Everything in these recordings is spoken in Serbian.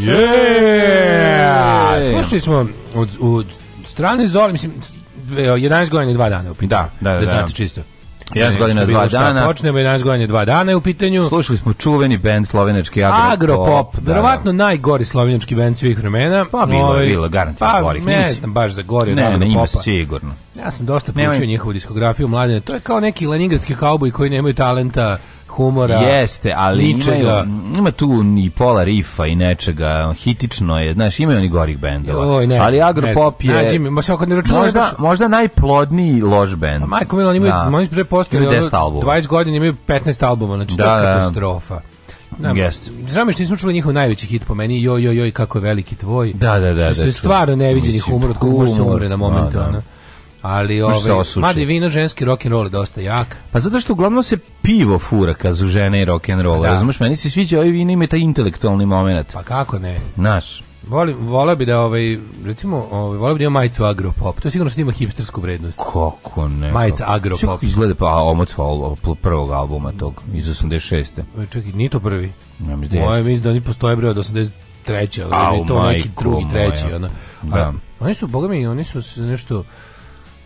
Yeah! Slušali smo od, od strane Zoli, mislim, 11 godina i 2 dana u pitanju. Da, da, da. Da znate čisto. 11 godina, i 2 dana. Počnemo 11 godina, i 2 dana u pitanju. Slušali smo čuveni bend slovenački Agropop. Agropop, da, da, verovatno da. najgori slovenački bend svih vremena. Pa bilo, Ovi, ovaj, bilo, garantirano pa, gorih. Ne znam baš za gori od ne, Agropopa. Ne, ima sigurno. Ja sam dosta pričao njihovu diskografiju mladine. To je kao neki leningradski kauboj koji nemaju talenta humora. Jeste, ali Ima, ima tu ni pola rifa i nečega, hitično je, znaš, imaju oni gorih bendova. Oj, ne, ali Agropop je... Nađi mi, možda, možda, možda najplodniji lož bend. Pa majko Milan, imaju, da. oni pre postali 20 godina, imaju 15 albuma, znači da, to je da, da, da. katastrofa. Da, yes. Znam što nismo čuli njihov najveći hit po meni, joj, joj, joj, kako je veliki tvoj. Da, da, da. Što je da, stvarno neviđeni humor, od kog se umre na momentu. Da, da. Ali ovaj mada vino ženski rock and roll je dosta jak. Pa zato što uglavnom se pivo fura kad su žene i rock and roll. Da. Razumeš, meni se sviđa ovaj vino ima taj intelektualni momenat. Pa kako ne? Naš. Volim, volio bi da ovaj recimo ovaj volio bi da ima majicu Agropop. To sigurno snima hipstersku vrednost. Kako ne? Majica Agropop. izgleda pa omot prvog albuma tog iz 86. E, čekaj, nije to prvi. Ne, mislim. Da Moje mislim da oni postoje bre od 83. ali to neki drugi, treći, ona. Da. Oni su bogami, oni su nešto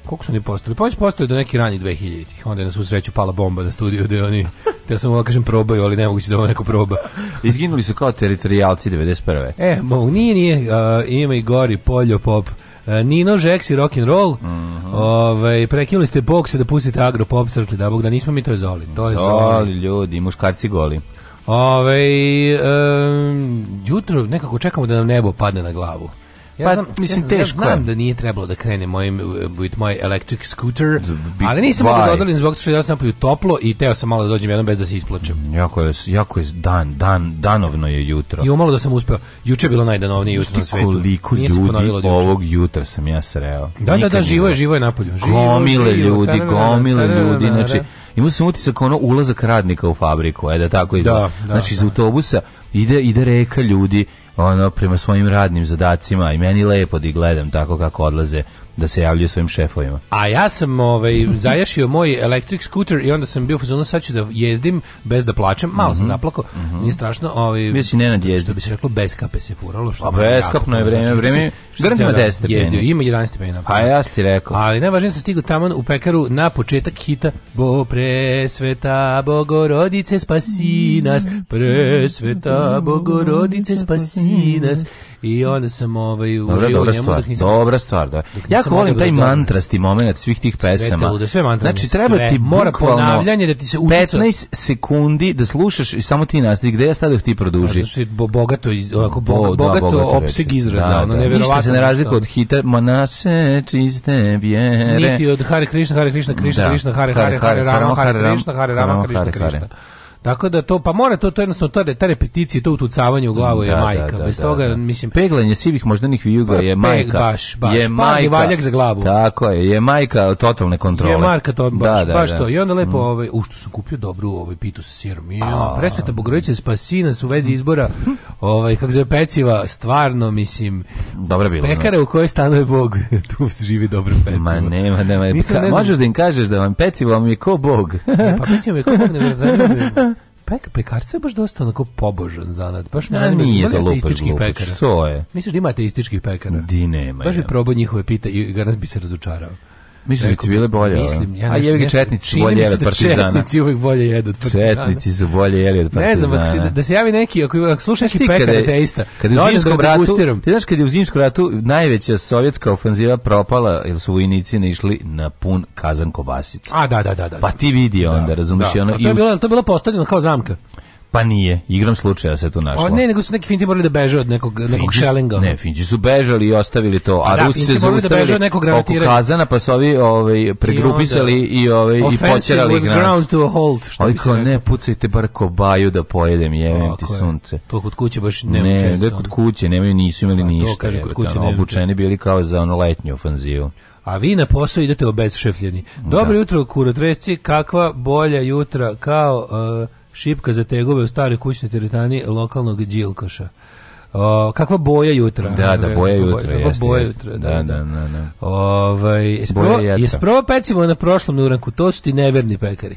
koliko su oni postali? Pa oni su postali do nekih ranjih 2000-ih. Onda je na svu sreću pala bomba na studiju gde oni, ja sam volao da kažem probaju, ali nemoguće da ovo neko proba. Izginuli su kao teritorijalci 91. E, mogu, nije, nije, uh, ima i gori, poljo, pop. E, Nino, Žeks i rock'n'roll. Mm -hmm. Ovaj prekinuli ste bokse da pustite agro pop crkli, da bog da nismo mi to je zoli. To je zoli, ljudi, muškarci goli. Ovaj um, jutro nekako čekamo da nam nebo padne na glavu. Ja pa, znam, mislim, ja znam, teško znam da nije trebalo da krene mojim, with my electric scooter, ali nisam mogao da odolim zbog što je napolju toplo i teo sam malo da dođem jednom bez da se isplačem. Jako je, jako je dan, dan, danovno je jutro. I umalo da sam uspeo. Juče je bilo najdanovnije jutro na svetu. Koliko nije ljudi ovog jutra sam ja sreo. Da, Nikad da, da, živo je, živo je napolju. Živo, gomile živo, ljudi, gomile ljudi, znači, imao sam utisak ono ulazak radnika u fabriku, e da tako ide. Da, da, znači, iz da. autobusa ide, ide reka ljudi ono prema svojim radnim zadacima i meni lepo da ih gledam tako kako odlaze da se javljaju svojim šefovima. A ja sam ovaj, zajašio moj electric scooter i onda sam bio fazonu sad ću da jezdim bez da plačem, malo sam mhm. zaplako, mm -hmm. nije strašno. Ovaj, Mislim, ne nadjezdi. Što, što bi se reklo, bez kape se furalo. Što A beskapno je vreme, znači. vreme, vreme ima 10 stepeni. Jezdio, ima 11 stepeni. A ja ti rekao. Ali najvažnije sam stigao tamo u pekaru na početak hita Bo presveta, bogorodice, spasi nas, presveta, bogorodice, spasi nas. I onda sam ovaj u njemu, stvar, nisam, dobra stvar, da. Jako volim da taj mantrasti momenat svih tih pesama. Sve ludo, sve mantrani, Znači treba sve. ti mora ponavljanje da ti se utica. 15 sekundi da slušaš i samo ti nastavi gde ja stadoh da ti produži. Znači je bogato ovako bogato, da, bogato opseg izraza, da, ono da. neverovatno. se ne razlikuje od hita Manase čiste vjere. Niti od Hare Krishna, Hare Krishna, Krishna, da. Krishna, Hare Hare, Hare Rama, Hare Krishna, Hare Rama, Krishna, Krishna. Tako da to, pa mora to, to jednostavno, to, ta repeticija, to utucavanje u glavu da, je da, majka. Da, Bez da, toga, da. mislim... Peglanje sivih moždanih vijuga pa, je majka. Baš, baš. Je majka. valjak za glavu. Tako je, je majka totalne kontrole. Je marka to, baš, da, baš to. I onda lepo, mm. ovaj, u što su kupio dobru ovaj, pitu sa sirom. Ja, presveta Bogorodica Spasina su u vezi izbora, ovaj, kako zove peciva, stvarno, mislim... dobro bilo. Pekare znači. u kojoj stanuje Bog, tu se živi dobro pecivo. Ma nema, nema. Nisam, ne znam. Možeš da im kažeš da vam pecivo vam je ko Bog. E, pa pecivo je ko Bog, ne Preka, pekarstvo je baš dosta onako pobožan zanad. Baš ne, zanima, da nije to da lupaš glupaš, to je. Misliš da ima ateističkih pekara? Di nema. Baš bi probao njihove pita i ga nas bi se razočarao. Mislim da ti bile bolje. Mislim, ja A jevi četnici bolje jeli od da partizana. Četnici uvek bolje jedu od partizana. Četnici su bolje jeli od partizana. Ne znam, ako si, da, da se javi neki, ako, ako slušaš ti pekar ateista, kad je u da da zimskom ratu, ti znaš kad je u zimskom ratu najveća sovjetska ofanziva propala, jer su vojnici išli na pun kazan kobasica. A da, da, da. da. Pa ti vidi onda, da, razumiješ? Da. Ono, to, je bilo, to je bilo postavljeno kao zamka. Pa nije, igrom slučaja se to našlo. O, ne, nego su neki Finci morali da beže od nekog, nekog Finci, šelinga. Ne, Finci su bežali i ostavili to, a pa da, Rusi se da zaustavili da oko kazana, pa su ovi ovaj, pregrupisali i, onda, i, ovaj, i počerali igranci. ground to a halt. Što ali kao, ne, pucajte bar kobaju da pojedem, jevem ti sunce. To kod kuće baš nema ne, često. Ne, kod kuće nemaju, nisu imali pa ništa. To kaže, kod kuće ono, Obučeni bili kao za ono letnju ofanzivu a vi na posao idete obezšefljeni. Dobro da. jutro, kurotresci, kakva bolja jutra, kao... Uh, Šipka za tegove u staroj kućnoj teretani lokalnog đilkoša. O, kakva boja jutra. Da, da, boja jutra. Kakva jest, boja jest. jutra. Da, da, da. da, da. da. Ovaj, jesi probao pecimo na prošlom nuranku, to su ti neverni pekari.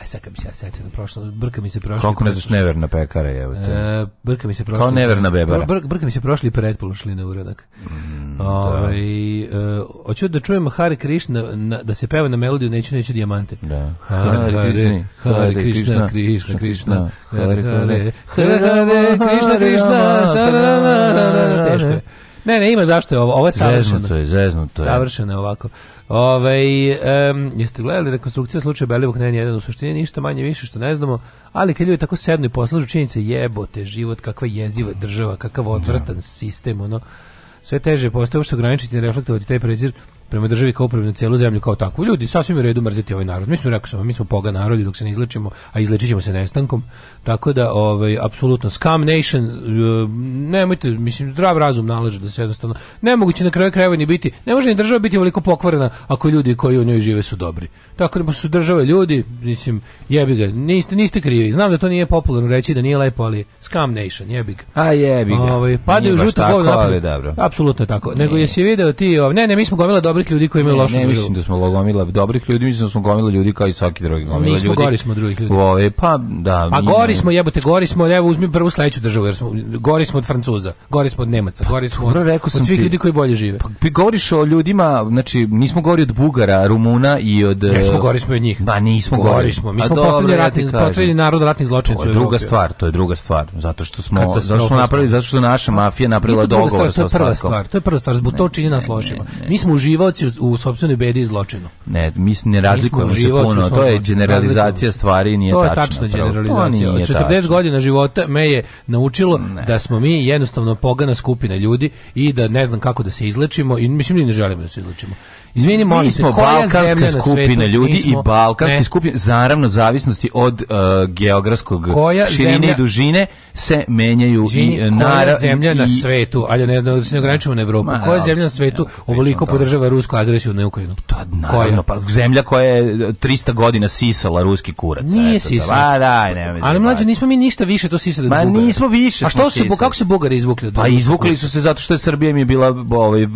A sad kad bi se ja setio na prošlo, brka mi se prošli. Kako ne znaš neverna pekara, evo te. E, brka mi se prošli. Kao neverna bebara. Br, brka mi se prošli pretpološli na uradak. Mm, Ove, ovaj, da. E, hoću da čujem Hare Krishna na, da se peva na melodiju Neću, neću dijamante. Da. Hare, Hare, Hare, Krishna, Krishna, Krishna, Hare, Hare, Hare, Krishna, Krishna, Krishna, Krishna, Krishna, Krishna, Krishna, Krishna, Krishna, Krishna, Krishna, Krishna, Krishna, Ne, ne, ima zašto je ovo, ovo je savršeno. Zeznuto je, zeznuto je. Savršeno je ovako. Ove, um, jeste gledali rekonstrukcija slučaja Belivog ne jedan u suštini ništa manje više što ne znamo, ali kad ljudi tako sednu i poslažu činjenice jebote život, kakva jeziva država, kakav odvratan ja. Da. sistem, ono sve teže postaje uopšte ograničiti i reflektovati taj prezir prema državi kao upravljenu celu zemlju kao takvu. Ljudi, sasvim u redu mrziti ovaj narod. Mi smo, rekao mi smo poga narodi dok se ne izlečimo, a izlečit ćemo se nestankom. Tako da, ovaj, apsolutno, Scam Nation, e, nemojte, mislim, zdrav razum nalaže da se jednostavno, nemoguće na kraju krajeva ni biti, ne može ni država biti veliko pokvarena ako ljudi koji u njoj žive su dobri. Tako da su države ljudi, mislim, jebi ga, niste, niste krivi. Znam da to nije popularno reći, da nije lepo, ali Scam Nation, jebi ga. A jebi ga. Ovaj, padaju žuta gol napad. Dobro. Apsolutno tako. Nego jesi video ti, ovaj, ne, ne, mi smo gomila dobrih ljudi koji imaju lošu Ne, ne mislim da smo gomila dobrih ljudi, mislim da smo gomila ljudi kao i svaki drugi gomila ljudi. Nismo gori smo drugih ljudi. Ove, ovaj, pa, da. A gori smo, jebote, gori smo, evo uzmi prvu sledeću državu, jer smo, gori smo od Francuza, gori smo od Nemaca, gori smo pa, Dobro, rekao od svih ti, ljudi koji bolje žive. Pa, govoriš o ljudima, znači, mi smo gori od Bugara, Rumuna i od... Jesmo, gori smo od njih. pa nismo gori. gori smo, mi pa, smo posljednji ratni, potrebni narod ratnih zločinaca. To je druga stvar, to je druga stvar, zato što smo, zato smo napravili, zato što naša pa, mafija napravila dogovor sa To je prva stvar, to je prva stvar, zbog to čini nas lošima. Mi smo uživaoci u, sopstvenoj bedi i zločinu. Ne, mi ne razlikujemo se puno, to je generalizacija stvari, nije tačno. To je tačna generalizacija nije 40 tačno. godina života me je naučilo ne. da smo mi jednostavno pogana skupina ljudi i da ne znam kako da se izlečimo i mislim da ne želimo da se izlečimo. Izvini, molim smo balkanska skupina ljudi nismo, i balkanski skupine zaravno zavisnosti od uh, geografskog koja širine zemlja, i dužine se menjaju izvini, i nara koja zemlja i, na svetu, ali ne da se ne ograničimo na Evropu. Ma, koja ali, zemlja na svetu ja, ovoliko podržava rusku agresiju na Ukrajinu? To pa, naravno, koja? pa zemlja koja je 300 godina sisala ruski kurac. Nije eto, da, sisala. Da, pa, da, ne, ali mlađe, nismo mi ništa više to si se sisali Ma nismo više. A što su, kako se Bugari izvukli od Pa izvukli su se zato što je Srbija mi bila ovaj,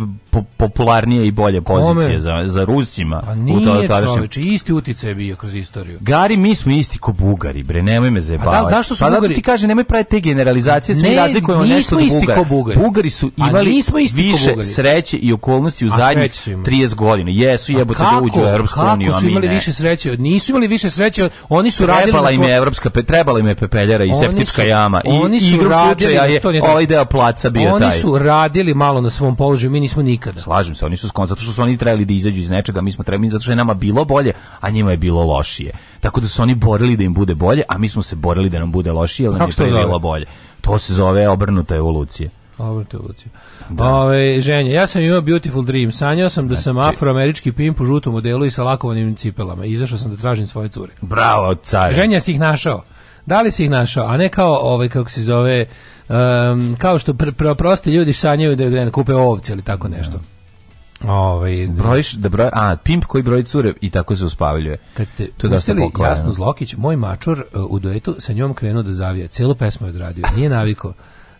popularnija i bolje pozicije za, za Rusima. Pa nije znači isti uticaj je bio kroz istoriju. Gari, mi smo isti ko Bugari, bre, nemoj me da, zajebavati. Pa da, zašto su pa Bugari? Pa ti kaže, nemoj praviti te generalizacije, svi ne, razlikujemo nešto od Bugara. Bugari. Bugari su imali isti više sreće i okolnosti u zadnjih 30 godina. Jesu jebote da uđu u Evropsku uniju, a mi ne. Kako su imali više sreće? od Nisu imali više sreće, oni su radili... Trebala im je Evropska, trebala kojima je pepeljara i oni septička su, jama i oni su igrom slučaja je ovaj deo placa bio oni taj. Oni su radili malo na svom položaju, mi nismo nikada. Slažem se, oni su skon, zato što su oni trebali da izađu iz nečega, mi smo trebali, zato što je nama bilo bolje, a njima je bilo lošije. Tako da su oni borili da im bude bolje, a mi smo se borili da nam bude lošije, ali nam je bilo bolje. To se zove obrnuta evolucija. Obrnuta evolucija. Da. Ove, ženja, ja sam imao beautiful dream. Sanjao sam da znači- sam afroamerički pimp u žutom modelu i sa lakovanim cipelama. Izašao sam da tražim svoje cure. Bravo, car. Ženja si ih našao. Da li si ih našao, a ne kao ovaj kako se zove um, kao što pr, pr prosti ljudi sanjaju da je da kupe ovce ili tako da. nešto. Ovaj brojiš da broj a pimp koji broj cure i tako se uspavljuje. Kad ste to da ste jasno Zlokić, moj mačor e, u duetu sa njom krenuo da zavija. Celu pesmu je odradio. Nije navikao.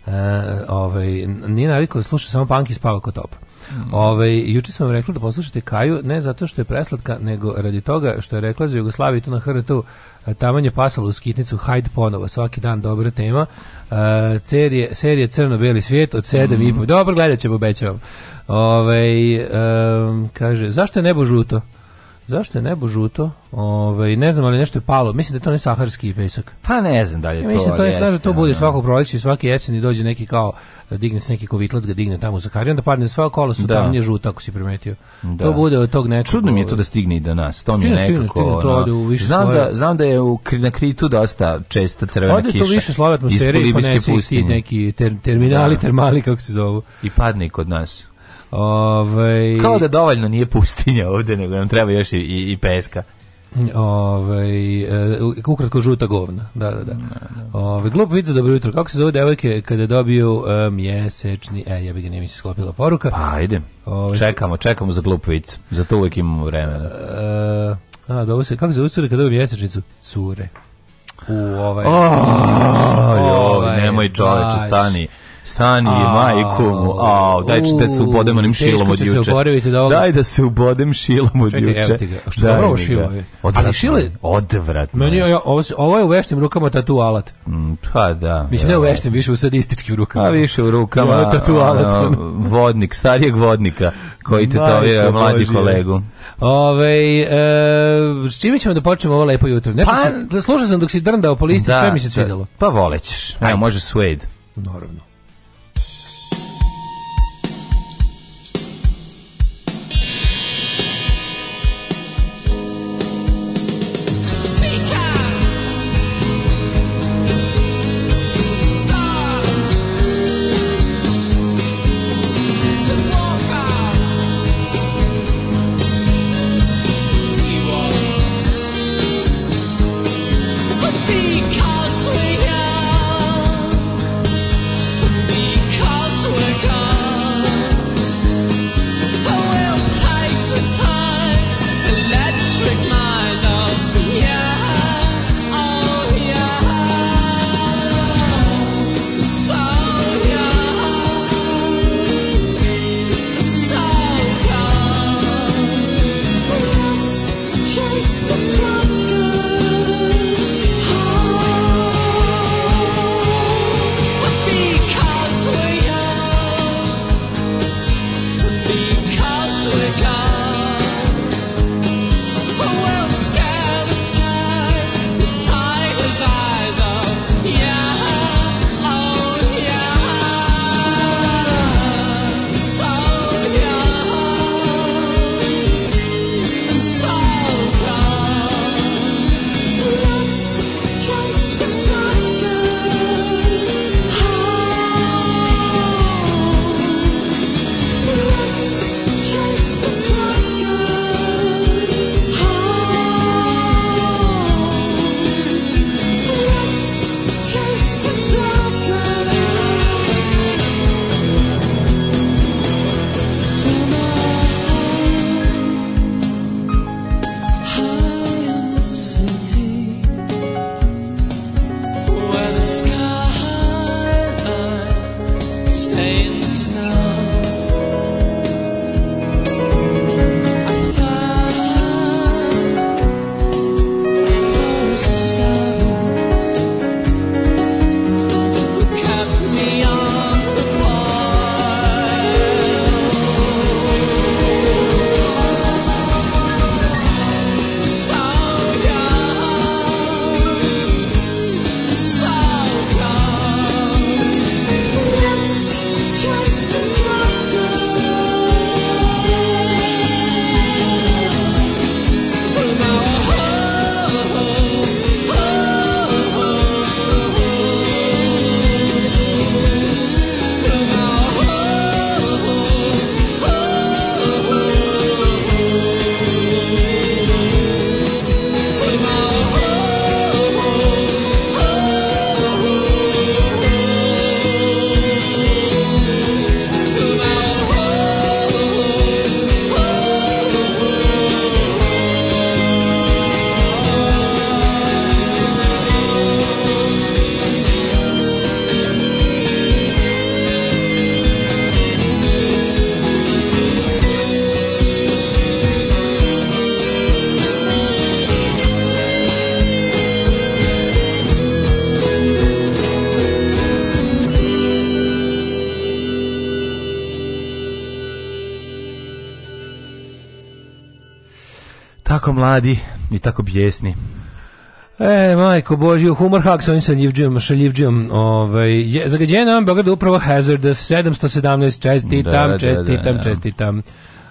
Uh, ovaj nije navikao da sluša samo punk i spava kod top. Mm. Ovaj juče sam vam rekla da poslušate Kaju ne zato što je preslatka, nego radi toga što je rekla za Jugoslaviju to na HRT-u Taman je pasalo u skitnicu Hajd ponova, svaki dan dobra tema. Uh, serije, serije Crno-beli svijet od 7 mm -hmm. i po. Mhm. Dobro, gledat ćemo, obećavam. Ove, ovaj, um, kaže, zašto je nebo žuto? Zašto je nebo žuto? Ove, ovaj, ne znam, ali nešto je palo. Mislim da je to ne saharski pesak. Pa ne znam da li je ja, to. Mislim da to, jest, da to bude svako proleće i svaki jesen i dođe neki kao, da digne se neki kovitlac, ga digne tamo u Sahariju, onda padne sva kola su da. tamo nije žuto, ako si primetio. Da. To bude od tog nečega. Čudno mi je to da stigne i do nas. To stigne, mi je nekako... Stigne, stigne, to u više znam, slove. da, znam da je u, na Kritu dosta česta crvena ode kiša. Ode to više slove atmosfere i ponese i ti neki ter, terminali, da. termali, kako se zovu. I padne i kod nas. Ovaj Kao da dovoljno nije pustinja ovde, nego nam treba još i, i, i peska. Ovaj e, ukratko žuta govna. Da, da, da. Ovaj glup vid za dobro jutro. Kako se zove devojke kada dobiju e, mjesečni, e, ja bih ga mi se sklopila poruka. Pa ajde. Ove, ovaj, čekamo, čekamo za glup vic. Za to uvek imamo vremena. E, a, da se, kako se zove cure kada dobiju mjesečnicu? Cure. U ovaj. Oh, ovaj, ovaj, nemoj čoveče, stani stani je majku mu, a daj ću da se ubodem onim šilom od juče. Da Daj da se ubodem šilom od Čekaj, juče. Čekaj, evo što dobro ovo šilo je. Ali šilo je... Odvratno. Meni, ovo, ovo je u veštim rukama tatu alat. Mm, pa da. Mislim, ne u veštim, više u sadističkim rukama. A pa više u rukama. Ovo tatu alat. Vodnik, starijeg vodnika, koji te to mlađi kolegu. Ove, e, s čime ćemo da počnemo ovo lepo jutro? Nešto pa, sam, slušao sam dok si drndao po listi, da, sve mi se svidjelo. Pa volećeš. Ajmo, može suede. Naravno. mladi i tako bijesni. E, majko Boži, humor hak sa ovim sa Ljivđijom, Šaljivđijom. Ovaj, zagađena vam Beograd upravo Hazard 717, da, da, da, čestitam, da, čestitam, da, da, čestitam.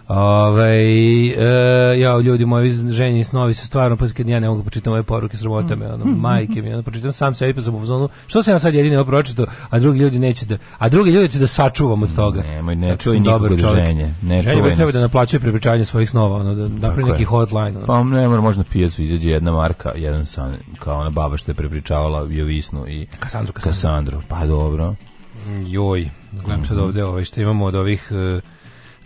Ove, ovaj, e, ja, ljudi moji ženje i snovi su stvarno, pa kad ja ne mogu počitati ove poruke, sramota me, ono, mm. majke mi, ono, počitam sam sebi, pa sam u zonu, što sam ja sad jedino pročito, a drugi ljudi neće da, a drugi ljudi će da sačuvam od toga. Nemoj, ne čuj nikog da ženje. Ne ženje bi treba da naplaćuje prepričanje svojih snova, ono, da napravi neki hotline. Ono. Pa ne mora, možda pijacu izađe jedna marka, jedan san, kao ona baba što je prepričavala Jovisnu i Kasandru, Kasandru. Kasandru. Pa dobro. Mm, joj, gledam sad ovde, ovaj, što imamo od ovih... Uh,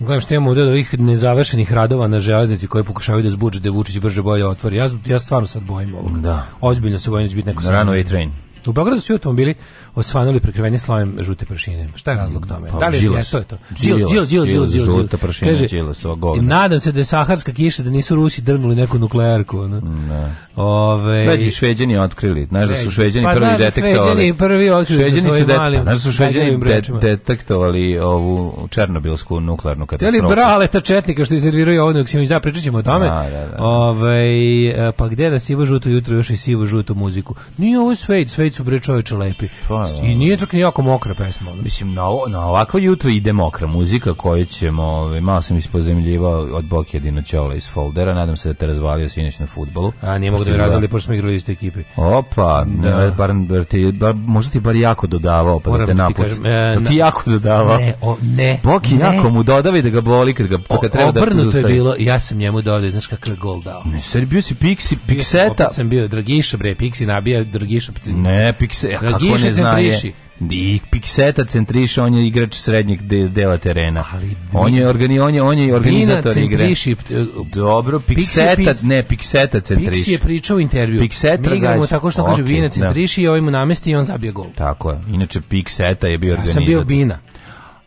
Gledam što imamo ovdje od ovih nezavršenih radova na železnici koje pokušavaju da zbuče da Vučić brže bolje otvori. Ja, ja stvarno sad bojim ovoga. Da. Ozbiljno se bojim da će biti neko... Rano train. U Beogradu svi automobili osvanuli prekriveni slojem žute pršine. Šta je razlog tome? Pa, da li je e, to je to? Džilos, džilos, džilos, džilos, džilos. Žuta pršina, Kaže, džilos, Nadam se da je saharska kiša, da nisu Rusi drgnuli neku nuklearku. Ne? Ne. Da. Ove... Vedi, Šveđani otkrili. Znaš da su Šveđani pa, prvi da detektovali. Šveđani prvi otkrili šveđani su de... malim. Pa znaš da su Šveđani de detektovali ovu černobilsku nuklearnu katastrofu. Htjeli brale ta četnika što iznerviraju ovo, nek si mi da pričat ćemo o tome. Da, da, da, da. Ove, pa gde da sivo žuto jutro još i sivo žutu muziku. Nije ovo Svejc, Svejc su bre čoveče lepi. Pa, Da, I da, nije da. čak ni jako mokra pesma. Ono. Mislim, na, na ovako jutro ide mokra muzika koju ćemo, ovaj, malo sam ispozemljivao od bok jedino Ćola iz foldera, nadam se da te razvalio sinoć na futbolu. A nije mogu da mi razvali, pošto smo igrali iz te ekipe. Opa, da. bar, bar, ti, bar, možda ti bar jako dodavao, pa Moram da te napuci. Ti, kažem, e, ti jako dodavao. Ne, o, ne. Boki ne. jako mu dodavi da ga boli kad ga o, kad treba da Obrnuto je bilo, ja sam njemu dodao, znaš kakav gol dao. Ne, sad bio si Pixi, Pixeta. Opet sam bio Dragiša, bre, Pixi nabija Dragiša. Ne, Pixe, kako ne znaš centriši. Da I Pikseta centriši, on je igrač srednjeg dela terena. Ali on je organi, on je on je organizator igre. Centriši, e, dobro, Pikseta, ne Pikseta centriši. Piksi je pričao u intervju. Pikseta Mi igramo tako što okay, kaže Bina da. centriši i ovaj mu namesti i on zabije gol. Tako je. Inače Pikseta je bio organizator. Ja sam bio Bina.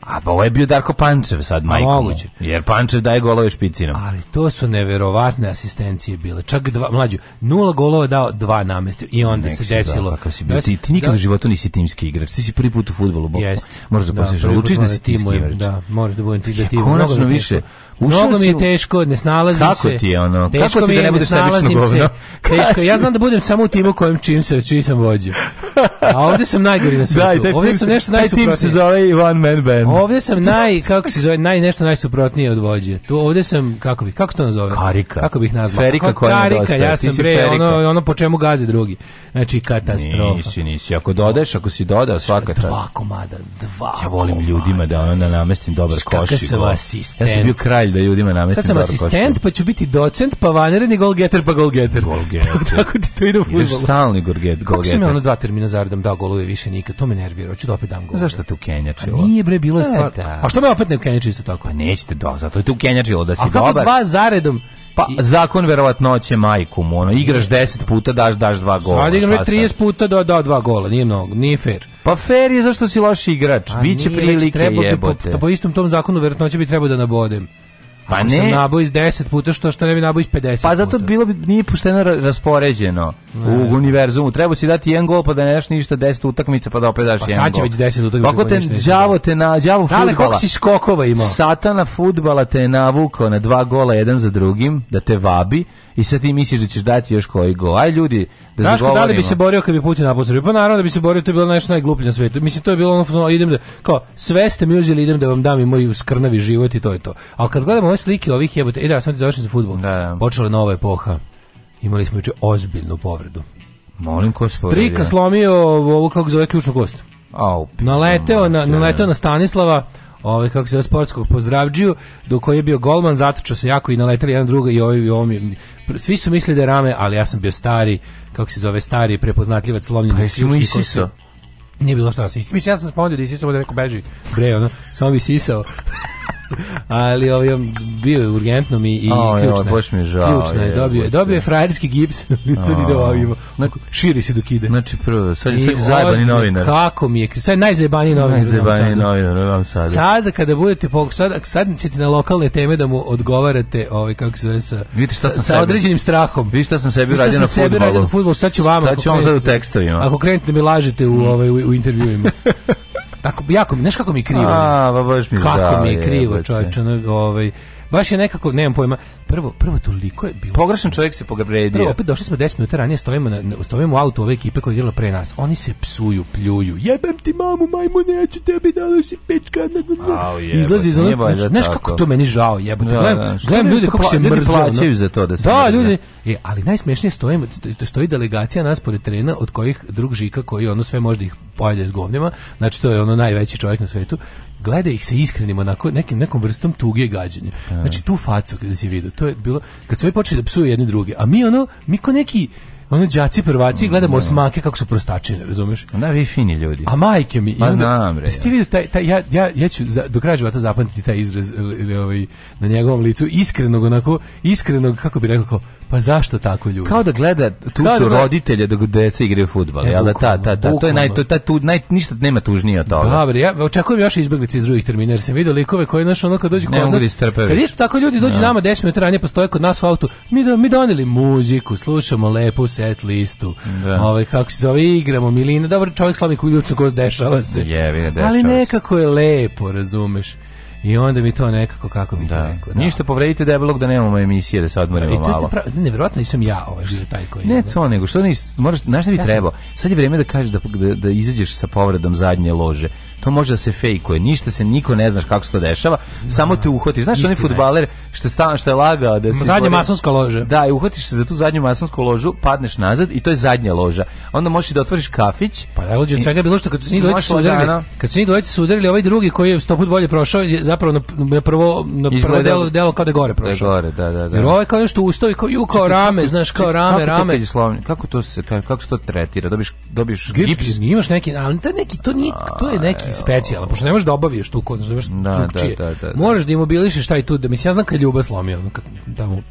A pa ovo je bio Darko Pančev sad, pa majko. Jer Pančev daje golove špicinom. Ali to su neverovatne asistencije bile. Čak dva, mlađu, nula golova dao, dva namestio. I onda Nek se da, desilo. Da, kakav si bio. Da, ti, ti nikad da, u životu nisi timski igrač. Ti si prvi put u futbolu. Jest. Moraš da, da, učiš da si timski da igrač. Da, moraš da budem ti da ti. Ja, konačno više, Ušao Mnogo mi je teško, ne snalazim kako se. Kako ti je ono? Teško kako ti da ne da budeš sebično govno? Teško, ja znam da budem samo u timu kojem čim se, čiji sam vođa. A ovdje sam najgori na svetu. Da, i taj ovdje sam nešto najsuprotnije. Taj tim se zove i One Man Band. Ovdje sam naj, kako se zove, naj, nešto najsuprotnije od vođe. Tu, ovdje sam, kako bih, kako to nazove? Karika. Kako bih nazvao? Ferika koja je Karika, Ja sam bre, ono, ono po čemu gaze drugi. Znači, katastrofa. Nisi, nisi. Ako dodeš, ako si dodao, svaka čast. Dva komada, dva Ja volim ljudima da ono namestim dobar koši. Kakav sam asistent. Ja sam bio kralj da ljudima nametim. Sad sam asistent, pa ću biti docent, pa vanredni golgeter, pa golgeter. Golgeter. Tako ti to ide u fudbalu. Stalni golgeter. Kako sam ja ono dva termina zaredom dao golove više nikad, to me nervira. Hoću da opet dam golove. Zašto te u Kenjačilo? Pa A nije bre bilo da, stvar. Da. A što me opet ne u isto tako? Pa nećete do, zato je tu Kenjačilo da si dobar. A kako dva zaredom? Pa zakon verovatno će majku mu, ono igraš 10 puta daš daš dva gola. Sad igram 30 puta da da dva gola, nije mnogo, nije fer. Pa fer je zašto si loš igrač, pa biće prilike jebote. Bi po, po istom tom zakonu verovatno će bi trebao da nabodem. Pa ne. sam nabao iz 10 puta što što ne bi nabao iz 50 Pa zato puta. bilo bi nije pušteno raspoređeno u univerzumu. Treba si dati jedan gol pa da ne ništa, 10 utakmica pa da opet daš pa jedan gol. Pa sad već 10 utakmica. Kako pa te đavo te na đavo fudbala. Da, kako si skokova imao? Satana fudbala te navukao na dva gola jedan za drugim, da te vabi i sad ti misliš da ćeš dati još koji gol. Aj ljudi, da Znaš, da li bi se borio kad bi Putin napao Srbiju? Pa naravno da bi se borio, to je bilo nešto najgluplje na svetu. Mislim, to je bilo ono, idem da, kao, sve ste mi uzeli, idem da vam dam i moj skrnavi život i to je to. Ali kad gledamo ove slike ovih jebote, e da, sam ti završim sa futbolom, da, da. počela nova epoha. Imali smo juče ozbiljnu povredu. Molim ko Trika slomio ovu kako zove ključnu kost. Au. Naleteo da, na da, da. naleteo na Stanislava ovaj kako se zove sportskog pozdravdžiju, do koji je bio golman zatočio se jako i naleteli jedan druga i ovaj i ovaj, svi su mislili da je rame ali ja sam bio stari kako se zove stari prepoznatljivac slomljen pa jesi mu isisao nije bilo šta da se mislim ja sam spomenuo da isisao da neko beži bre ono samo bi sisao ali ovaj, bio je urgentnom i, i o, ovaj, ključna. Ovaj, Joj, baš mi žao. Ključna je, dobio, je, dobio je frajerski gips, sad ide ovim, širi se dok ide. Znači prvo, sad je sad zajebani novinar. Kako mi je, sad najzajebaniji novinar. Najzajebaniji novinar, vam sad. Sad kada budete, sad, sad ćete na lokalne teme da mu odgovarate, ovaj, kako se zove, sa, sa, sa određenim strahom. Vidite šta sam sebi radio na fudbalu. Sebi radio na fudbalu, šta ću vama? Šta ću vam sad u tekstovima. Ako krenete da mi lažete u, ovaj, u, u intervjuima. Tako, jako mi, znaš kako mi je krivo? A, ba baš mi Kako da, mi je krivo, čovječe, ovaj, Baš je nekako, nemam pojma. Prvo, prvo toliko je bilo. Pogrešan čovjek se pogabredio. Prvo, opet došli smo 10 minuta ranije, stojimo na stojimo u autu ove ekipe koja je igrala pre nas. Oni se psuju, pljuju. Jebem ti mamu, majmu, neću tebi danas i pička. Na, Izlazi iz onog, znaš kako to meni žao, jebote. Da, gledam, da, gledam ljude kako se mrze. plaćaju za to da se Da, ljudi, e, ali najsmešnije stojimo, stoji delegacija nas pored terena od kojih drug Žika koji ono sve možda ih pojede s govnjima, znači to je ono najveći čovjek na svetu, gleda ih se iskrenim onako nekim nekom vrstom tuge i gađenja. Znači tu facu kada si vidio, to je bilo kad su oni počeli da psuju jedni druge, a mi ono mi ko neki ono đaci prvaci mm, gledamo da. osmake kako su prostačine, razumeš? Da, vi fini ljudi. A majke mi, pa znam, bre. Jeste taj, taj, ja, ja, ja ću za, do kraja života zapamtiti taj izraz ili ovaj na njegovom licu iskrenog onako iskrenog kako bi rekao kao, pa zašto tako ljudi? Kao da gleda tuču da gleda... roditelja dok deca igraju fudbal, e, da ta ta ta to je naj to ta tu naj ništa nema tužnije od toga. Dobro, da, ja očekujem još izbeglice iz drugih termina, jer sam video likove koji našo ono kad dođu kod nas. Da kad isto tako ljudi dođu nama 10 minuta ranije postoje kod nas u autu, mi da mi doneli muziku, slušamo lepo set listu. Da. Ovaj kako se zove igramo Milina, dobar čovjek slavi ključno ko dešava se. Jevine, dešava Ali nekako je lepo, razumeš. I onda mi to nekako kako bi da. to rekao. Da. Ništa povredite debelog da nemamo emisije da se odmorimo e, malo. Pra... neverovatno nisam ja ovaj bio taj koji. Ne, to nego što nisi, moraš, znaš šta bi ja trebao? Sad je vrijeme da kažeš da, da, da izađeš sa povredom zadnje lože to može da se fejkuje. Ništa se niko ne znaš kako se to dešava. Da. Samo te uhvatiš. Znaš onaj fudbaler što stan što je lagao da se zadnja masonska loža. Da, i uhvatiš se za tu zadnju masonsku ložu, padneš nazad i to je zadnja loža. Onda možeš da otvoriš kafić. Pa da od svega bilo što kad su njih dvojica sudarili. Kad su njih dvojica sudarili, ovaj drugi koji je sto put bolje prošao je zapravo na, na prvo na prvo delo delo kao da gore prošao. Da gore, da, da, da. Jer ovaj kao nešto ustao i kao ju kao rame, znaš, kao rame, rame. Kako to se kako se to tretira? Dobiš dobiš gips, imaš neki, ali neki to nije, to je neki neki specijal, pošto ne možeš da obaviš tu kod, znaš, da da, da, da, da, Moraš da imobilišeš taj tu, da mislim ja znam kad Ljuba slomio, kad tamo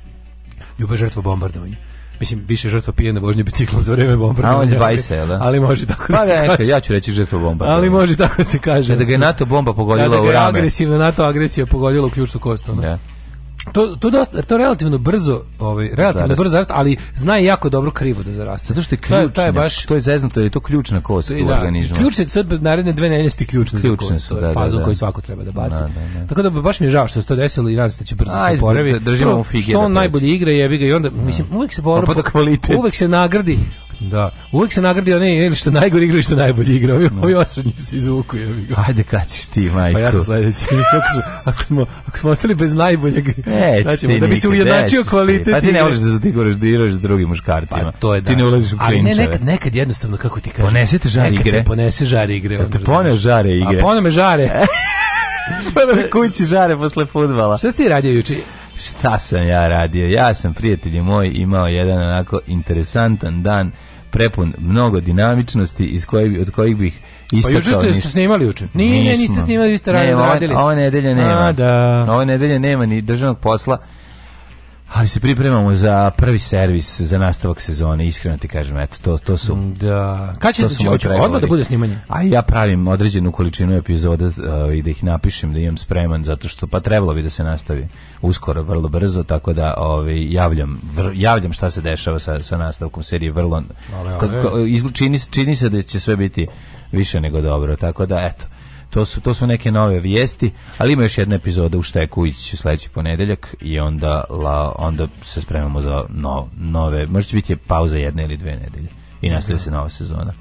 Ljuba žrtva bombardovanja. Mislim, više žrtva pije na vožnje biciklom za vreme bombardovanja. A on je 20, da? Ali može tako da pa, da se neka, kaže. Ja ću reći žrtva bombardovanja. Ali može tako da se kaže. Da, da ga je NATO bomba pogodila da, da ga je u agresivna NATO agresija pogodila u ključnu kostu. Da to, to, dosta, to relativno brzo, ovaj, relativno zarast. brzo zarast, ali zna jako dobro krivo da zaraste. Zato što je ključnjak, to je, baš, to je zeznato, je to ključna kost u da, organizmu. Ključne, sad naredne dve nedelje ste ključne, ključne za kost, da, fazu da, da. koju svako treba da baci. Da, da, da. Tako da baš mi je žao što se to desilo i nadam se da će brzo Ajde, se oporavi. Da- da držimo mu figure. Što on najbolje igra, jebi ga i onda, mislim, uvek se bori. pa da uvek se pa pa nagradi, Da. Uvek se nagradi onaj ili što najgori igra ili što najbolji igra. Ovi, ovi osrednji se izvuku. Ajde, kad ćeš ti, majko. Pa ja sam sledeći. ako, smo, ako, smo, ako smo ostali bez najboljeg, Neć, ćemo, da bi se ujednačio kvalitet. Pa ti ne voliš da ti igraš, da igraš da drugim muškarcima. Pa to je da. Ti ne ulaziš u klinčeve. Ali ne, nekad, nekad jednostavno, kako ti kažeš. Ponesete žare igre. Ponese žare igre. Ja te poneo žare igre. A poneo me žare. Poneo me kući žare posle futbala. Šta ti radio juče? Šta sam ja radio? Ja sam, prijatelji moji, imao jedan onako interesantan dan prepun mnogo dinamičnosti iz kojih od kojih bih pa istakao... Pa juče ste, snimali juče? Ni Nismo. niste snimali, vi ste radili. Ove nedelje nema. A, da. Ove nedelje nema ni državnog posla Ali se pripremamo za prvi servis za nastavak sezone, iskreno ti kažem, eto, to, to su... Mm, da, kad će, će odmah da bude snimanje? A ja pravim određenu količinu epizoda uh, i da ih napišem, da imam spreman, zato što pa trebalo bi da se nastavi uskoro, vrlo brzo, tako da ovaj, javljam, vr, javljam šta se dešava sa, sa nastavkom serije, vrlo... Ali, ali, čini, čini se da će sve biti više nego dobro, tako da, eto, To su, to su neke nove vijesti, ali ima još jedna epizoda u Šteku ići sledeći ponedeljak i onda, la, onda se spremamo za no, nove, možda će biti je pauza jedne ili dve nedelje i nastavlja se nova sezona.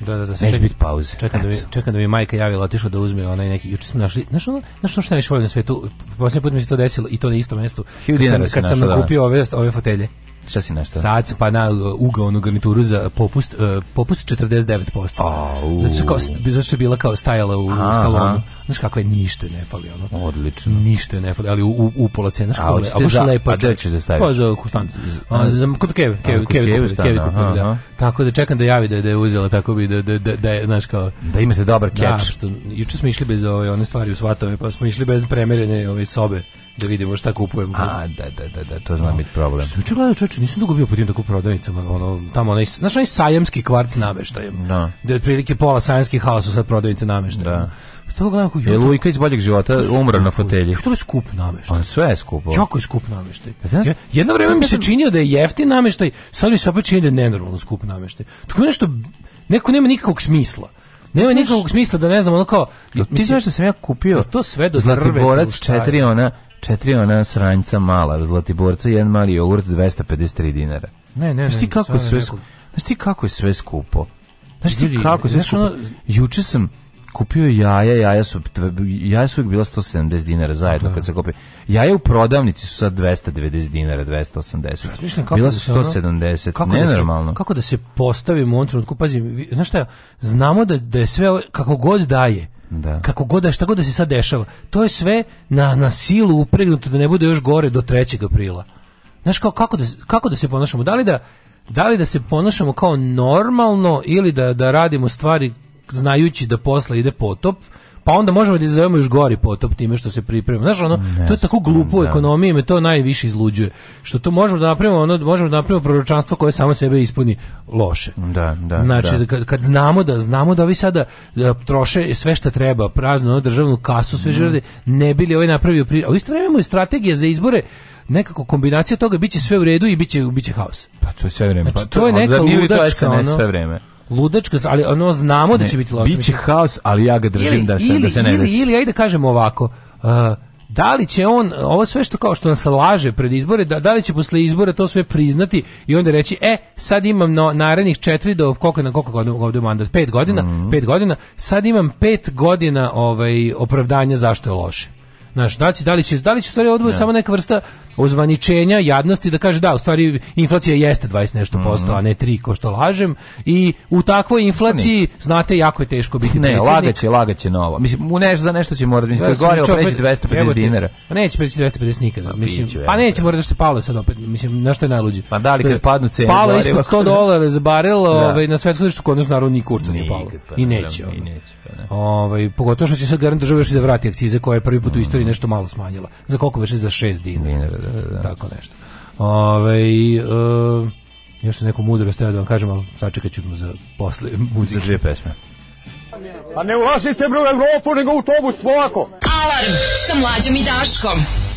Da, da, da. Neće čekam, biti pauze. Čekam da, mi, čekam da mi majka javila, otišla da uzme onaj neki, juče smo našli, znaš ono, znaš ono što najviše volim na svetu, posljednji put mi se to desilo i to na istom mestu, kad sam, kad sam našla, da. ove, ove fotelje. Šta si nešto? Sad pa na uh, ugaonu garnituru za popust, uh, popust 49%. Au. Zato što, kao, zato što je bila kao stajala u, u salonu znaš kakve ništa ne fali ono. Odlično. Ništa ne fali, ali u u, u pola cena skoro. A baš lepo A gde da staviš? Pa za konstant A za kod Kev, Kev, Kev, Kev, da. Tako da čekam da javi da da je uzela tako bi da da da da je znaš kao da imate dobar da, catch. Da, što juče smo išli bez ove one stvari u svatove, pa smo išli bez premerene ove sobe da vidimo šta kupujemo. A, da, da, da, da to zna no. Da. biti problem. Što juče gledao čoveče, nisam dugo bio po tim tako prodavnicama, ono, tamo onaj, znaš onaj sajamski kvarc nameštajem, da. No. da je otprilike pola sajamskih hala su sad prodavnice nameštajem. Da. Što pa gledam kako je Lujka iz boljeg života umra na fotelji. Što pa je skup nameštaj? On pa sve je skupo. Jako je skup nameštaj. jedno vreme mi se činio da je jeftin nameštaj, sad mi se opet čini da je nenormalno skup nameštaj. Tako nešto neko nema nikakvog smisla. Nema nikakvog smisla da ne znam, ono kao... Ti mislim, znaš da sam ja kupio to sve do Zlatiborac 4 ona, četiri ona sranjca mala, Zlatiborca, jedan mali jogurt, 253 dinara. Ne, ne, ne. kako je sve, znaš ti kako je sve skupo? Znaš ti kako je sve skupo? Juče sam kupio je jaja, jaja su, jaja su bila 170 dinara zajedno da. kad se kupio. Jaja u prodavnici su sad 290 dinara, 280. Razmišljam bila da su 170, kako nenormalno. Da se, kako da se postavi u ovom znaš šta, znamo da, da je sve, kako god daje, da. Kako god da šta god da se sad dešava, to je sve na, na silu upregnuto da ne bude još gore do 3. aprila. Znaš kao, kako da, kako da se ponašamo? Da li da, da li da se ponašamo kao normalno ili da, da radimo stvari znajući da posle ide potop, pa onda možemo da izazovemo još gori potop time što se pripremimo. Znaš, ono, ne, to je tako glupo u da. ekonomiji, me to najviše izluđuje. Što to možemo da napravimo, ono, možemo da napravimo proročanstvo koje samo sebe ispuni loše. Da, da, znači, da. Kad, kad, znamo da, znamo da vi sada da troše sve što treba, prazno, ono, državnu kasu, sve mm. žirade, da ne bili ovaj napravio pri... A u isto vremenu je strategija za izbore, nekako kombinacija toga biće sve u redu i biće biće haos. Pa to je sve vreme. Znači, pa to je neka ludačka, to SNS ono, sve vreme ludačka, ali ono znamo da ne, da će biti loše. Biće haos, ali ja ga držim ili, da se, da ili, da se ne desi. Ili, ili, ajde da kažemo ovako, uh, da li će on ovo sve što kao što nas laže pred izbore da, da li će posle izbora to sve priznati i onda reći e sad imam no, narednih četiri do koliko na koliko godina ovde mandat 5 godina 5 mm -hmm. godina sad imam 5 godina ovaj opravdanja zašto je loše Znaš, da li će, da li će, da li će stvari odbor samo neka vrsta ozvaničenja jadnosti da kaže da, u stvari inflacija jeste 20 nešto mhm. posto, a ne 3 ko što lažem i u takvoj inflaciji znate jako je teško biti ne, predsjednik. Ne, lagaće, lagaće novo. Mislim, u nešto za nešto će morati, mislim, kad gorelo preći 250 dinara. Pa neće preći 250 nikada. Pa mislim, pa neće morati da što palo sad opet, mislim, na što je najluđe. Pa da li kad padnu cene Palo je ispod 100 dolara za barel, da. ovaj na svetskom tržištu kod nas naravno ni kurca nije palo. Pa I neće. Da, I pa ovaj, pogotovo što će sad garant država još da vrati akcize koje je prvi put u istoriji mhm. nešto malo smanjila. Za koliko već za 6 dinara. Da da, da. Tako nešto. Ove, uh, još se neku mudrost treba da vam kažem, ali sačekat ćemo za posle muzike. Za dvije pesme. Pa ne ulazite bre u Evropu, nego u autobus, polako. Alarm sa mlađom i Daškom.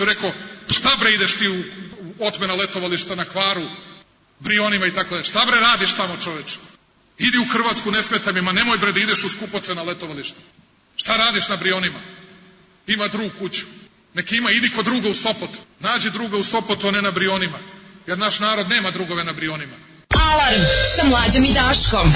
Obradoviću rekao, šta bre ideš ti u otmena letovališta na kvaru, brionima i tako dalje. Šta bre radiš tamo čoveče? Idi u Hrvatsku, ne smeta mi, ma nemoj bre da ideš u skupoce na letovalište. Šta radiš na brionima? Ima drug kuću. Neki ima, idi kod druga u Sopot. Nađi druga u Sopot, a ne na brionima. Jer naš narod nema drugove na brionima. Alarm sa mlađom i Daškom.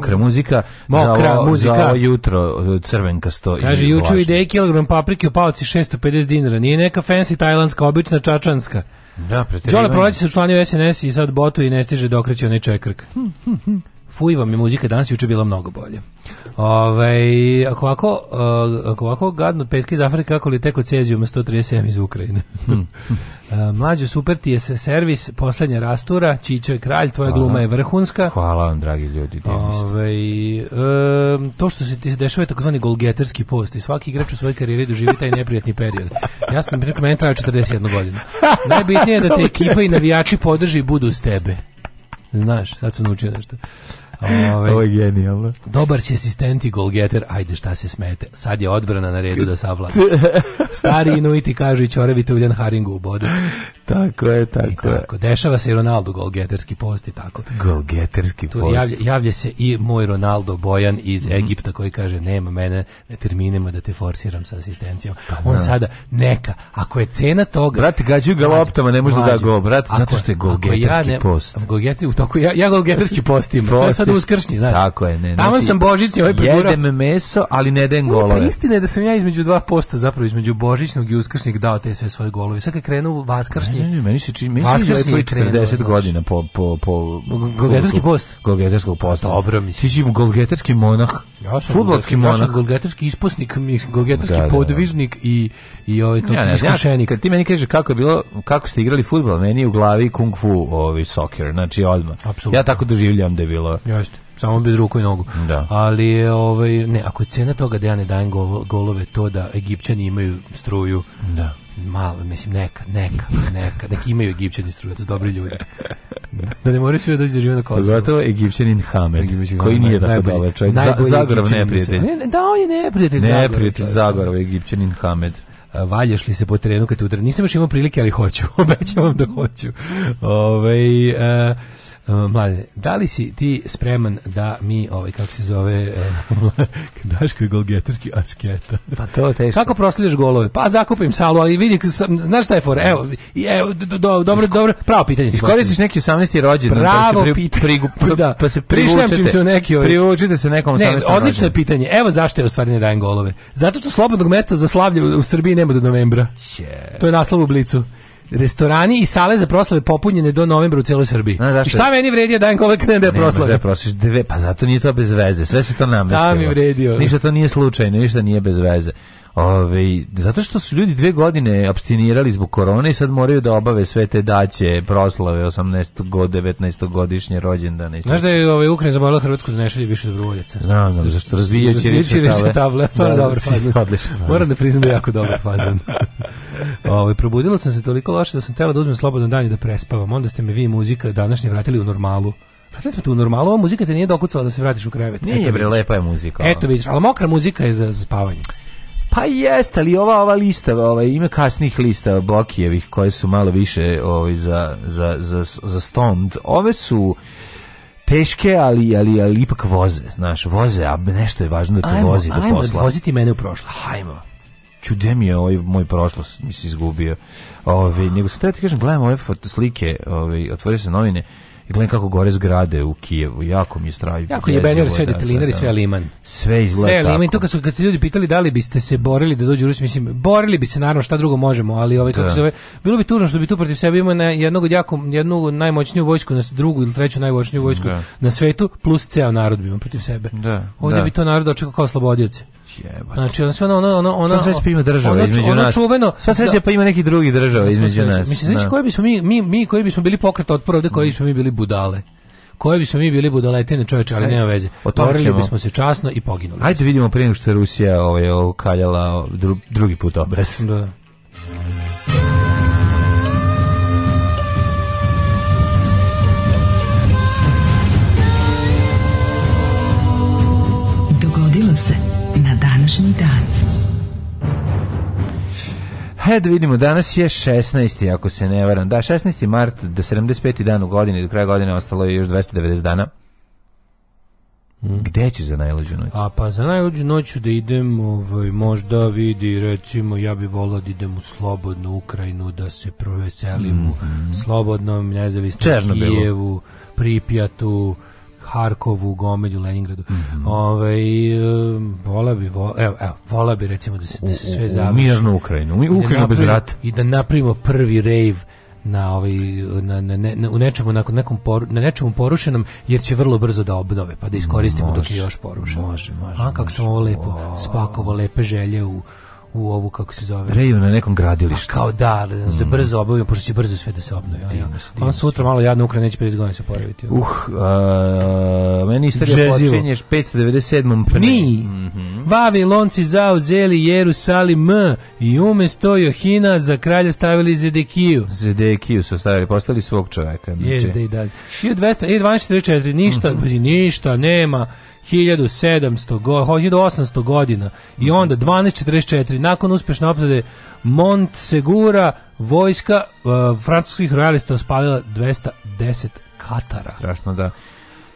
mokra muzika mokra za muzika za jutro e, crvenkasto i kaže juče ide kilogram paprike u pauci 650 dinara nije neka fancy tajlandska obična čačanska da Đole proleće se članio SNS i sad botu i ne stiže dokreći da onaj čekrk hm, hm, hm. Fuj vam je muzika danas juče bila mnogo bolje. Ovaj ako ovako, eh, ako ovako gadno peski iz Afrike, kako li teko cezijuma 137 iz Ukrajine. Hmm. Eh, mlađo, super ti je se servis, poslednja rastura, Čičo je kralj, tvoja Hvala. gluma je vrhunska. Hvala vam, dragi ljudi. Ove, ovaj, e, to što se ti dešava je takozvani golgeterski post i svaki igrač u svojoj karijeri doživi taj neprijatni period. Ja sam, preko meni trajao 41 godinu. Najbitnije je da te ekipa i navijači podrži i budu uz tebe. Znaš, sad sam naučio nešto. Ove, ovaj, Ovo je genijalno. Dobar si asistent i golgeter, ajde šta se smete. Sad je odbrana na redu da savlada. Stari inuiti kažu i čoravite uljan haringu u bodu. Tako je, tako, I tako je. Dešava se i Ronaldo golgeterski post i tako. Golgeterski tu post. Javlja, javlja, se i moj Ronaldo Bojan iz mm. Egipta koji kaže nema mene na terminima da te forsiram sa asistencijom. Pa, On no. Da. sada neka. Ako je cena toga... Brate, gađaju ga loptama, ne može da da gol, brate, zato što je golgeterski ja ne, post. Golgeterski, u toku, ja, ja golgeterski postim. to je sad kad uskršnji, znači. Tako je, ne. Tamo znači, sam božićni ovaj pregurao. Jedem meso, ali ne dajem golove. Pa istina je da sam ja između 2%, zapravo između božićnog i uskršnjih dao te sve svoje golove. Sad kad krenu vaskršnji. Ne, ne, ne, meni se čini, mislim da je 40 godina po po po golgetarski post. Golgetarskog posta. Dobro, mislim. Ti golgetarski monah. Ja sam fudbalski monah, golgetarski isposnik, golgetarski da, da, podvižnik i i ovaj kako iskušenik. Kad ti meni kažeš kako je bilo, kako ste igrali fudbal, meni u glavi kung fu, ovaj soccer, znači odma. Ja tako doživljavam da je bilo. Ja Jeste samo bez ruku i nogu. Da. Ali je ovaj ne, ako je cena toga da ja ne dajem gol, golove to da Egipćani imaju struju. Da. Malo, mislim neka, neka, neka, da imaju Egipćani struju, to su dobri ljudi. Da ne moraju sve da doći do živa na Kosovo. Zato Egipćanin Hamed, koji nije tako dobar čovjek. Zagorov neprijatelj. Ne, da, on je neprijatelj Zagorov. Neprijatelj Zagorov, Egipćanin Hamed valjaš li se po terenu kad te udara. Nisam još imao prilike, ali hoću. Obećavam da hoću. Ove, ovaj, e, Uh, Mladine, da li si ti spreman da mi, ovaj, kako se zove, uh, Daško je golgetarski asketa? Pa to teško. Kako prosliš golove? Pa zakupim salu, ali vidi, znaš šta je for? Evo, evo do, do, dobro, Isko, dobro, pravo pitanje. Iskoristiš neki 18. rođendan da pravo pa se pri, pri, da. pa se privučete. se u neki ovaj. Privučite se nekom 18. Ne, odlično je pitanje. Evo zašto je u stvari ne dajem golove. Zato što slobodnog mesta za slavlje u, u Srbiji nema do novembra. Yeah. To je naslov u Blicu restorani i sale za proslave popunjene do novembra u celoj Srbiji. I šta meni vredi da dan kola krene da je proslave? prosiš dve, pa zato nije to bez veze. Sve se to namestilo. Šta mi vredio? Ništa to nije slučajno, ništa nije bez veze. Ove, zato što su ljudi dve godine abstinirali zbog korone i sad moraju da obave sve te daće, proslave 18. god, 19. godišnje rođendane. Znaš da je ovaj Ukrajina zamolila Hrvatsku da ne šalje više dobrovoljaca? Znam, da, zašto razvijaju ćirilične table. Da, stvarno da, dobar da, fazan. Moram da priznam da je jako dobar fazan. Ove, ovaj, probudila sam se toliko loše da sam tela da uzmem slobodan dan i da prespavam. Onda ste me vi muzika današnje vratili u normalu. Vratili smo tu u normalu, muzika te nije dokucala da se vratiš u krevet. Nije, bre, lepa je muzika. Eto vidiš, ali mokra muzika je za, za spavanje. Pa jeste, ali ova ova lista, ovaj ima kasnih lista Bokijevih koje su malo više ovaj za za za za stond. Ove su teške, ali, ali, ali ipak voze, znaš, voze, a nešto je važno da te ajmo, vozi do posla. Hajmo, voziti mene u prošlost. Ajmo. Čude mi je ovaj moj prošlost, mi se izgubio. Ove, ovaj, nego se ti kažem, gledam ove fotoslike, ove, ovaj, otvori se novine, i gledam kako gore zgrade u Kijevu, jako mi je strašno. Jako da, da, da. je benjer sve detelinari, sve liman. Sve izgleda Sve liman, i to kad su kad se ljudi pitali da li biste se borili da dođu Rusi, mislim, borili bi se naravno šta drugo možemo, ali ovaj kako da. se zove, bilo bi tužno što bi tu protiv sebe imao na jednog od jako, jednu najmoćniju vojsku, na drugu ili treću najmoćniju vojsku da. na svetu, plus ceo narod bi imao protiv sebe. Da. Ovdje da. bi to narod očekao kao slobodioce. Jeba. Znači on sve ono ono ono ona sreća pa ima država ono, između nas. Čuveno, sva sreća pa ima neki drugi država između nas. Mislim znači koji bismo mi mi mi koji bismo bili pokret otpora ovde koji bismo mi bili budale koje bismo mi bili budaletine čoveče, ali Ajde, nema veze. Otvorili bismo se časno i poginuli. Hajde vidimo prije što je Rusija ovaj kaljala drugi put obraz. Da. He, da vidimo, danas je 16. ako se ne varam. Da, 16. mart, do da 75. dan u godini, do kraja godine ostalo je još 290 dana. Mm. Gde ćeš za najluđu noć? A pa za najluđu noć da idem, ovaj, možda vidi, recimo, ja bih volao da idem u slobodnu Ukrajinu, da se proveselim mm -hmm. u mhm. slobodnom, nezavisnom Černobilu. Kijevu, Pripjatu, Harkovu, Gomelju, Leningradu. Mm -hmm. Ovaj vola bi vola, evo, evo, vola bi recimo da se da se sve završi. Mirnu Ukrajinu, da Ukrajinu bez rata. I da napravimo prvi rave na ovaj na, na, na, u nečemu nakon nekom poru, na nečemu porušenom jer će vrlo brzo da obnove pa da iskoristimo može, dok je još porušeno. Može, može. A kako sam ovo lepo spakovao lepe želje u u ovu kako se zove reju na nekom gradilištu. A kao da, znači, da brzo obavimo, pošto će brzo sve da se obnovi. Ja, ja. On sutra malo jadno Ukrajina neće pred godina se oporaviti. Uh, a, meni istorija počinješ 597. Pre. Ni. Mm -hmm. Vavilonci zauzeli Jerusalim i umesto Johina za kralja stavili Zedekiju. Zedekiju su stavili, postali svog čoveka. Znači. Yes, they does. 1244, ništa, mm -hmm. ništa, nema 1700 go, 1800 godina i mhm. onda 1244 nakon uspešne opsade Montsegura vojska uh, francuskih rojalista spalila 210 katara. Strašno da.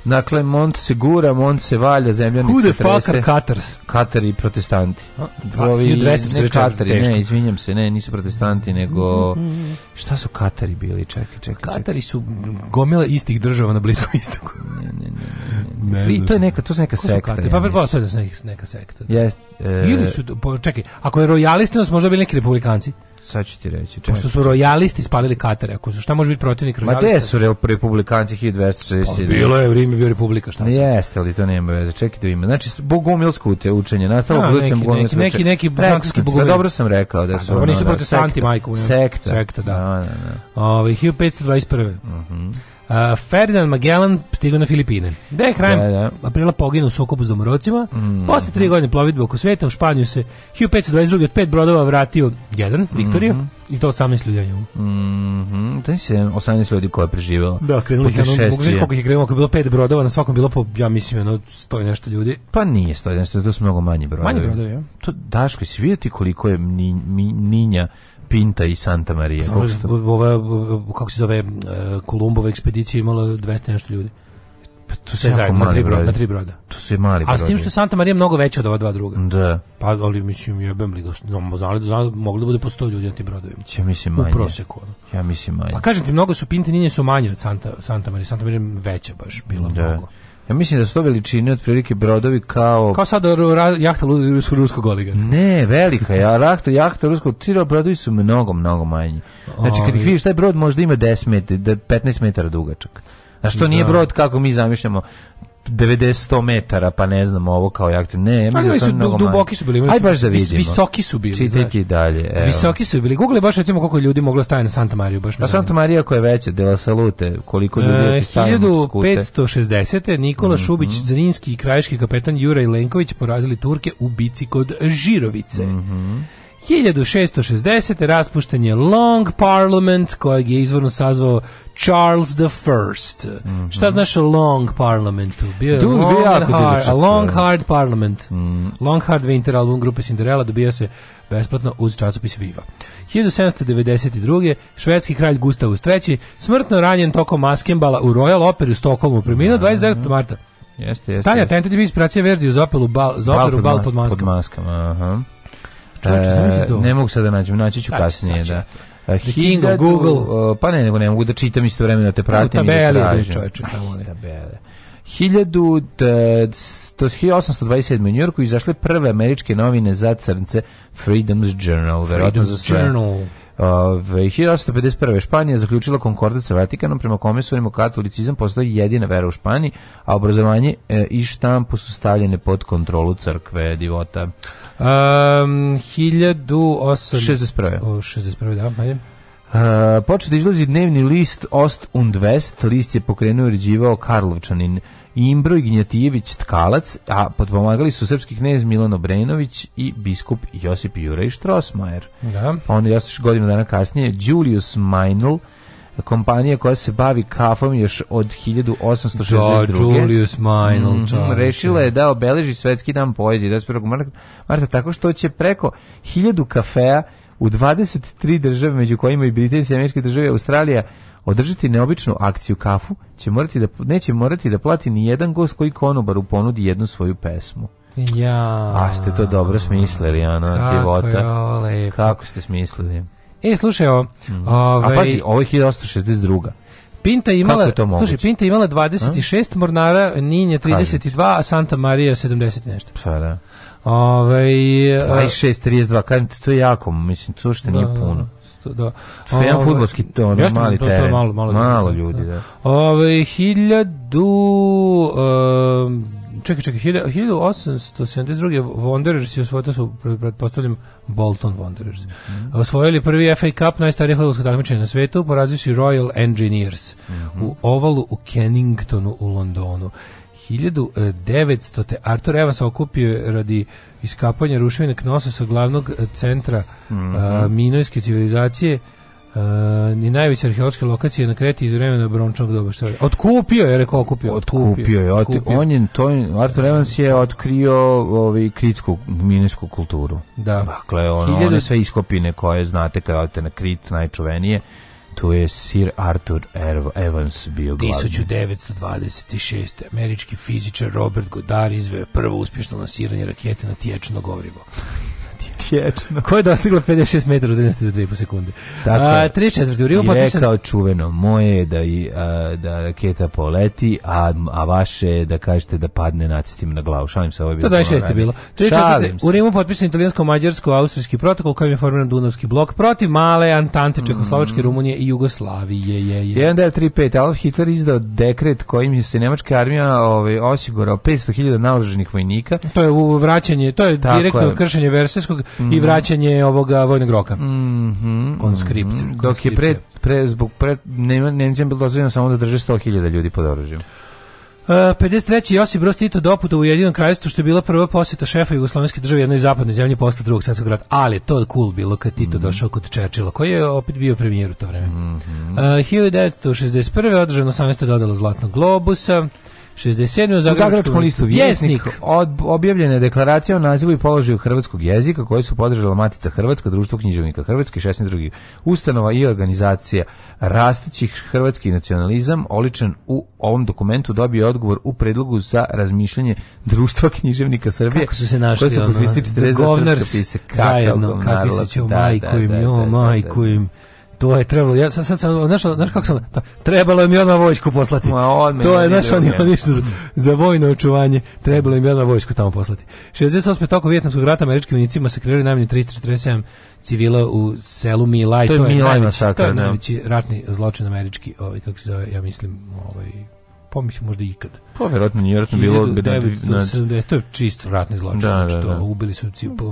Dakle, Mont se gura, Mont se valja, zemljanik se trese. Who the fuck Katars? Katari protestanti. Ovi, ne, Katari, ne, izvinjam se, ne, nisu protestanti, nego... Mm, mm, mm. Šta su Katari bili? Čekaj, čekaj, Katari su gomile istih država na Bliskom istoku. Ne, ne, ne. ne, I to je neka, to su neka sekta. Pa pretpostavljam pa, pa, da su neka sekta. Yes, da. e, Ili su, čekaj, ako je onda su možda bili neki republikanci. Sad ću ti reći. Pošto su rojalisti spalili Katar, ako su, šta može biti protivnik rojalista? Ma gde su republikanci 1240? Pa bilo je, vrijeme bio republika, šta se? Jeste, ali to nema veze, čekaj da ima. Znači, bogumilsko te učenje, nastalo no, budućem bogumilsko neki, učenje. Neki, neki, francuski bogumil. Pa dobro sam rekao da pa su... A, dobro, nisu da, protestanti, majko. Sekta. Sekta, da. No, no, no. Ove, 1521. Mhm. Mm Uh, Ferdinand Magellan stigao na Filipine. Da je krajem da, da. aprila poginuo u sukobu s domorodcima. Mm. Da. Posle tri godine plovidbe oko sveta u Španiju se 1522 od pet brodova vratio jedan, mm -hmm. Viktorija, mhm. i to 18 ljudi na njemu. Mhm. To je 18 ljudi koje je preživelo. Da, krenuli ih ono, mogu koliko je krenulo, ako je bilo pet brodova, na svakom bilo po, ja mislim, jedno, sto nešto ljudi. Pa nije sto nešto, to su mnogo manji brodovi. Manji brodovi, ja. To, Daško, si vidjeti koliko je ni, mi, Ninja Pinta i Santa Maria. Kako, ova, kako se zove, e, Kolumbova ekspedicija imala 200 nešto ljudi. Pa to se zajedno na tri broda, na tri broda. To su mali brodovi. A s tim što je Santa Maria mnogo veća od ova dva druga. Da. Pa ali mislim jebem li ga, znali da znali, mogli da bude po 100 ljudi na tim brodovima. Ja mislim manje. U proseku. Ja mislim manje. Pa kažem ti mnogo su Ninje su manje od Santa Santa Marija. Santa Marija veća baš bila da. mnogo. Ja mislim da su to veličine otprilike brodovi kao... Kao sad jahta ruskog oliga. Ne, velika ja, jahta, jahta ruskog tira, da, brodovi su mnogo, mnogo manji. Znači, kad ih vidiš, taj brod možda ima 10 met, 15 metara dugačak. Znači, to da. nije brod kako mi zamišljamo 90-100 metara, pa ne znam ovo kao jakte. Ne, ja mislim da su mnogo duboki su bili. Aj baš da vidimo. Visoki su bili. Čitajte dalje. Evo. Visoki su bili. Google baš recimo koliko ljudi moglo stajati na Santa Mariju. Baš na pa Santa Marija koja je veća, Dela Salute, koliko ljudi da e, 1560. Nikola mm -hmm. Šubić, Zrinski i krajiški kapetan Juraj Lenković porazili Turke u bici kod Žirovice. Mm -hmm. 1660. raspušten je Long Parliament, kojeg je izvorno sazvao Charles the First. Mm -hmm. Šta znaš o Long Parliamentu? Bio je Dude, long, bio hard, a long hard Parliament. Mm. Long Hard Winter album grupe Cinderella dobija se besplatno uz časopis Viva. 1792. švedski kralj Gustav III. smrtno ranjen tokom maskembala u Royal Operi u Stokholmu. Preminuo mm -hmm. 29. marta. Jeste, jeste. Tanja Tentet je bio inspiracija Verdi uz opelu Bal, za operu Bal pod maskama. Pod maskama, aha. Čovječe, e, ne mogu sad da nađem, naći ću kasnije, da. Uh, King of Google, uh, pa ne, nego ne mogu da čitam istovremeno da te pratim u tabeli, i da tražim. Čovječe, tamo ne. Tabele. 1827. E, u Njorku izašle prve američke novine za crnce Freedom's Journal. Freedom's Journal. Uh, 1851. Španija zaključila konkordat sa Vatikanom, prema kome su onima katolicizam postoji jedina vera u Španiji, a obrazovanje e, i štampu su stavljene pod kontrolu crkve divota. Um, 1861. 61. da, ajde. Uh, počeo da izlazi dnevni list Ost und West, list je pokrenuo i ređivao Karlovčanin i Gnjatijević Tkalac, a podpomagali su srpski knez Milan Obrenović i biskup Josip Jurej Štrosmajer. Da. Pa onda još godinu dana kasnije Julius Meinl, kompanija koja se bavi kafom još od 1862. Da, Julius Meinl. Mm -hmm. Rešila je da obeleži svetski dan poezije 21. Da marta tako što će preko 1000 kafea u 23 države, među kojima i Britanije, Američke države, Australija, održati neobičnu akciju kafu, će morati da, neće morati da plati ni jedan gost koji konobar uponudi jednu svoju pesmu. Ja. A ste to dobro smislili, ono, Kako, divota. Kako ste smislili? E, slušaj, o, mm. ovaj, A pazi, ovo je 1862. Pinta imala, slušaj, Pinta imala 26, a? Mornara, Ninje 32, a Santa Maria 70 nešto. Pa da. Ove, 26, 32, kažem ti, to je jako, mislim, to što nije da, da puno. Da. To je ovaj, futbolski to, ono, mali to, teren. To malo, malo, malo, da, da. ljudi, da. da. Ove, ovaj, hiljadu... Um, čekaj, čekaj, 1872. Wanderers i osvojili su, pretpostavljam, Bolton Wanderers. Mm -hmm. Osvojili prvi FA Cup, najstarije futbolsko takmičenje na svetu, porazivši Royal Engineers mm -hmm. u ovalu u Kenningtonu u Londonu. 1900. Arthur Evans okupio radi iskapanja ruševina Knosa sa glavnog centra mm -hmm. a, minojske civilizacije Uh, ni najveće arheološke lokacije na Kreti iz vremena brončnog doba što je. Otkupio je, rekao otkupio. Otkupio, je. otkupio. On je to Arthur Evans je otkrio ovi kritsku minesku kulturu. Da. Dakle ono, Hiljadu... one sve iskopine koje znate kad odete na Krit najčuvenije. To je Sir Arthur Evans bio glavni. 1926. američki fizičar Robert Goddard izveo prvo uspješno lansiranje rakete na tiječno gorivo. Tječno. Koja je dostigla 56 metara u 11 za 2,5 sekunde. Tako, a, 3 četvrti u Rimu Partizan... I rekao čuveno, moje je da, i, a, da raketa poleti, a, a vaše je da kažete da padne nacistim na glavu. Šalim se, ovo je bilo. Da, to 26 je bilo. 3 četvrti, u Rimu potpisan italijansko-mađarsko-austrijski protokol kojim je formiran Dunavski blok protiv male Antante mhm. Čekoslovačke, mm. Rumunije i Jugoslavije. Je, je. je. 1935. Adolf Hitler izdao dekret kojim je se nemačka armija ovaj, osigurao 500.000 naloženih vojnika. To je vraćanje, to je Tako direktno je. kršenje Versajskog i vraćanje ovoga vojnog roka. Mhm. Konskript. Mhm. Dok je pre, pre zbog pre nema Nemcima bilo dozvoljeno samo da drže 100.000 ljudi pod oružjem. Uh, e, 53. Josip Broz Tito doputa u jedinom kraljestvu što je bila prva posjeta šefa Jugoslovenske države jednoj zapadnoj zemlji posle drugog svjetskog rata. Ali to je cool bilo kad Tito mm -hmm. došao kod Čečila, koji je opet bio premijer u to vreme. Mm -hmm. uh, 1961. održano 18. dodala Zlatnog globusa. 67. u Zagrebačkom listu Vjesnik od, objavljena je deklaracija o nazivu i položaju hrvatskog jezika koju su podržala Matica Hrvatska, Društvo književnika Hrvatske, 16 drugih ustanova i organizacija rastućih hrvatski nacionalizam oličen u ovom dokumentu dobio odgovor u predlogu za razmišljanje Društva književnika Srbije. Kako su se našli su ono, govnars, zajedno, kako se ću da, da, majku im, da, jo majku im to je trebalo, ja sam, sam, znaš, znaš kako sam, ta, trebalo je mi odmah vojsku poslati. Ma, to je, znaš, oni, oni što za, za vojno očuvanje, trebalo je mi odmah vojsku tamo poslati. 68. tokom Vjetnamskog rata američkim vojnicima sakrirali najmanje 347 civila u selu Milaj. To je, to je Milaj masakra, da. najveći ratni zločin američki, ovaj, kako se zove, ja mislim, ovaj, pomislio pa možda ikad. Pa verovatno nije verovatno bilo 1970 to je čist ratni zločin, da, da, da. ubili su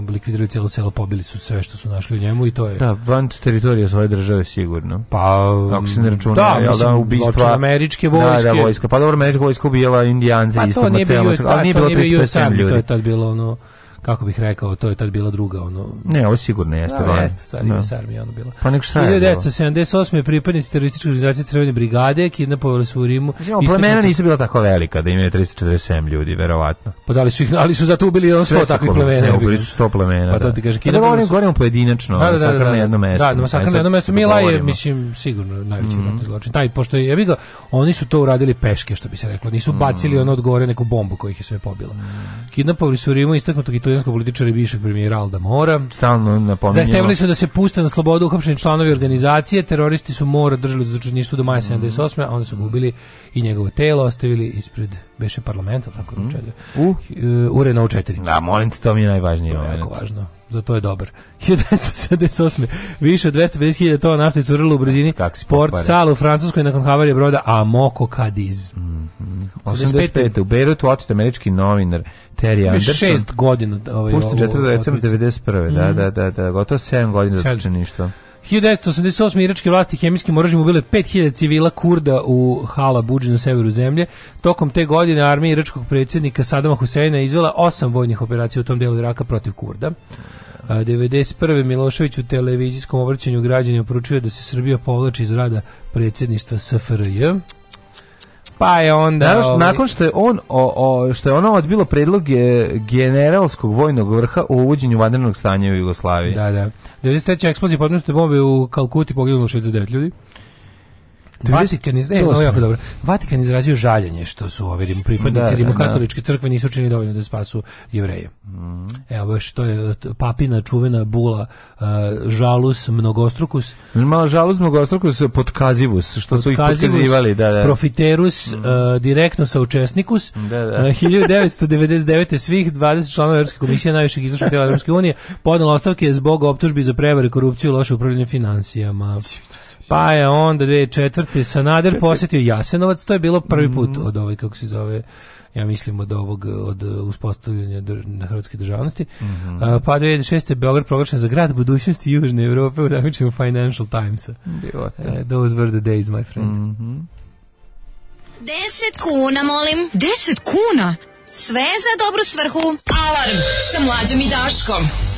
likvidirali celo selo, pobili su sve što su našli u njemu i to je Da, van teritorije svoje države sigurno. Pa ako se ne da, računa, da, jel, da ubistva američke vojske. Da, da, vojska. Pa dobro, američka vojska ubijala Indijance pa, isto na celo, ali nije pa bilo 35 ljudi. To je tad bilo ono kako bih rekao, to je tad bila druga ono. Ne, ovo sigurno jeste, da, da. jeste, stvari no. sa da. armijom ono bilo. Pa nek šta je. 1978. pripadnici terorističke organizacije Crvene brigade kidnapovali su u Rimu. Žemo, plemena nisu bila tako velika da imaju 347 ljudi, verovatno. Pa da li su ih, ali su zato ubili 100 takvih plemena. Ne, ubili su 100 plemena. Pa to da. ti kaže kidnapovali. Pa da govorimo, govorimo pojedinačno, da, da, da, da, na jednom mestu. Da, masakr na jednom mestu Mila je, mislim, sigurno najveći mm. zločin. Taj, pošto je, jebi ga, oni su to uradili peške, što bi se reklo. Nisu mhm. bacili ono odgore neku bombu kojih je sve pobila. Mhm. Kidnapovali su u Rimu istaknutog italijanskog političara i bivšeg premijera Alda Mora. Stalno napominjamo. Zahtevali su da se puste na slobodu uhapšeni članovi organizacije. Teroristi su Mora držali za zatočeništvu do maja 78. Mhm. A onda su gubili i njegovo telo, ostavili ispred beše parlamenta, tako mm. u, u e, Renault 4. Da, molim te, to mi je najvažnije. To je jako važno za to je dobar. 1978. Više od 250.000 tona nafte curilo u brzini Port Salu u Francuskoj nakon havarije broda Amoko Cadiz. Mm -hmm. 85. u Beirutu otit američki novinar Terry Anderson. Šest godina. Ovaj, Pušten 4. decembra 91. Mm -hmm. Da, mhm. da, da, da, gotovo 7 godina zatočeništva. ništa. 1988. iračke vlasti hemijskim oružjem ubile 5000 civila Kurda u Hala Buđi na severu zemlje. Tokom te godine armija iračkog predsjednika Sadama Huseina izvela osam vojnih operacija u tom delu Iraka protiv Kurda. 1991. Milošević u televizijskom obraćanju građanima poručuje da se Srbija povlači iz rada predsjedništva SFRJ. Pa je onda... Naravno, ovaj... Nakon što je, on, o, o, što je ono odbilo predlog generalskog vojnog vrha o uvođenju vanrednog stanja u Jugoslaviji. Da, da. 93. eksplozija podmjenute bombe u Kalkuti poginulo 69 ljudi. Vatikan, iz, e, ovo jako dobro. Vatikan izrazio žaljenje što su ovi pripadnici da, da, rimokatoličke crkve nisu učinili dovoljno da spasu jevreje. Mm. Evo što je papina čuvena bula uh, žalus mnogostrukus. Malo žalus mnogostrukus podkazivus, što potkazivus, su ih potkazivali. Da, da. Profiterus, mm. uh, direktno saučesnikus. Da, da. Uh, 1999. svih 20 članova Evropske komisije najvišeg izvršnog tela Europske unije podnalo ostavke zbog optužbi za prevare, korupciju i loše upravljanje financijama. Pa je onda 2004. Sanader posjetio Jasenovac, to je bilo prvi put mhm. od ovaj, kako se zove, ja mislim od ovog od uspostavljanja na hrvatske državnosti. Mm -hmm. pa 2006. je Beograd proglašen za grad budućnosti Južne Evrope u takmičenju Financial Timesa. Uh, those were the days, my friend. Mm -hmm. 10 kuna, molim. 10 kuna? Sve za dobru svrhu. Alarm sa mlađom i Daškom.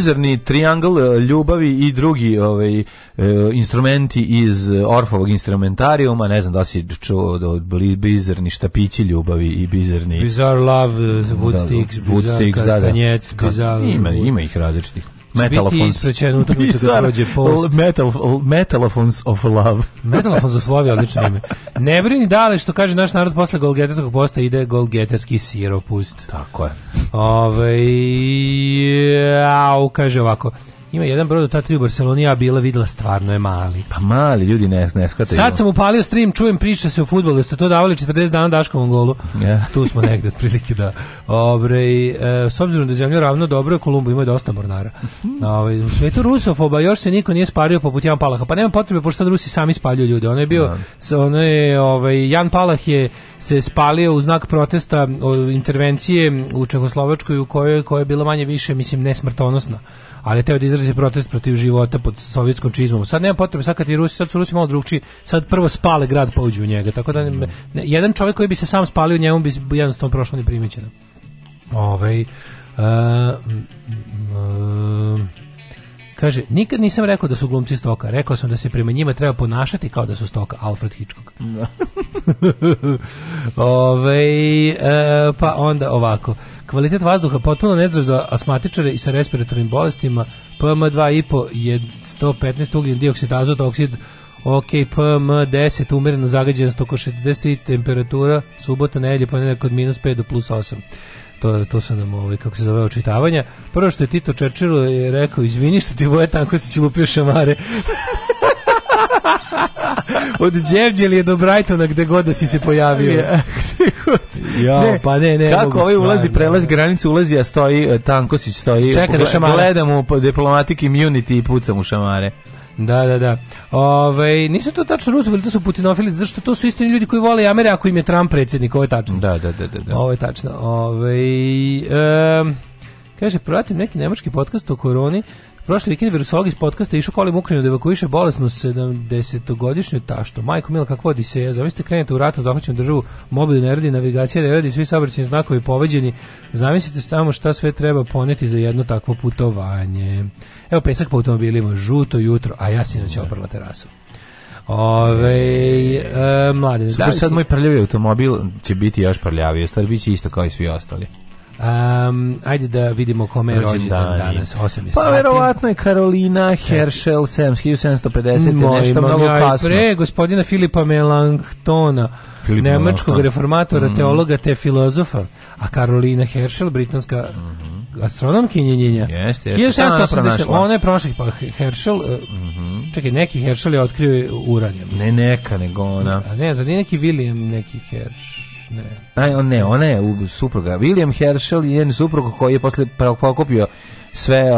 bizarni triangle ljubavi i drugi ovaj, e, instrumenti iz Orfovog instrumentarijuma, ne znam da si čuo od bizarni štapići ljubavi i bizerni... Bizarre love, woodsticks, da, woodsticks, da, da. Bizarre, da, da. ima, ima ih različitih. Metalofons. Biti utakmica kad Metal, metalofons of Love. metalofons of Love je odlično ime. Ne brini dale što kaže naš narod posle golgeterskog posta ide golgeterski siropust. Tako je. Ove, ovaj, jau, kaže ovako. Ima jedan brod od ta tri u Barceloni, ja bila videla, stvarno je mali. Pa mali, ljudi ne, ne shvataju. Sad sam upalio stream, čujem priča se o futbolu, ste to davali 40 dana Daškovom golu. Yeah. Tu smo negde, otprilike da. Obre, i, e, s obzirom da je zemlja ravno dobro, Kolumbo ima dosta mornara. Mhm. Ove, ovaj, u svetu rusofoba još se niko nije spario poput Jan Palaha. Pa nema potrebe, pošto sad Rusi sami spaljuju ljude. Ono je bio, yeah. Da. ono je, ovaj, Jan Palah je se spalio u znak protesta o intervencije u Čehoslovačkoj u kojoj, kojoj je bila manje više, mislim, nesmrtonosna ali teo da izrazi protest protiv života pod sovjetskom čizmom. Sad nema potrebe, sad kad je Rusi, sad su Rusi malo drugčiji, sad prvo spale grad pa uđu u njega. Tako da ne, ne, jedan čovjek koji bi se sam spalio njemu bi jednostavno prošlo neprimijećeno. Ovaj uh, uh, Kaže, nikad nisam rekao da su glumci stoka. Rekao sam da se prema njima treba ponašati kao da su stoka. Alfred Hitchcock. Da. Ove, ovaj, e, pa onda ovako. Kvalitet vazduha potpuno nezdrav za asmatičare i sa respiratornim bolestima. PM2,5 je 115 ugljen dioksid azota, oksid OK, PM10, umereno zagađenost oko 60 temperatura, subota, nedelje, ponedjeljak od minus 5 do plus 8 to, to su nam ovaj, kako se zove očitavanja. Prvo što je Tito Čečilo je rekao, izvini što ti voje tanko se će lupio šamare. od Đevđelije do Brightona gde god da si se pojavio. ja, ne, pa ne, ne. Kako ovaj ulazi, prelazi granicu, ulazi, a stoji e, Tankosić, stoji. Čeka da šamare. Gleda mu diplomatic immunity i puca mu šamare. Da, da, da. Ove, ovaj, nisu to tačno Rusovili, to su putinofili, zato što to su isto ljudi koji vole Amere ako im je Trump predsjednik, ovo je tačno. Da, da, da, da. da. Ovo je tačno. Ove, ovaj, um, Kaže, pratim neki nemački podcast o koroni, Prošli vikend virusolog iz podcasta išao kolim Ukrajinu da evakuiše bolesnu 70-godišnju taštu. Majko Mila, kakva odiseja, Zavisite, krenete u ratu, zahvaćenu državu, mobil ne radi, navigacija ne radi, svi saobraćajni znakovi poveđeni. Zamislite samo šta sve treba poneti za jedno takvo putovanje. Evo pesak po automobilima, žuto jutro, a ja sinoć da. oprla terasu. Ove, e, mlade, Super, da sad moj prljavi automobil će biti još prljaviji, stvari biće isto kao i svi ostali. Um, ajde da vidimo kome je rođendan danas. 8 je pa verovatno je Karolina Herschel 1750 nešto mnogo kasno. Pre gospodina Filipa Melanchtona. Filip nemačkog Melanchthon. reformatora, mm teologa te filozofa, a Karolina Herschel, britanska mm -hmm. astronomkinja njenja. Jeste, jeste. 1680, ona je prošla, pa Herschel, mm -hmm. čekaj, neki Herschel je otkrio uranijom. Ne neka, nego ona. A ne, zar nije neki William, neki Herschel? Ne. A, ne, ona je supruga. William Herschel i njen suprug koji je posle pokopio sve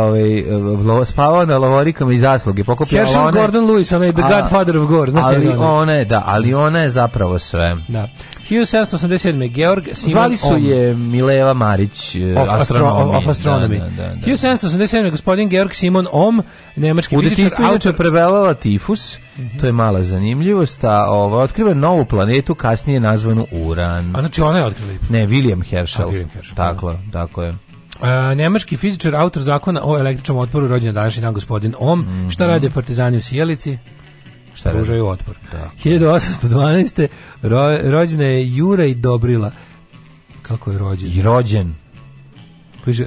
ovaj spavao na lavorikama i zasluge pokupio Herschel one, Gordon Lewis onaj the a, Godfather of Gore znači ali ona? je da ali ona je zapravo sve da 1787. Georg Simon Zvali su je Mileva Marić of, eh, astronomi. astronomy. 1787. Da, da, da, gospodin Georg Simon Ohm, nemački fizičar. U detičstvu tifus, mm -hmm. to je mala zanimljivost, a ova, otkriva novu planetu, kasnije nazvanu Uran. A znači ona je otkrila? Ne, William Herschel. A, William Herschel. Tako, tako je nemački fizičar, autor zakona o električnom otporu, rođen današnji dan gospodin Om. Mm -hmm. Šta rade partizani u Sjelici? Šta Pružaju otpor. Da. 1812. Ro, rođena je Jura i Dobrila. Kako je rođen? I rođen.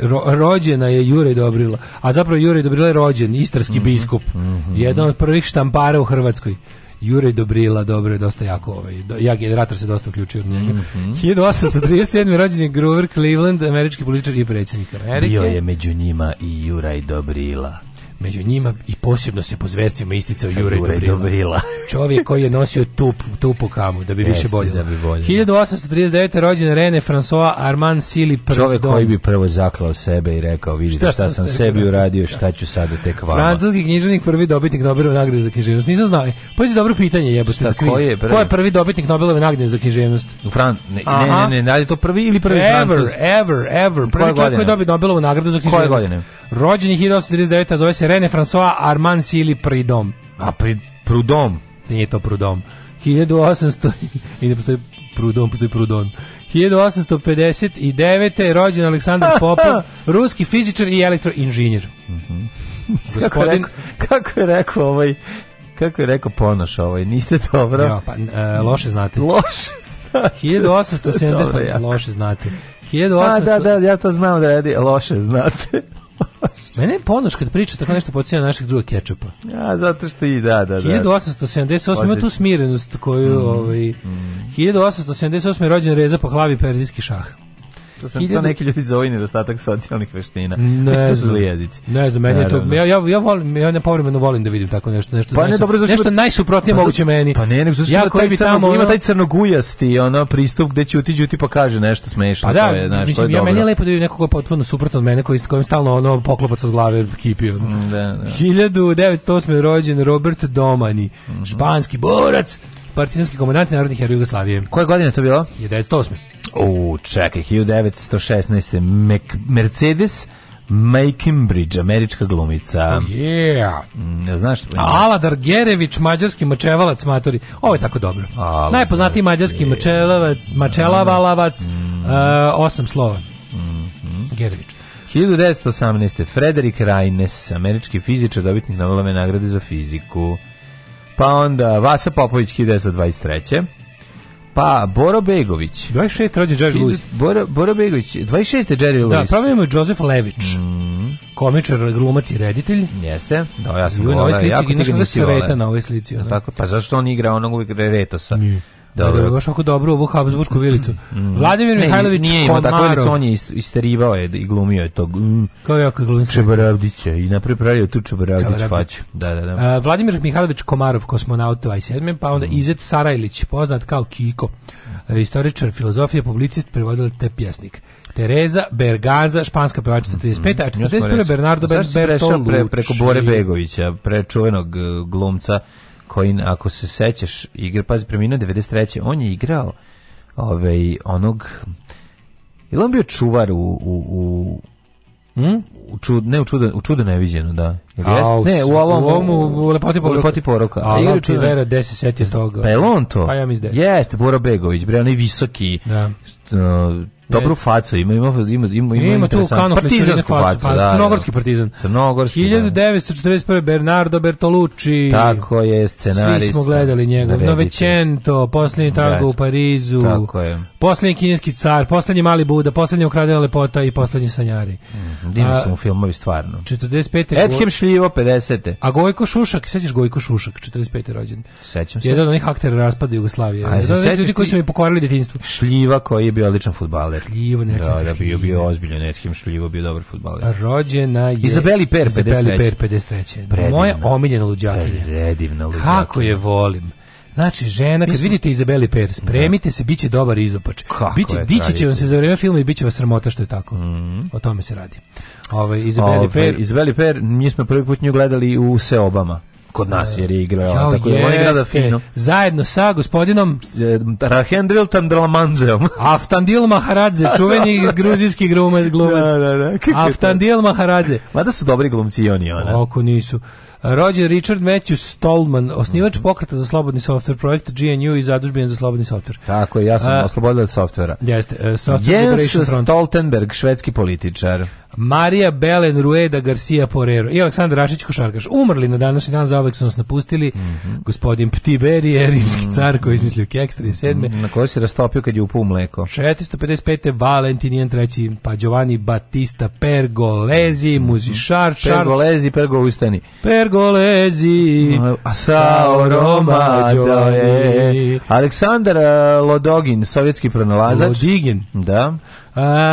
Ro, rođena je Jure Dobrila. A zapravo Jure Dobrila je rođen, istarski mm -hmm. biskup. Mm -hmm. Jedan od prvih štampara u Hrvatskoj. Jure Dobrila, dobro je dosta jako ovaj, do, ja generator se dosta uključio od njega. Mm -hmm. 1837. rođen je Grover Cleveland, američki političar i predsjednik Amerike. Bio je među njima i Juraj Dobrila. Među njima i posebno se po zverstvima isticao Jure Dobrila. Dobrila. Čovjek koji je nosio tup, tupu kamu, da bi Jeste, više bolje. Da bi bolje. 1839. Da. rođen Rene François Armand Sili Prdon. Čovjek koji bi prvo zaklao sebe i rekao, vidi šta, šta, sam sebi uradio, šta ću sad od tek vama. Francuski književnik prvi dobitnik Nobelove nagrade za književnost. Nisam znao. Pa dobro pitanje, jebote, za Ko je, prvi? Ko je prvi dobitnik Nobelove nagrade za književnost? U Fran... Ne, ne, ne, ne, da to prvi ili prvi ever, Francuz? Ever, ever, Prvi čovjek koji je dobio Nobelovu nagradu za književnost. Koje godine? Rođen je 1839, a zove se se Rene François Armand Sili Pridom. A pri, Prudom? Nije to Prudom. 1800 i ne postoji Prudom, postoji Prudon. 1859. je rođen Aleksandar Popov, ruski fizičar i elektroinženjer. Mm -hmm. kako, je rekao, kako je rekao ovaj kako je rekao Ponoš ovaj, niste dobro. Jo, pa, e, loše znate. Loše znate. 1870, loše znate. 1800... A, da, da, ja to znam da je loše znate. Mene ponoš kad priča tako nešto podsjeća naših druga kečapa. Ja, zato što i da, da, da. 1878 ima tu smirenost koju, mm -hmm. ovaj, 1878 mm-hmm. je rođen Reza Pahlavi, perzijski šah. To, sam, Hiljadu... to neki ljudi zove nedostatak socijalnih veština. Ne Mislim, to da su zli jezici. Ne znam, meni to... Ja, ja, ja, volim, ja ne povremeno volim da vidim tako nešto. Nešto, pa ne, najsu, dobro, nešto najsuprotnije pa, moguće meni. Pa ne, nego zašto ja, koji bi tamo, ima taj crnogujasti ono, pristup gde će utiđu ti pa kaže nešto smešno. Pa da, to je, znaš, mislim, to je ja, meni je lepo da vidim nekoga potpuno suprotno od mene koji, s kojim stalno ono, poklopac od glave kipi. Ono. Mm, da, da. 1908. rođen Robert Domani, mhm. španski borac, partizanski komandant narodnih Jugoslavije. Koje godine to bilo? 1908. U, čekaj, 1916. Mac Mercedes Bridge, američka glumica. Oh, yeah. Mm, znaš? Aladar Gerević, mađarski mačevalac, matori. Ovo je tako dobro. Aladar Najpoznatiji mađarski mačelavac, mačelavalavac, mm. uh, osam slova. Mm -hmm. Gerević. 1918. Frederik Reines, američki fizičar, dobitnik Nobelove nagrade za fiziku. Pa onda Vasa Popović, 1923. Pa, Boro Begović. 26. rođe Jerry Lewis. Boro, Boro Begović, 26. je Jerry da, Lewis. Da, pravimo je Josef Lević. Mm. Komičar, glumac i reditelj. Jeste. Da, ja sam govorio. Na ovoj slici, ja, ti ga nisi Sreta na ovoj slici. Tako, pa zašto on igra onog uvijek Retosa? Mm. Dobro. Da, baš onako dobro ovu Habsburgsku vilicu. Mm. Vladimir ne, Mihajlović nije imao tako on je isterivao je i glumio je tog. Mm. Kao jako glumio. Čebaravdića i napravio tu Čebaravdić faću. Da, da, da. A, e, Vladimir Mihajlović Komarov, kosmonaut 27, pa onda mm. Izet Sarajlić, poznat kao Kiko. E, istoričar filozofija, publicist, prevodilac te pjesnik. Tereza Bergaza, španska pevačica 35, mm, mm, a 41 Bernardo Bertolucci. Zašto si prešao pre, preko Bore Begovića, prečuvenog e, glumca koji, ako se sećaš, igra, pazi, preminuo 93. On je igrao ovaj, onog... Je on bio čuvar u, u, u Hmm? U čud, ne u čudo, u čudo neviđeno, da. Jel A, ne, u ovom, u, ovom, u, u lepoti poroka. U lepoti poroka. A, A ti vera, gde se setio s toga? Pa je on to? Pa ja mi da Jeste, Bora Begović, bre, onaj visoki, da. Dobru facu, ima ima ima ima ima, ima tu kanu partizansku facu, facu da, crnogorski partizan. Crnogorski. 1941 da. Bernardo Bertolucci. Tako je scenarista. Svi smo gledali njegov Novecento, posljednji tango u Parizu. Tako je. Posljednji kineski car, posljednji mali Buda, posljednja ukradena lepota i posljednji sanjari. Mm, Divni su mu filmovi stvarno. 45. Edhem Šljivo 50. A Gojko Šušak, sećaš Gojko Šušak, 45. rođen. Sećam se. Jedan od onih aktera raspada Jugoslavije. Znači ljudi koji su mi pokorili detinjstvo. Šljiva koji je bio odličan fudbaler fudbaler. Šljivo, ne da, da, bio, bio ozbiljno Kim Šljivo, bio dobar fudbaler. Rođena je Izabeli Per 53. Izabeli Per 53. Predivna. Moja omiljena luđakinja. Predivna luđakinja. Kako je volim. Znači, žena, kad vidite Izabeli Per, da. spremite se, bit će dobar izopač. Kako Biće, je, dići će vam se za vrijeme filma i bit će vas sramota što je tako. Mm -hmm. O tome se radi. Ove, ovaj, Izabeli Ove, ovaj, Per... Izabeli Per, mi smo prvi put nju gledali u Seobama kod nas jer je igrao Jao, tako je da on grada fino zajedno sa gospodinom Rahendril Tandramanzeom Aftandil Maharadze čuveni da, da, gruzijski glumac da, da, da. Aftandil Maharadze mada su dobri glumci i oni ona oko nisu Rođen Richard Matthew Stallman, osnivač pokreta za slobodni softver, projekta GNU i zadužbjen za slobodni softver. Tako je, ja sam oslobodio od softvera. Jeste, uh, Software yes, Stoltenberg, švedski političar. Marija Belen Rueda Garcia Porero i Aleksandar Rašić Košarkaš. Umrli na današnji dan, zaovek su nas napustili. Mm -hmm. Gospodin Ptiberije, rimski car koji je izmislio keks 37. Na kojoj se rastopio kad je upao mleko. 455. Valentinijan III. Pa Giovanni Battista Pergolezi, mm -hmm. muzišar. Pergolezi, Pergo ustani. Pergolezi, a sao Roma Aleksandar eh, Lodogin, sovjetski pronalazač. Lodigin. Da.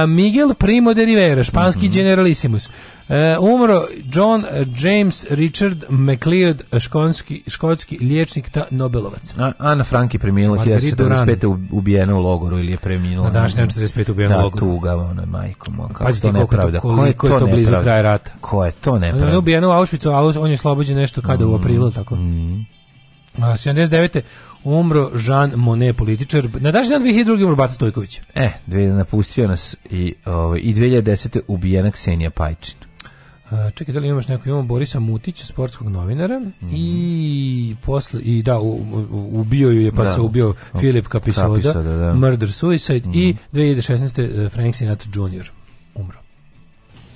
Miguel Primo de Rivera, španski mm -hmm. generalisimus. E, umro John e, James Richard MacLeod, škonski, škotski liječnik ta Nobelovac. A, Ana Franki preminula 1945. ubijena u logoru ili je preminula. Na današnje 1945. ubijena u da, logoru. Da, tuga, ono, majko mo, kako Pazi to nepravda. Koliko, koliko, koliko je to, to blizu kraja rata. Ko je to nepravda? On je ubijen u Auschwitzu, a on je slobođen nešto kada mm -hmm. u aprilu, mhm. tako. Mm -hmm. A, 79 umro Jean Monnet, političar. Na dan 2002. umro Bata Stojković. E, dvije napustio nas i, ovaj, i 2010. ubijena Ksenija Pajčin. A, čekaj, da li imaš neko? Imamo Borisa Mutića, sportskog novinara, mm -hmm. i posle, i da, u, u, ubio ju je, pa da. se ubio Filip Kapisoda, Kapisoda da. Murder Suicide, mm -hmm. i 2016. Mhm. Eh, Frank Sinatra Jr.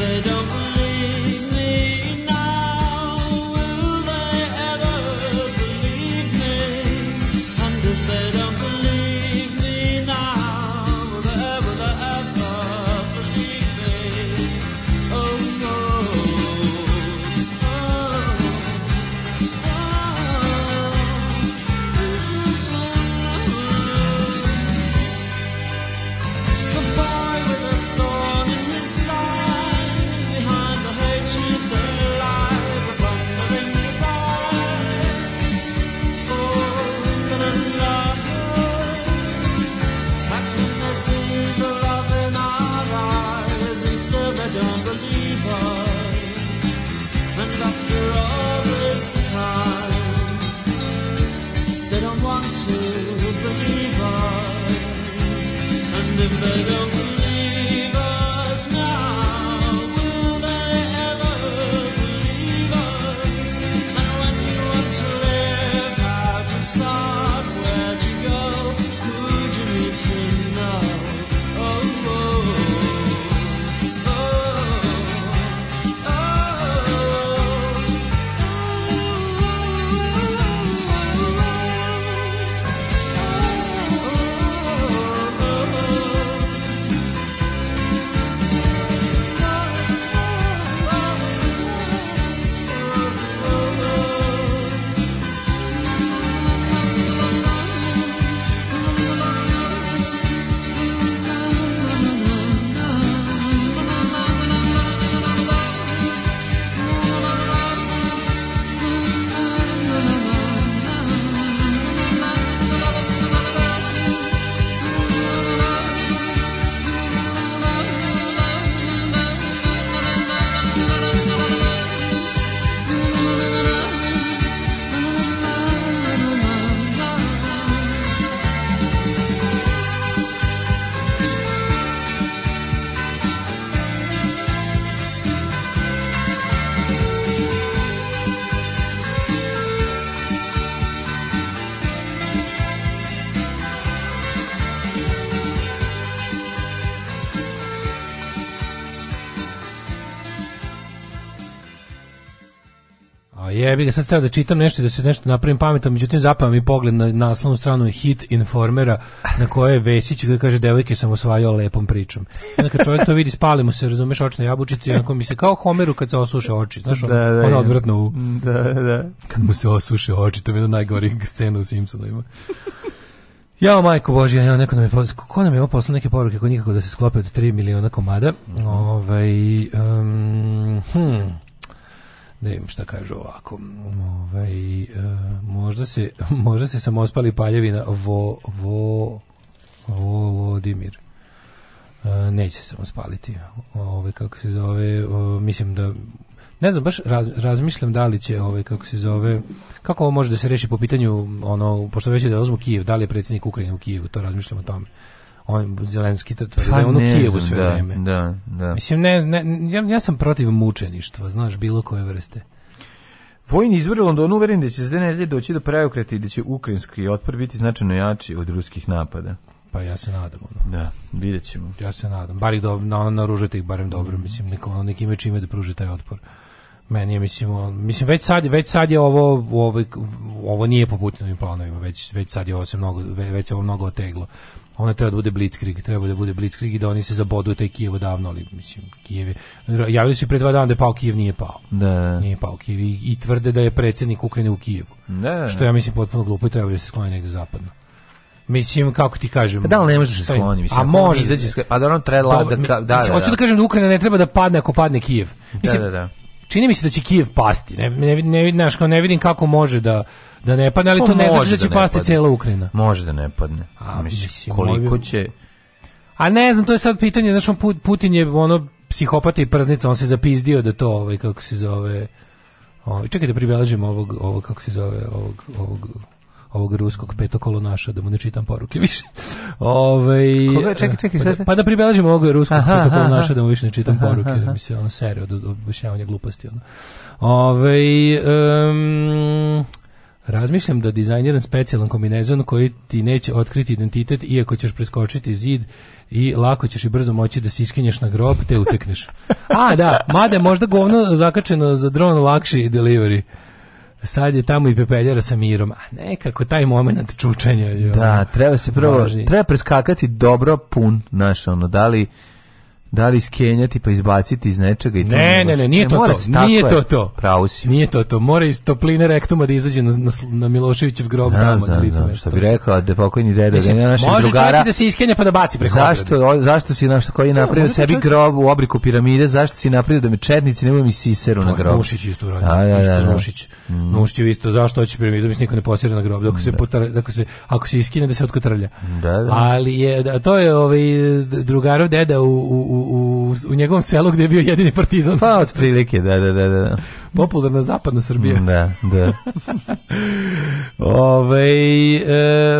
never jebi ga, sad sad da čitam nešto da se nešto napravim pametno, međutim zapamam i pogled na naslovnu stranu hit informera na koje Vesić koji kaže devojke sam osvajao lepom pričom. Znači kad čovjek to vidi spalimo se, razumeš, očne jabučice i onako mi se kao Homeru kad se osuše oči, znaš, da, da, ono da. odvrtno u... Mm, da, da. Kad mu se osuše oči, to je jedna najgorih scena u Simpsonovima. Ja, majko Božja, ja, neko nam je, ko nam je poslao neke poruke koje nikako da se sklope od 3 miliona komada. Ovaj, um, hmm da im šta kažu ovako. Ovaj, e, možda, se, možda se samo ospali paljevina vo, vo, Volodimir. E, neće se samo spaliti. Ove, ovaj, kako se zove, o, e, mislim da ne znam, baš raz, razmišljam da li će ovaj kako se zove, kako ovo može da se reši po pitanju ono, pošto već da uzmu Kijev, da li je predsjednik Ukrajine u Kijevu, to razmišljam o tome on ovaj Zelenski to tvrdi, pa da je on u Kijevu sve da, vreme. Da, da. Mislim, ne, ne, ja, ja sam protiv mučeništva, znaš, bilo koje vrste. Vojni izvori Londonu uveren da će za nedelje doći do preokreta i da će ukrajinski otpor biti značajno jači od ruskih napada. Pa ja se nadam. Ono. Da, vidjet ćemo. Ja se nadam. Bar ih dobro, na, naružite ih barem dobro. Mhm. Mislim, neko, ono, neki čime da pruži taj otpor. Meni je, mislim, on, mislim već, sad, već sad je ovo, ovo, ovo nije po Putinovim planovima, već, već sad je ovo se mnogo, već se ovo mnogo oteglo ona treba da bude blitzkrieg, treba da bude blitzkrieg i da oni se zabodu taj Kijev odavno, ali mislim, Kijev je, javili su i pre dva dana da je pao Kijev, nije pao. Da, da. Nije pao Kijev i, i tvrde da je predsednik Ukrajine u Kijevu. Da. da, da. Što ja mislim potpuno glupo i treba da se skloni negde zapadno. Mislim kako ti kažem. Pa da li ne može da se skloni, mislim. A može izaći, pa da on treba da da da. Mislim, hoću da kažem da Ukrajina ne treba da padne ako padne Kijev. Mislim, da, da, da. Čini mi se da će Kijev pasti. Ne ne ne, ne, ne vidim kako može da Da ne padne, ali to, to ne znači da, da će da pasti cijela Ukrajina. Može da ne padne. A, mislim, koliko ovaj- će... A ne znam, to je sad pitanje, znaš, on Putin je ono psihopata i prznica, on se zapizdio da to, ovaj, kako se zove, ovaj, čekaj da pribeležim ovog, ovog, kako se zove, ovog, ovog, ovog ruskog petokolonaša, da mu ne čitam poruke više. Ove, ovaj, Koga, čekaj, čekaj, pa, da, pa da pribeležim ovog ruskog aha, petokolonaša, aha, da mu više ne čitam aha, poruke, aha. mislim, ono serio, od objašnjavanja gluposti. Ono. Ove, ovaj, um, Razmišljam da dizajniram specijalan kombinezon koji ti neće otkriti identitet iako ćeš preskočiti zid i lako ćeš i brzo moći da se iskinješ na grob te utekneš. A da, mada je možda govno zakačeno za dron lakši delivery sad je tamo i pepeljara sa mirom, a nekako taj moment čučenja. Jo. Da, treba se prvo, treba preskakati dobro pun, znaš, ono, da li da li skenjati pa izbaciti iz nečega i to ne ne ne nije ne, to to stakle, nije to to pravo si nije to to mora iz topline rektuma da izađe na na, na Miloševićev grob da, tamo da, na licu što bi rekao da pokojni deda Mislim, da naša može drugara da se iskenja pa da baci preko zašto o, zašto si naš koji napravio no, sebi čovjek... grob u obliku piramide zašto si napravio da mi četnici nemoj mi siseru na pa, grob Nušić isto uradio da, da, da, da, Nušić mm. Nušić isto zašto hoće piramidu mislim niko ne posira na grob dok se da. se ako se iskenja da se otkotrlja da, ali je to je ovaj drugarov deda u u, u, njegovom selu gde je bio jedini partizan. Pa, otprilike, da, da, da. da popularna zapadna Srbija. Da, da. Ove,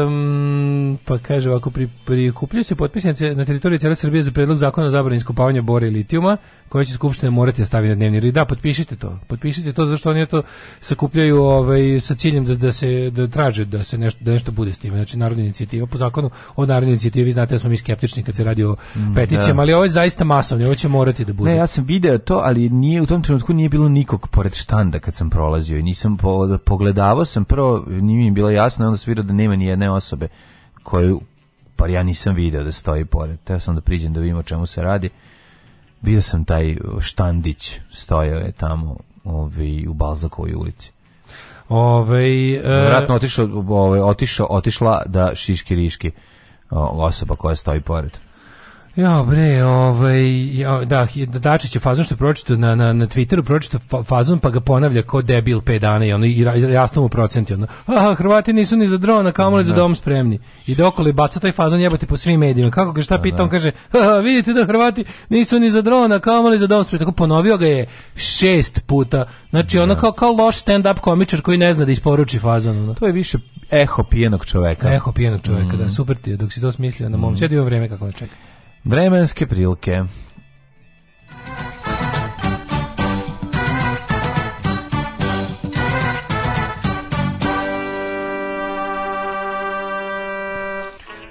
um, pa kaže ovako, pri, prikupljaju se potpisnice na teritoriji cijela Srbije za predlog zakona o zabrani iskopavanja bora i litijuma, koje će skupštine morati da staviti na dnevni red. Da, potpišite to. Potpišite to zašto oni to sakupljaju ovaj, sa ciljem da, da se da traže da se nešto, da nešto bude s time. Znači, narodna inicijativa po zakonu o narodnoj inicijativi, znate da smo mi skeptični kad se radi o mm, da. peticijama, da. ali ovo je zaista masovno, ovo će morati da bude. Ne, ja sam video to, ali nije u tom trenutku nije bilo nikog pored štanda kad sam prolazio i nisam po, pogledavao sam prvo, nije mi bilo jasno, onda sam da nema ni jedne osobe koju pa ja nisam video da stoji pored. Teo sam da priđem da vidim o čemu se radi. Bio sam taj e, štandić, stojao je tamo ovaj, u Balzakovoj ulici. Ovaj e... Vratno otišao, ovaj, otišao, otišla da šiški riški osoba koja stoji pored. Ja bre, ovaj ja, da, da Dačić je fazon što pročitao na na na Twitteru pročitao fazon pa ga ponavlja kao debil 5 dana i ono i jasno mu procenti ono. Aha, Hrvati nisu ni za drona, kamoli za da. dom spremni. I dokoli baca taj fazon jebote po svim medijima. Kako ga šta da, pita, on kaže, vidite da Hrvati nisu ni za drona, kamoli za dom spremni. Tako ponovio ga je šest puta. Znači ono kao kao loš stand up komičar koji ne zna da isporuči fazon. Ono. To je više eho pijenog čoveka. Eho pijenog čoveka, mm. da super ti je dok si to smislio na mom mm. sedimo vreme kako me čeka. Vremenske prilike.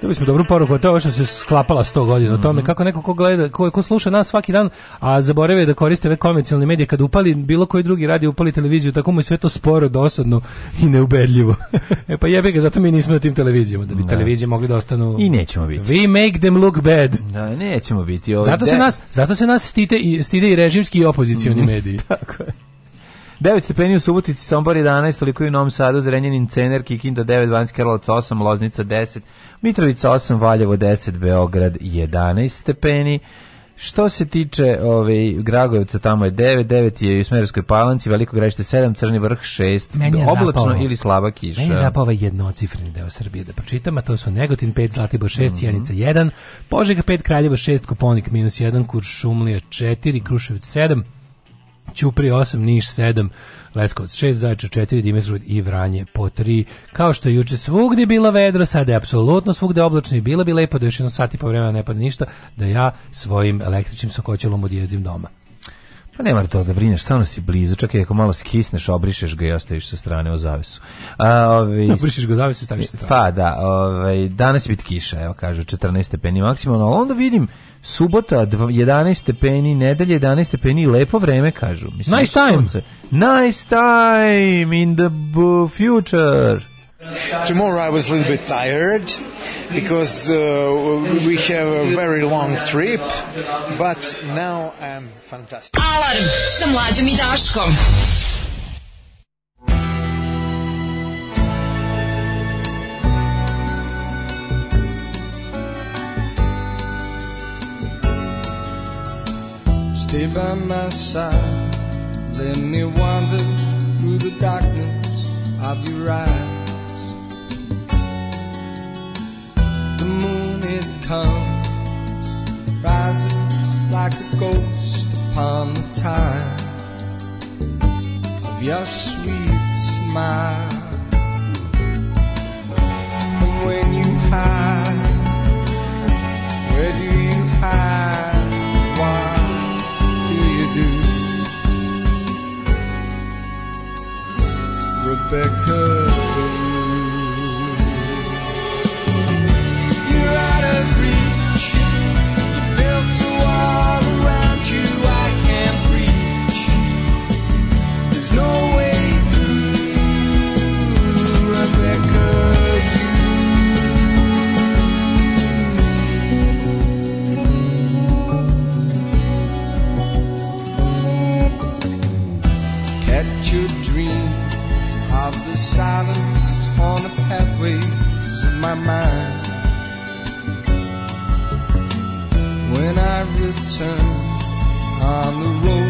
Da bismo dobru poruku, to je što se sklapala 100 godina o tome, mhm. kako neko ko gleda, ko, ko sluša nas svaki dan, a zaborave da koriste ove komercijalne medije, kad upali bilo koji drugi radio, upali televiziju, tako mu je sve to sporo, dosadno i neubedljivo. e pa jebe ga, zato mi nismo na tim televizijama, da bi da. televizije mogli da ostanu... I nećemo biti. We make them look bad. Da, nećemo biti. Ovdje. Zato, se nas, zato se nas stide i, stide i režimski i opozicioni mediji. tako je. 9 stepeni u Subotici, Sombor 11, toliko i u Novom Sadu, Zrenjanin, Cener, Kikinda 9, Banjski Karlovac 8, Loznica 10, Mitrovica 8, Valjevo 10, Beograd 11 stepeni. Što se tiče ove, ovaj, Gragojevca, tamo je 9, 9 je u Smerskoj palanci, Veliko grešte 7, Crni vrh 6, oblačno zapao, ili slaba kiša. Meni je zapao ovaj jednocifreni deo Srbije da pročitam, a to su Negotin 5, Zlatibor 6, mm -hmm. Janica 1, Požega 5, Kraljevo 6, Koponik minus 1, Kuršumlija 4, Kruševic 7, Ćuprije 8, Niš 7, Leskovac 6, Zaječar 4, Dimitrovgrad i Vranje po 3. Kao što je juče svugde bilo vedro, sada je apsolutno svugde oblačno i bilo bi lepo da još jedno sat po vremena ne padne ništa, da ja svojim električnim sokoćelom odjezdim doma. Pa ne mora to da brineš, stvarno si blizu, čak i ako malo skisneš, obrišeš ga i ostaviš sa strane o zavesu. A, ovi, ovaj, obrišeš ga zavesu i staviš sa strane. Pa da, ovaj, danas će biti kiša, evo kažu, 14 stepeni maksimalno, ali onda vidim Subota 11 stepeni, nedelje 11 stepeni, lepo vreme kažu. Mislim, nice time. Sunce. Nice time in the future. Tomorrow I was a little bit tired because uh, we have a very long trip, but now I'm fantastic. Alarm sa mlađom i Daškom. Stay by my side. Let me wander through the darkness of your eyes. The moon it comes, rises like a ghost upon the tide of your sweet smile. And when you hide, where do Because silence on the pathways of my mind. When I return on the road.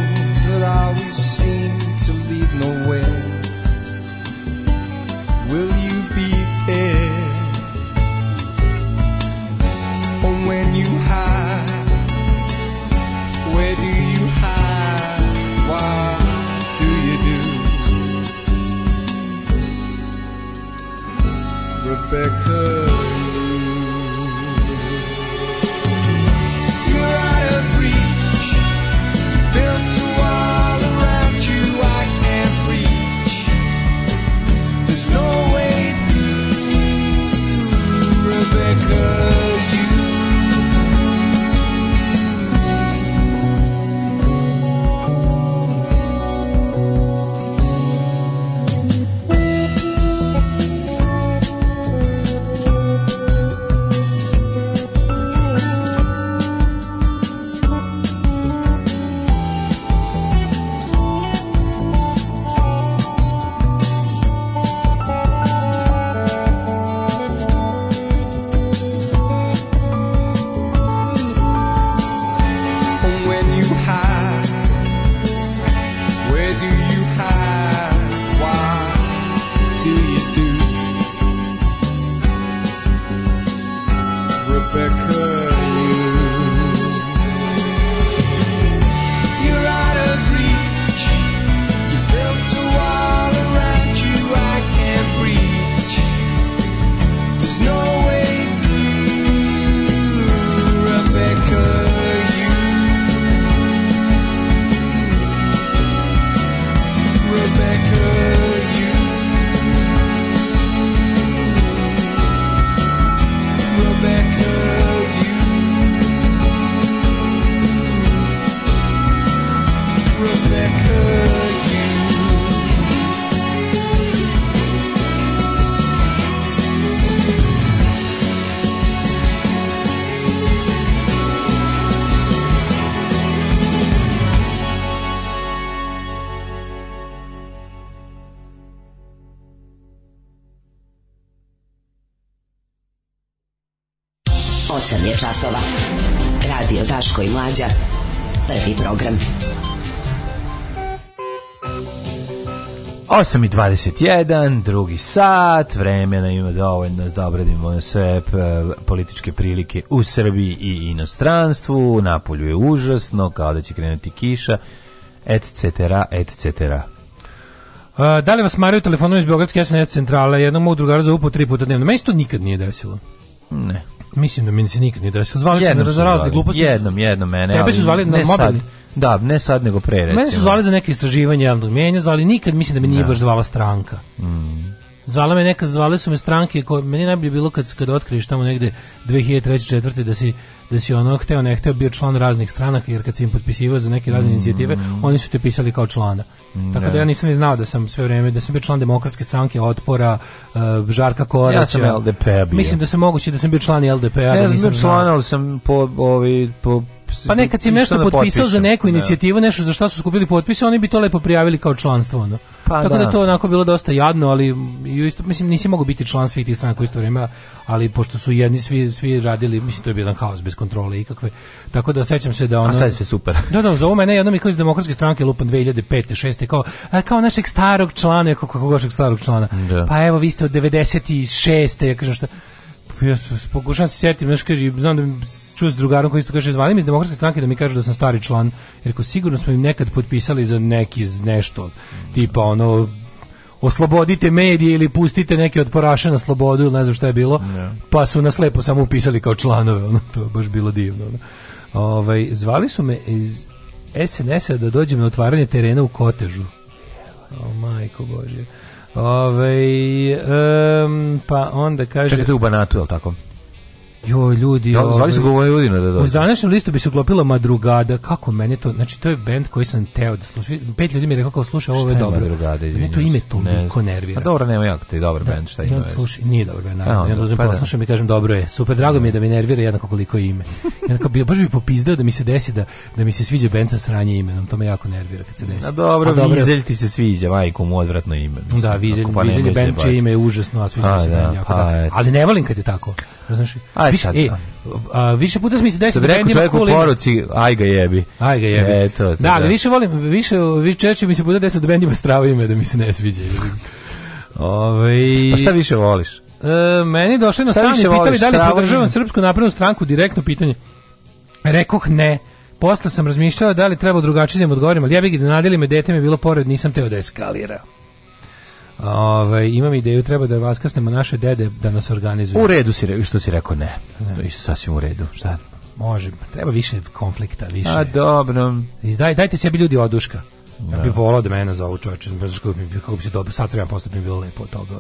8 i 21, drugi sat, vremena ima dovoljno da obradimo sve e, političke prilike u Srbiji i inostranstvu, napolju je užasno, kao da će krenuti kiša, et cetera, et cetera. E, da li vas maraju telefonom iz Beogradske SNS centrale, jednom u drugaru za upo tri puta dnevno? Meni to nikad nije desilo. Ne. Mislim da meni se nikad nije desilo. Zvali su me za razne gluposti. Jednom, jednom mene. Tebe su zvali na ne mobilni. da, ne sad nego pre recimo. Mene su zvali za neke istraživanje javnog mjenja, zvali nikad mislim da me nije da. baš zvala stranka. Mhm. Zvala me neka, zvale su me stranke, koje, meni najbolje bilo kad, kad otkriješ tamo negde 2003. 4. da si da si ono hteo ne hteo bio član raznih stranaka jer kad si im potpisivao za neke razne mm. inicijative mm. oni su te pisali kao člana mm, tako da, da ja nisam ni znao da sam sve vrijeme da sam bio član demokratske stranke otpora uh, Žarka Koraća ja sam eh, LDP p-a bio. mislim da sam moguće da sam bio član LDP-a ja da nisam bio član ali sam po ovi po Pa ne, kad si nešto da potpisao potpišem, za neku da. inicijativu, nešto za što su skupili potpise, oni bi to lepo prijavili kao članstvo. Onda. Pa Tako da. da. to onako bilo dosta jadno, ali isto, mislim, nisi mogao biti član svih tih stranaka u isto vrijeme, ali pošto su jedni svi, svi radili, mislim, to je bio jedan haos bez kontrole i kakve. Tako da sećam se da ono... A sad je sve super. Da, da, zovu mene jednom i kao iz demokratske stranke lupam 2005. 6. kao, a, kao našeg starog člana, kako kogošeg starog člana. Da. Pa evo, vi ste od 96. Ja kažem šta, pa ja pokušam se da sjetiti, znaš, kaži, znam da čuo s drugarom koji isto kaže zvanim iz demokratske stranke da mi kažu da sam stari član jer ko sigurno smo im nekad potpisali za neki nešto tipa ono oslobodite medije ili pustite neke od poraša na slobodu ili ne znam šta je bilo ne. pa su nas lepo samo upisali kao članove ono to baš bilo divno ono. Ove, ovaj, zvali su me iz SNS-a da dođem na otvaranje terena u Kotežu o majko bože Ove, ovaj, um, pa onda kaže... Čekaj, u Banatu, je li tako? Jo, ljudi, ja, zvali su na ovaj, da dođe. Da, Uz da. današnju listu bi se uklopila Madrugada. Kako meni to, znači to je bend koji sam teo da slušam. Pet ljudi mi je rekao kao slušaj, ovo je dobro. Madrugada, meni to ime to ne pa nervira. Pa dobro, nema jako ti dobar da, bend, šta ima. Ja slušaj, nije dobar bend, naravno. Ja dozim pa da. slušam i kažem dobro je. Super, drago mi je da me nervira jednako koliko je ime. Ja kao bio baš bi popizdao da mi se desi da da mi se sviđa bend sa sranje imenom. To me jako nervira kad se desi. A dobro, a Vizelj ti se sviđa, majko mu odvratno ime. Da, Vizelj, pa Vizelj bend čije ime je užasno, a sviđa mi se meni jako. Pa Ali ne volim kad je tako. Znaš, Aj, više, sad, e, da. a, više puta mi se desilo da meni čovjek u poruci, aj ga jebi. Aj ga jebi. E, to, to, da, da, više volim, više, više češće mi se puta desilo da meni strava ime da mi se ne sviđa. Ove... Ovaj, pa šta više voliš? E, meni došli na stranu pitali da li podržavam Srpsku naprednu stranku, direktno pitanje. Rekoh ne. Posle sam razmišljao da li treba drugačije da odgovorim, ali ja bih iznenadili me, dete mi je bilo pored, nisam teo da eskalira. Ove, ovaj, imam ideju, treba da vaskasnemo naše dede da nas organizuju. U redu si, što si rekao, ne. To je sasvim u redu. Šta? Može, pa treba više konflikta, više. A dobro. Daj, dajte sebi ljudi oduška. Ja da. bih volao da mene zovu čovječe, kako bi se dobro, sad treba postati bi bilo lepo od toga.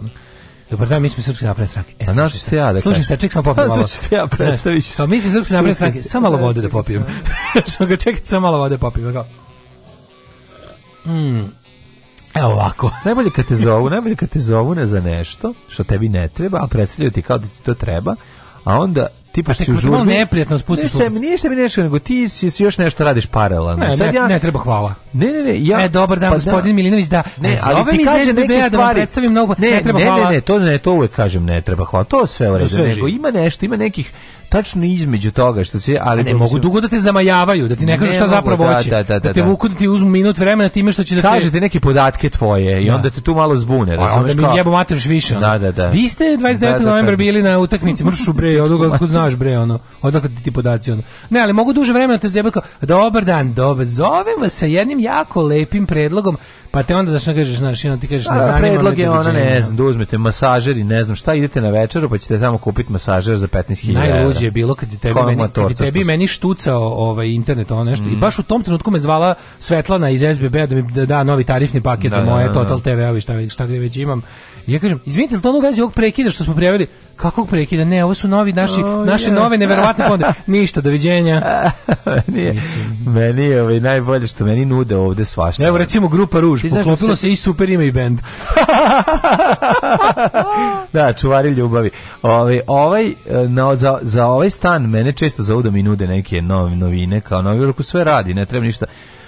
Dobar dan, mi smo srpski napred stranke. E, znaš što ja da Slušaj, sad ček sam popio malo. Znaš što ja predstaviš. Kao, mi smo srpski napred stranke, samo malo vode da popijem. Što ga čekati, samo malo vode da popijem. Kao. Mm. E ovako. najbolje kad te zovu, najbolje kad te zovu ne za nešto što tebi ne treba, a predstavljaju ti kao da ti to treba, a onda ti pa si u žurbi. neprijatno spustiš. Ne, sam, ništa mi nešto, nego ti si, si još nešto radiš paralelno. Ne, Sad ne, ja, ne treba hvala. Ne, ne, ne. Ja, e, dobar dan, pa da. gospodin da. Milinović, da. Ne, ali ti kaže neke Da vam predstavim mnogo, ne, ne, treba ne, hvala. Ne, ne, to, ne, to uvek kažem, ne treba hvala. To sve u redu. Nego ima nešto, ima nekih tačno između toga što se ali ne mogu dugo da te zamajavaju da ti ne kažu šta zapravo da, hoće da, da, da, da te da. vuku da ti uzmu minut vremena time što će da kažete te... neke podatke tvoje i onda te tu malo zbune pa razumeš onda mi jebo materš više ono. da, da, da. vi ste 29. novembra bili na utakmici mršu bre odakle kud znaš bre ono odakle ti ti podaci ono ne ali mogu duže vremena te zebati dobar dan dobe zovem vas sa jednim jako lepim predlogom Pa te onda da što kažeš, znaš, ti kažeš, da, ne zanima predlog je da ona, ne znam, da uzmete masažer i ne znam šta, idete na večeru pa ćete tamo kupiti masažer za 15.000 Najluđe je bilo kad je tebi meni, kad je tebi meni štucao ovaj internet ono nešto i mm. baš u tom trenutku me zvala Svetlana iz SBB da mi da, da novi tarifni paket da, za moje Total TV, ali šta šta gde već imam. I ja kažem, izvinite, to ono vezi ovog prekida što smo prijavili? Kakvog prekida? Ne, ovo su novi naši, oh, naše yeah. nove neverovatne ponude. Ništa, doviđenja. meni Mislim. Meni je ovaj najbolje što meni nude ovde svašta. Evo recimo grupa Ruž, da poklopilo se... se i super ima i bend. da, čuvari ljubavi. Ovaj ovaj na, za, za ovaj stan mene često za da zaudom mi nude neke nove novine, kao novi roku sve radi, ne treba ništa.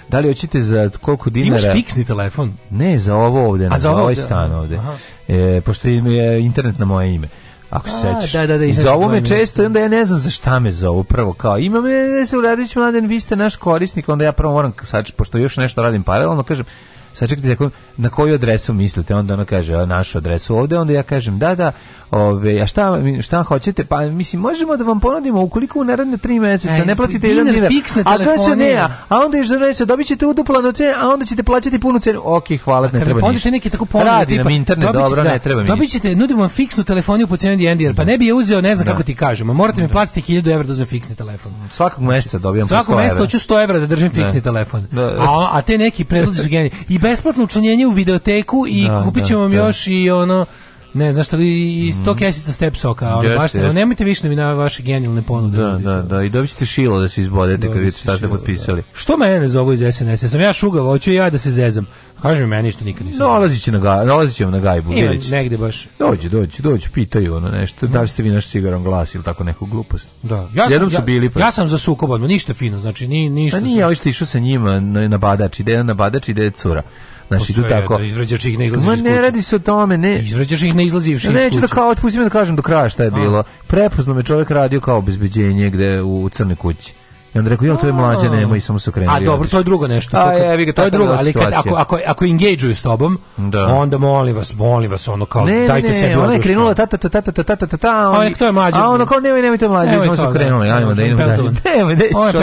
Da li hoćete za koliko dinara? Ti imaš fiksni telefon? Ne, za ovo ovde, A, na, za, ovo, ovaj stan ovde. Aha. E, pošto je internet na moje ime. Ako se sećaš. Da, da, da, I zovu me često i onda ja ne znam za šta me zovu prvo kao ima me se Uradić Mladen, vi ste naš korisnik, onda ja prvo moram sad pošto još nešto radim paralelno kažem sačekajte na koju adresu mislite, onda ona kaže a, našu adresu ovde, onda ja kažem da, da, ove, a šta, šta hoćete, pa mislim možemo da vam ponudimo ukoliko u naredne 3 meseca Aj, e, ne platite jedan dinar, fiksne a kaže ne, a, onda još reče dobit ćete uduplanu cenu, a onda ćete plaćati punu cenu, ok, hvala, ne treba ništa. neki tako ponudu, Radi tipa, nam internet, dobit, dobro, ne da, treba mi dobićete nudimo vam fiksnu telefoniju po cenu Dijendijer, pa da. ne bi je uzeo, ne znam da. kako ti kažem, a morate mi da. platiti 1000 evra da uzmem fiksni telefon. Svakog meseca dobijam Svakog meseca hoću 100 evra da držim fiksni telefon. A, a te neki predlozi su geni besplatno učinjenje u videoteku i da, kupit da, ćemo da, vam da. još i ono ne, znaš što, i 100 mm. kesica step soka, ono, baš nema, nemojte više da mi na vaše genijalne ponude. Da, da, da, i dobit ćete šilo da se izbodete kad ste šta ste da. potpisali. Da. Što mene zovu iz SNS-a, sam ja šugav, hoću ja da se zezam. Kaže meni isto nikad nisam. Nalaziće na ga, nalazi na gajbu, Ima, negde baš. Dođe, dođe, dođe, pitaju ono nešto, da li ste vi naš cigaran glas ili tako neku glupost. Da. Ja sam, su ja, bili pa. Ja sam za sukob odmah, ništa fino, znači ni ništa. Pa nije, ali ste išao sa njima na, na badač, ide na badač, ide cura. Znači, tu tako. Da izvređaš ih ne izlaziš iz ne radi se o tome, ne. Izvređaš ih ne izlazivši iz kuće. Neću da kao otpustim da kažem do kraja šta je bilo. Prepoznao me čovek radio kao obezbeđenje gde u crnoj kući. I onda rekao, jel, to je mlađe, nemoj, i samo se okrenuli. A dobro, to je drugo nešto. A, to, kad, je, to je drugo, ali kad, ako, ako, ako engageuju s tobom, da. onda molim vas, molim vas, ono kao, ne, dajte ne, sebi ona je krenula, ta, ta, ta, ta, ta, ta, ta, ta, on, je, to je mlađe. A ono kao, nemoj, nemoj, to je mlađe, smo se okrenuli, ajmo da idemo dalje. Nemoj,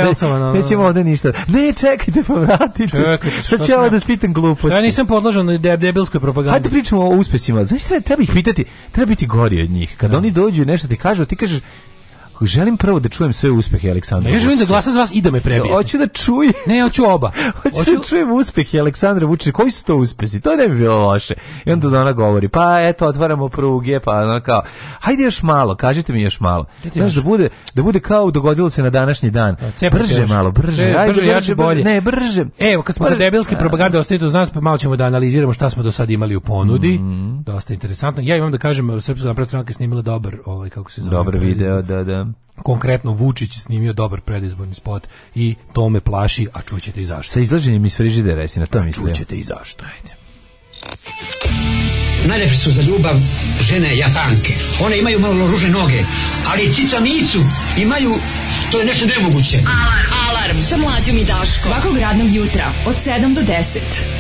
nećemo, nećemo ovde ništa. Ne, čekajte, pa vratite se. Sad ću ja da spitam gluposti. Ja nisam podložen na debilskoj propagandi. Hajde pričamo o uspesima. Znaš, treba, treba ih pitati, treba biti gori od njih. Kada oni dođu i nešto ti kažu, ti kažeš, Želim prvo da čujem sve uspehe Aleksandra. Ne, ja želim da glasa za vas i da me prebije. Hoću da čujem. Ne, hoću oba. hoću, hoću da čujem uspehe Aleksandra Vučića. Koji su to uspesi? To ne bi bilo loše. I onda ona govori, pa eto, otvaramo pruge, pa ona kao, hajde još malo, kažite mi još malo. Znaš, da bude, da bude kao dogodilo se na današnji dan. Da, brže još. malo, brže. Če, ajde, brže, brže, jače, bolje. Ne, brže. Evo, kad smo brže. debilski propagande ostavite uz nas, pa malo ćemo da analiziramo šta smo do sad imali u ponudi. Mm -hmm. Dosta interesantno. Ja imam da kažem, Srpska napredna stranka snimila dobar, ovaj, kako se zove. Dobar video, da, da konkretno Vučić snimio dobar predizborni spot i to me plaši, a čućete i zašto. Sa izlaženjem iz frižidera, jesi na to mislio? Čućete i zašto, ajde. Najlepše su za ljubav žene japanke. One imaju malo ružne noge, ali cica micu imaju, to je nešto nemoguće. Alarm, alarm, sa mlađom i Daško. Svakog radnog jutra, od 7 do 10.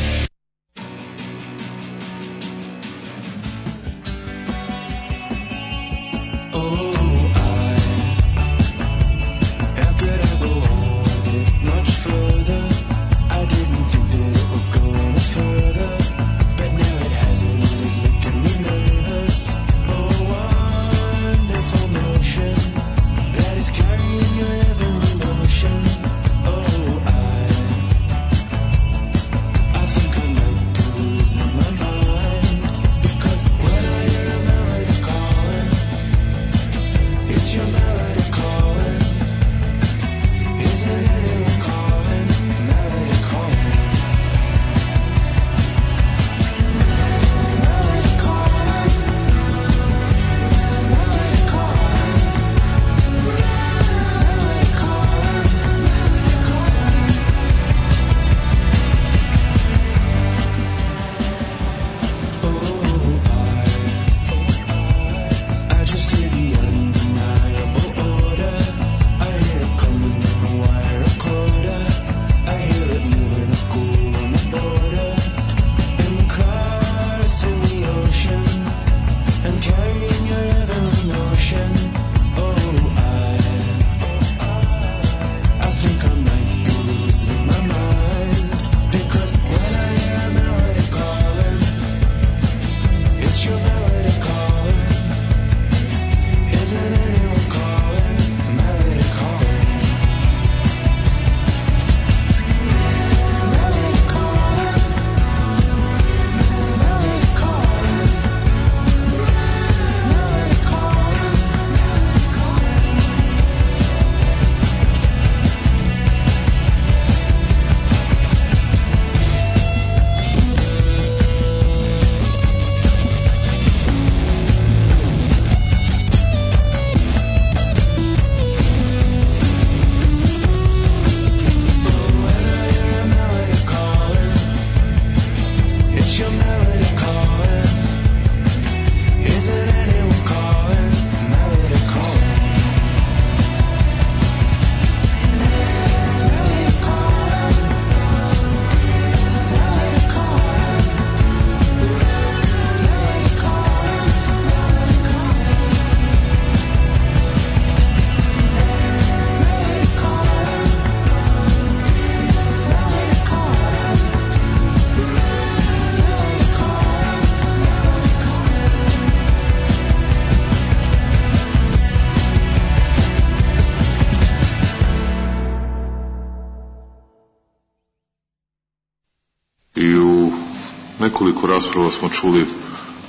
nekoliko rasprava smo čuli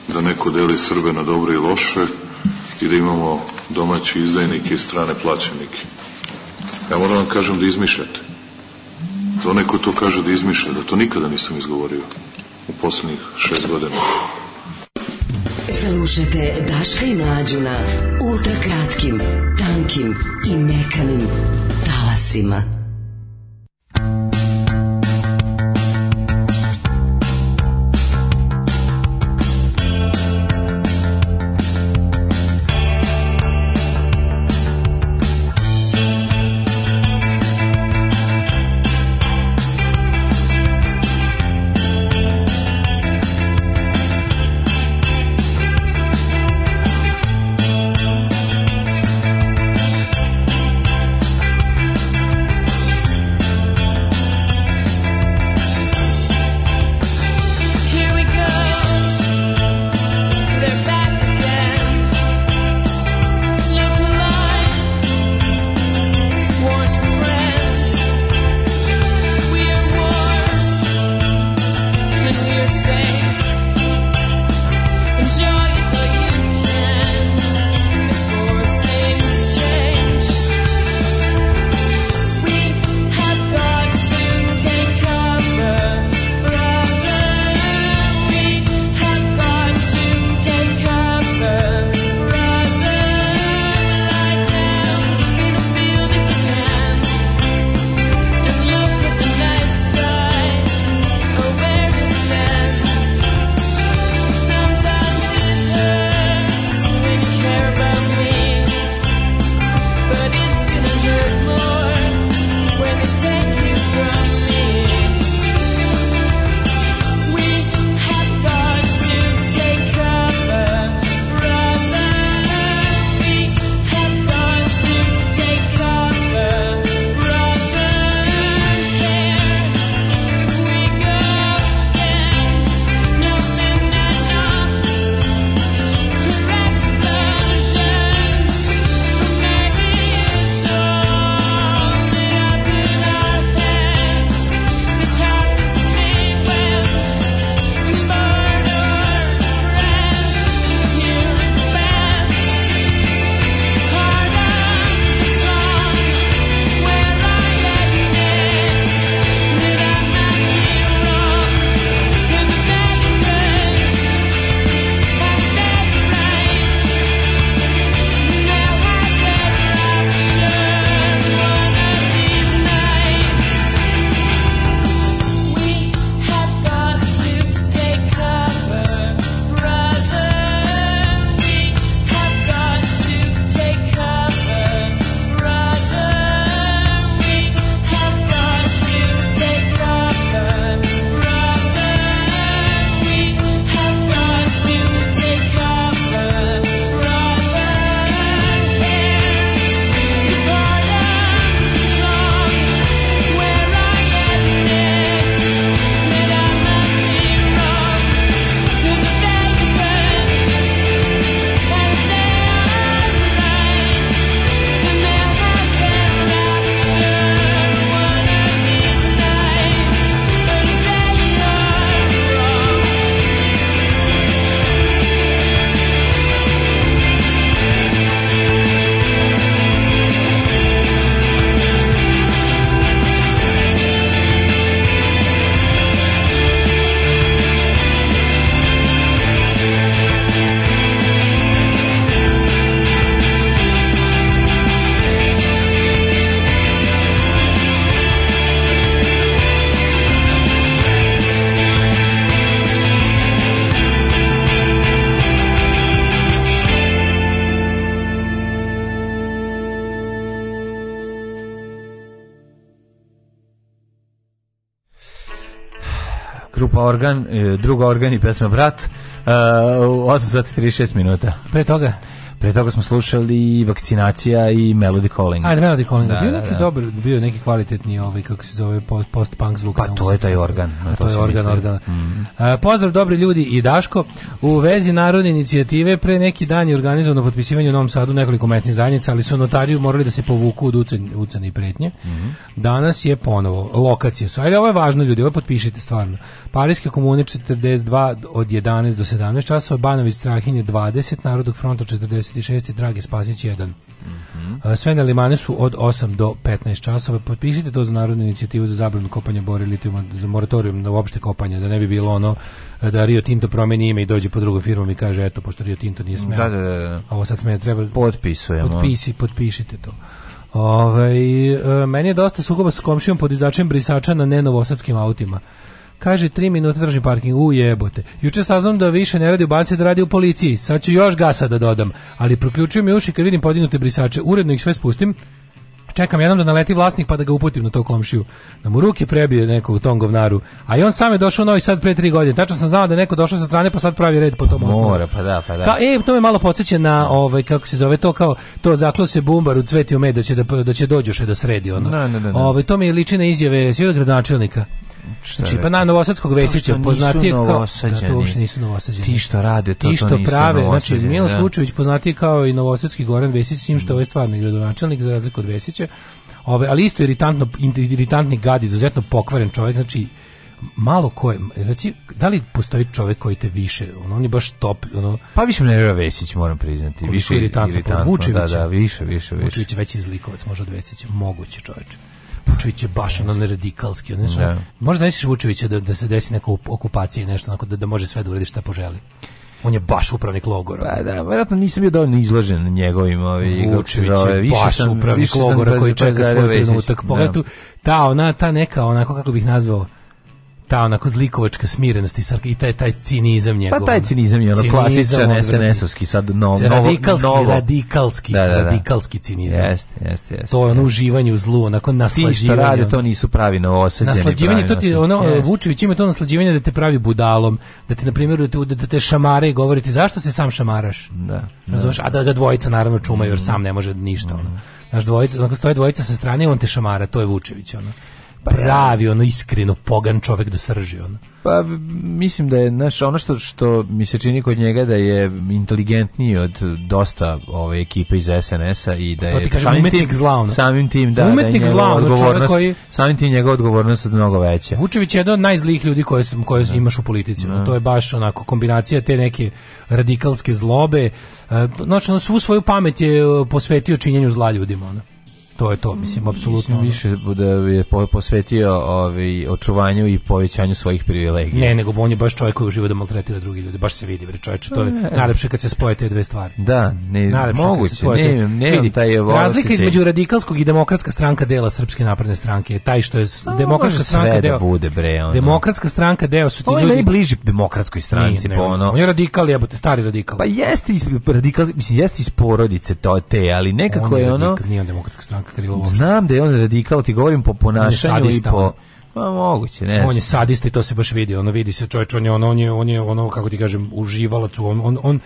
da neko deli Srbe na dobre i loše i da imamo domaći izdajnike i strane plaćenike. Ja moram vam kažem da izmišljate. To neko to kaže da izmišlja, da to nikada nisam izgovorio u poslednjih šest godina. Slušajte Daška i Mlađu na ultrakratkim, tankim i mekanim talasima. organ, e, drugo organ i pesma Brat, e, uh, 8 sati 36 minuta. Pre toga? Pre toga smo slušali vakcinacija i Melody Calling. Ajde, Melody Calling. Da, da bio da, neki da, da. dobar, bio neki kvalitetni ovaj, kako se zove, post-punk zvuk. Pa to je taj organ. A to, to je organ, mislim. organ. Mm. A, pozdrav dobri ljudi i Daško. U vezi narodne inicijative pre neki dan je organizovano potpisivanje u Novom Sadu nekoliko mesnih zajednica, ali su notariju morali da se povuku od ucane i pretnje. Mm -hmm. Danas je ponovo. Lokacije su. Ajde, ovo je važno ljudi, ovo potpišite stvarno. Parijske komune 42 od 11 do 17 časova, Banović Strahinje 20, Narodnog fronta 40 36. Dragi Spasić 1. Mm -hmm. Sve na limane su od 8 do 15 časova. Potpišite to za narodnu inicijativu za zabranu kopanja borilijuma, za moratorijum na uopšte kopanje, da ne bi bilo ono da Rio Tinto promeni ime i dođe po drugom firmom i kaže eto, pošto Rio Tinto nije smeo. Da, da, da. da. A Ovo sad sme, treba... Potpisujemo. Potpisi, potpišite to. Ove, ovaj, meni je dosta sukoba s komšijom podizačem brisača na nenovosadskim autima. Kaže, 3 minuta tražim parking, u jebote. Juče saznam da više ne radi u banci, da radi u policiji. Sad ću još gasa da dodam. Ali proključuju mi uši kad vidim podignute brisače. Uredno ih sve spustim. Čekam jednom da naleti vlasnik pa da ga uputim na to komšiju. Da mu ruke prebije neko u tom govnaru. A i on sam je došao u Novi Sad pre 3 godine. Tačno sam znao da neko došao sa strane pa sad pravi red po tom osnovu. Mora, pa da, pa da. Ka, e, to me malo podsjeća na ovaj, kako se zove to, kao to zaklo se bumbar u cveti u med da će, da, da će dođuše da sredi ono. No, no, no, ovaj, to mi je liči na izjave svijeg gradonačelnika. Šta znači, da pa na Novosadskog Vesića poznatiji kao... Da, to uopšte nisu Novosadžani. Ti što rade, to, Ti što to nisu prave, znači, Miloš da. Vučević poznatiji kao i Novosadski Goran Vesić, s što mm. je ovaj stvarno stvarni gradonačelnik, za razliku od Vesića. Ove, ali isto iritantno, iritantni gad, izuzetno pokvaren čovjek, znači, malo ko je, reci, da li postoji čovjek koji te više, ono, on je baš top, ono... Pa više nervira Vesić, moram priznati. Više iritantno, iritantno da, da, više, više, više. Vučević je veći zlikovac, može od Vesića, moguće čovječe. Vučević je baš ono radikalski. Ono, yeah. Da. Možda znaš Vučevića da, da se desi neka okupacija i nešto, onako, da, da može sve da uradi šta poželi. On je baš upravnik logora. Pa da, vjerojatno nisam bio dovoljno izložen njegovim ovi Vučević je baš sam, upravnik logora koji čeka svoj trenutak. Da. Pogledu, ta ona, ta neka onako kako bih nazvao ta onako zlikovačka smirenost i, i taj, taj cinizam njegov. Pa taj cinizam je ono klasičan SNS-ovski, sad no, radikalski, novo. Radikalski, da, da, da. radikalski cinizam. Jeste, jeste, jeste. To je ono uživanje u zlu, onako naslađivanje. Ti što radi, to nisu pravi novosadđeni. Naslađivanje, to ti, ono, jest. Vučević ima to naslađivanje da te pravi budalom, da ti, na primjer, da, da te šamare i govoriti zašto se sam šamaraš. Da, da. Razumeš? A da ga dvojica naravno čumaju, jer sam ne može ništa, mhm. ono. Naš dvojica, onako stoje dvojica sa strane i on te šamara, to je Vučević, ono. Pa pravi, ono iskreno pogan čovjek do srži, ono. Pa mislim da je naš ono što što mi se čini kod njega da je inteligentniji od dosta ove ekipe iz SNS-a i da je ti kažem, samim tim, zla Samim tim da, umetnik da je odgovornost, koji... samim tim njegova odgovornost je mnogo veća. Vučević je jedan od najzlijih ljudi koje sam koje da. imaš u politici. Da. To je baš onako kombinacija te neke radikalske zlobe. Znači, ono, svu svoju pamet je e, posvetio činjenju zla ljudima. Ono to je to, mm, mislim, apsolutno. više da je posvetio ovaj, očuvanju i povećanju svojih privilegija. Ne, nego on je baš čovjek koji uživa da maltretira drugi ljudi, baš se vidi, bre, čovječe, to je najlepše kad se spoje te dve stvari. Da, ne, najlepše moguće, ne, ne, vidi, taj je Razlika između radikalskog i demokratska stranka dela Srpske napredne stranke je taj što je no, demokratska stranka da deo. Da bude, bre, ono. Demokratska stranka deo su ti ljudi. On je bliži demokratskoj stranci, ne, ne, po ono. On je radikal, jebote, stari radikal. Pa jeste iz, radikal, mislim, jeste iz porodice to te, ali nekako on je, je radikal, ono... Nije on demokratska stranka krilo uopšte. Znam da je on radikal, ti govorim po ponašanju i po... Pa moguće, ne. On je sadista i to se baš vidi, ono vidi se čovjek, on je ono, on je, on je ono, kako ti kažem, uživalac, on, on, on,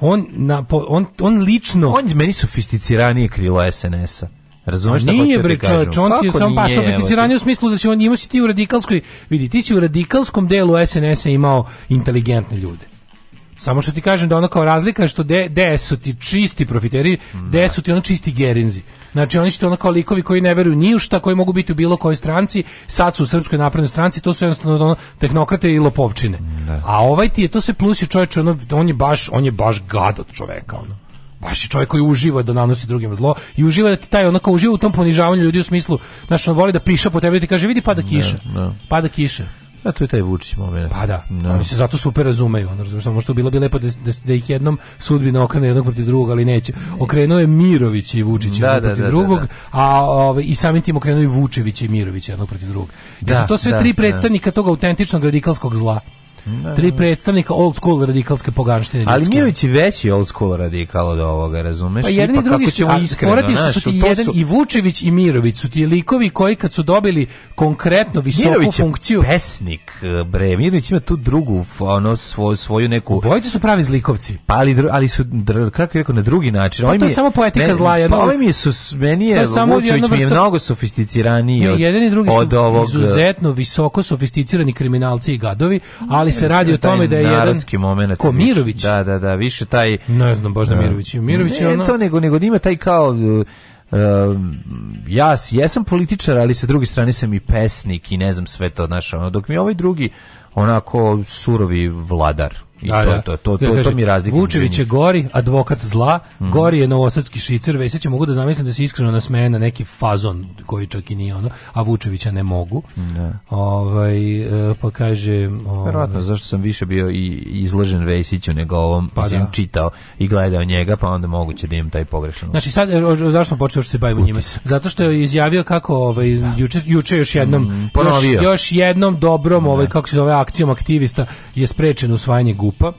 on, na, on, on lično... On je meni sofisticiranije krilo SNS-a. Razumeš šta Nije da bre, kažem? on ti je samo pa sofisticiranije u smislu da se on imao si ti u radikalskoj, vidi, ti si u radikalskom delu SNS-a imao inteligentne ljude Samo što ti kažem da ono kao razlika je što de, de su ti čisti profiteri, mm. su ti ono čisti gerinzi. Znači oni su ti ono kao likovi koji ne veruju ni u šta, koji mogu biti u bilo kojoj stranci, sad su u srpskoj naprednoj stranci, to su jednostavno ono, tehnokrate i lopovčine. Mm, A ovaj ti je, to se plusi čovječ, ono, on je baš, on je baš gad od čoveka, ono baš je čovjek koji uživa da nanosi drugim zlo i uživa da ti taj onako uživa u tom ponižavanju ljudi u smislu, znaš, on voli da piša po tebi i ti kaže vidi pada da, kiša, ne, da. ne. pada kiša. A tu je taj Vučić moment. Pa da, no. Da. oni se zato super razumeju, ono razumeš, što bilo bi lepo da, da, da, ih jednom sudbina okrene jednog protiv drugog, ali neće. Okrenuo je Mirović i Vučić da, jednog da, protiv da, da drugog, a ove, ovaj, i samim tim okrenuo i Vučević i Mirović jednog protiv drugog. Da, to sve tri predstavnika tog autentičnog radikalskog zla. Da, Tri da. predstavnika old school radikalske poganštine. Ali Mirović je veći old school radikal od ovoga, razumeš? Pa jedni i drugi su, ćemo iskreno, forati što su ti jedan su... i Vučević i Mirović su ti likovi koji kad su dobili konkretno visoku Mirović je pesnik, bre, Mirović ima tu drugu ono svoju svoju neku. Bojice su pravi zlikovci. Pa ali, ali su kako je rekao na drugi način. Pa ovaj to je samo poetika ne, zla, jedno. Pa ovaj mi su meni je Vučević mi je mnogo sofisticiraniji od, jedan i drugi od su ovog... izuzetno visoko sofisticirani kriminalci i gadovi, ali se radi o tome da je jedan moment, ko Da, da, da, više taj ne znam Božda da. E, Mirović. Mirović ne, je ono... to nego nego da ima taj kao Uh, ja jesam političar, ali sa druge strane sam i pesnik i ne znam sve to, znaš, ono, dok mi ovaj drugi onako surovi vladar, I da, to, da. to, to, to, ja, to mi razlikuje. Vučević je gori, advokat zla, mm. gori je novosadski šicer, već mogu da zamislim da se iskreno nasmeje na neki fazon koji čak i nije ono, a Vučevića ne mogu. Da. Ovaj, e, pa kaže... Ovaj, Verovatno, zašto sam više bio i izložen Vesiću nego ovom, pa, sam da. čitao i gledao njega, pa onda moguće da imam taj pogrešan. Znači, sad, e, zašto sam počeo što se bavimo njima? Zato što je izjavio kako ovaj, da. juče, juče još jednom, mm, još, još, jednom dobrom, da. ovaj, kako se zove, akcijom aktivista je sprečen usvajanje gu skupa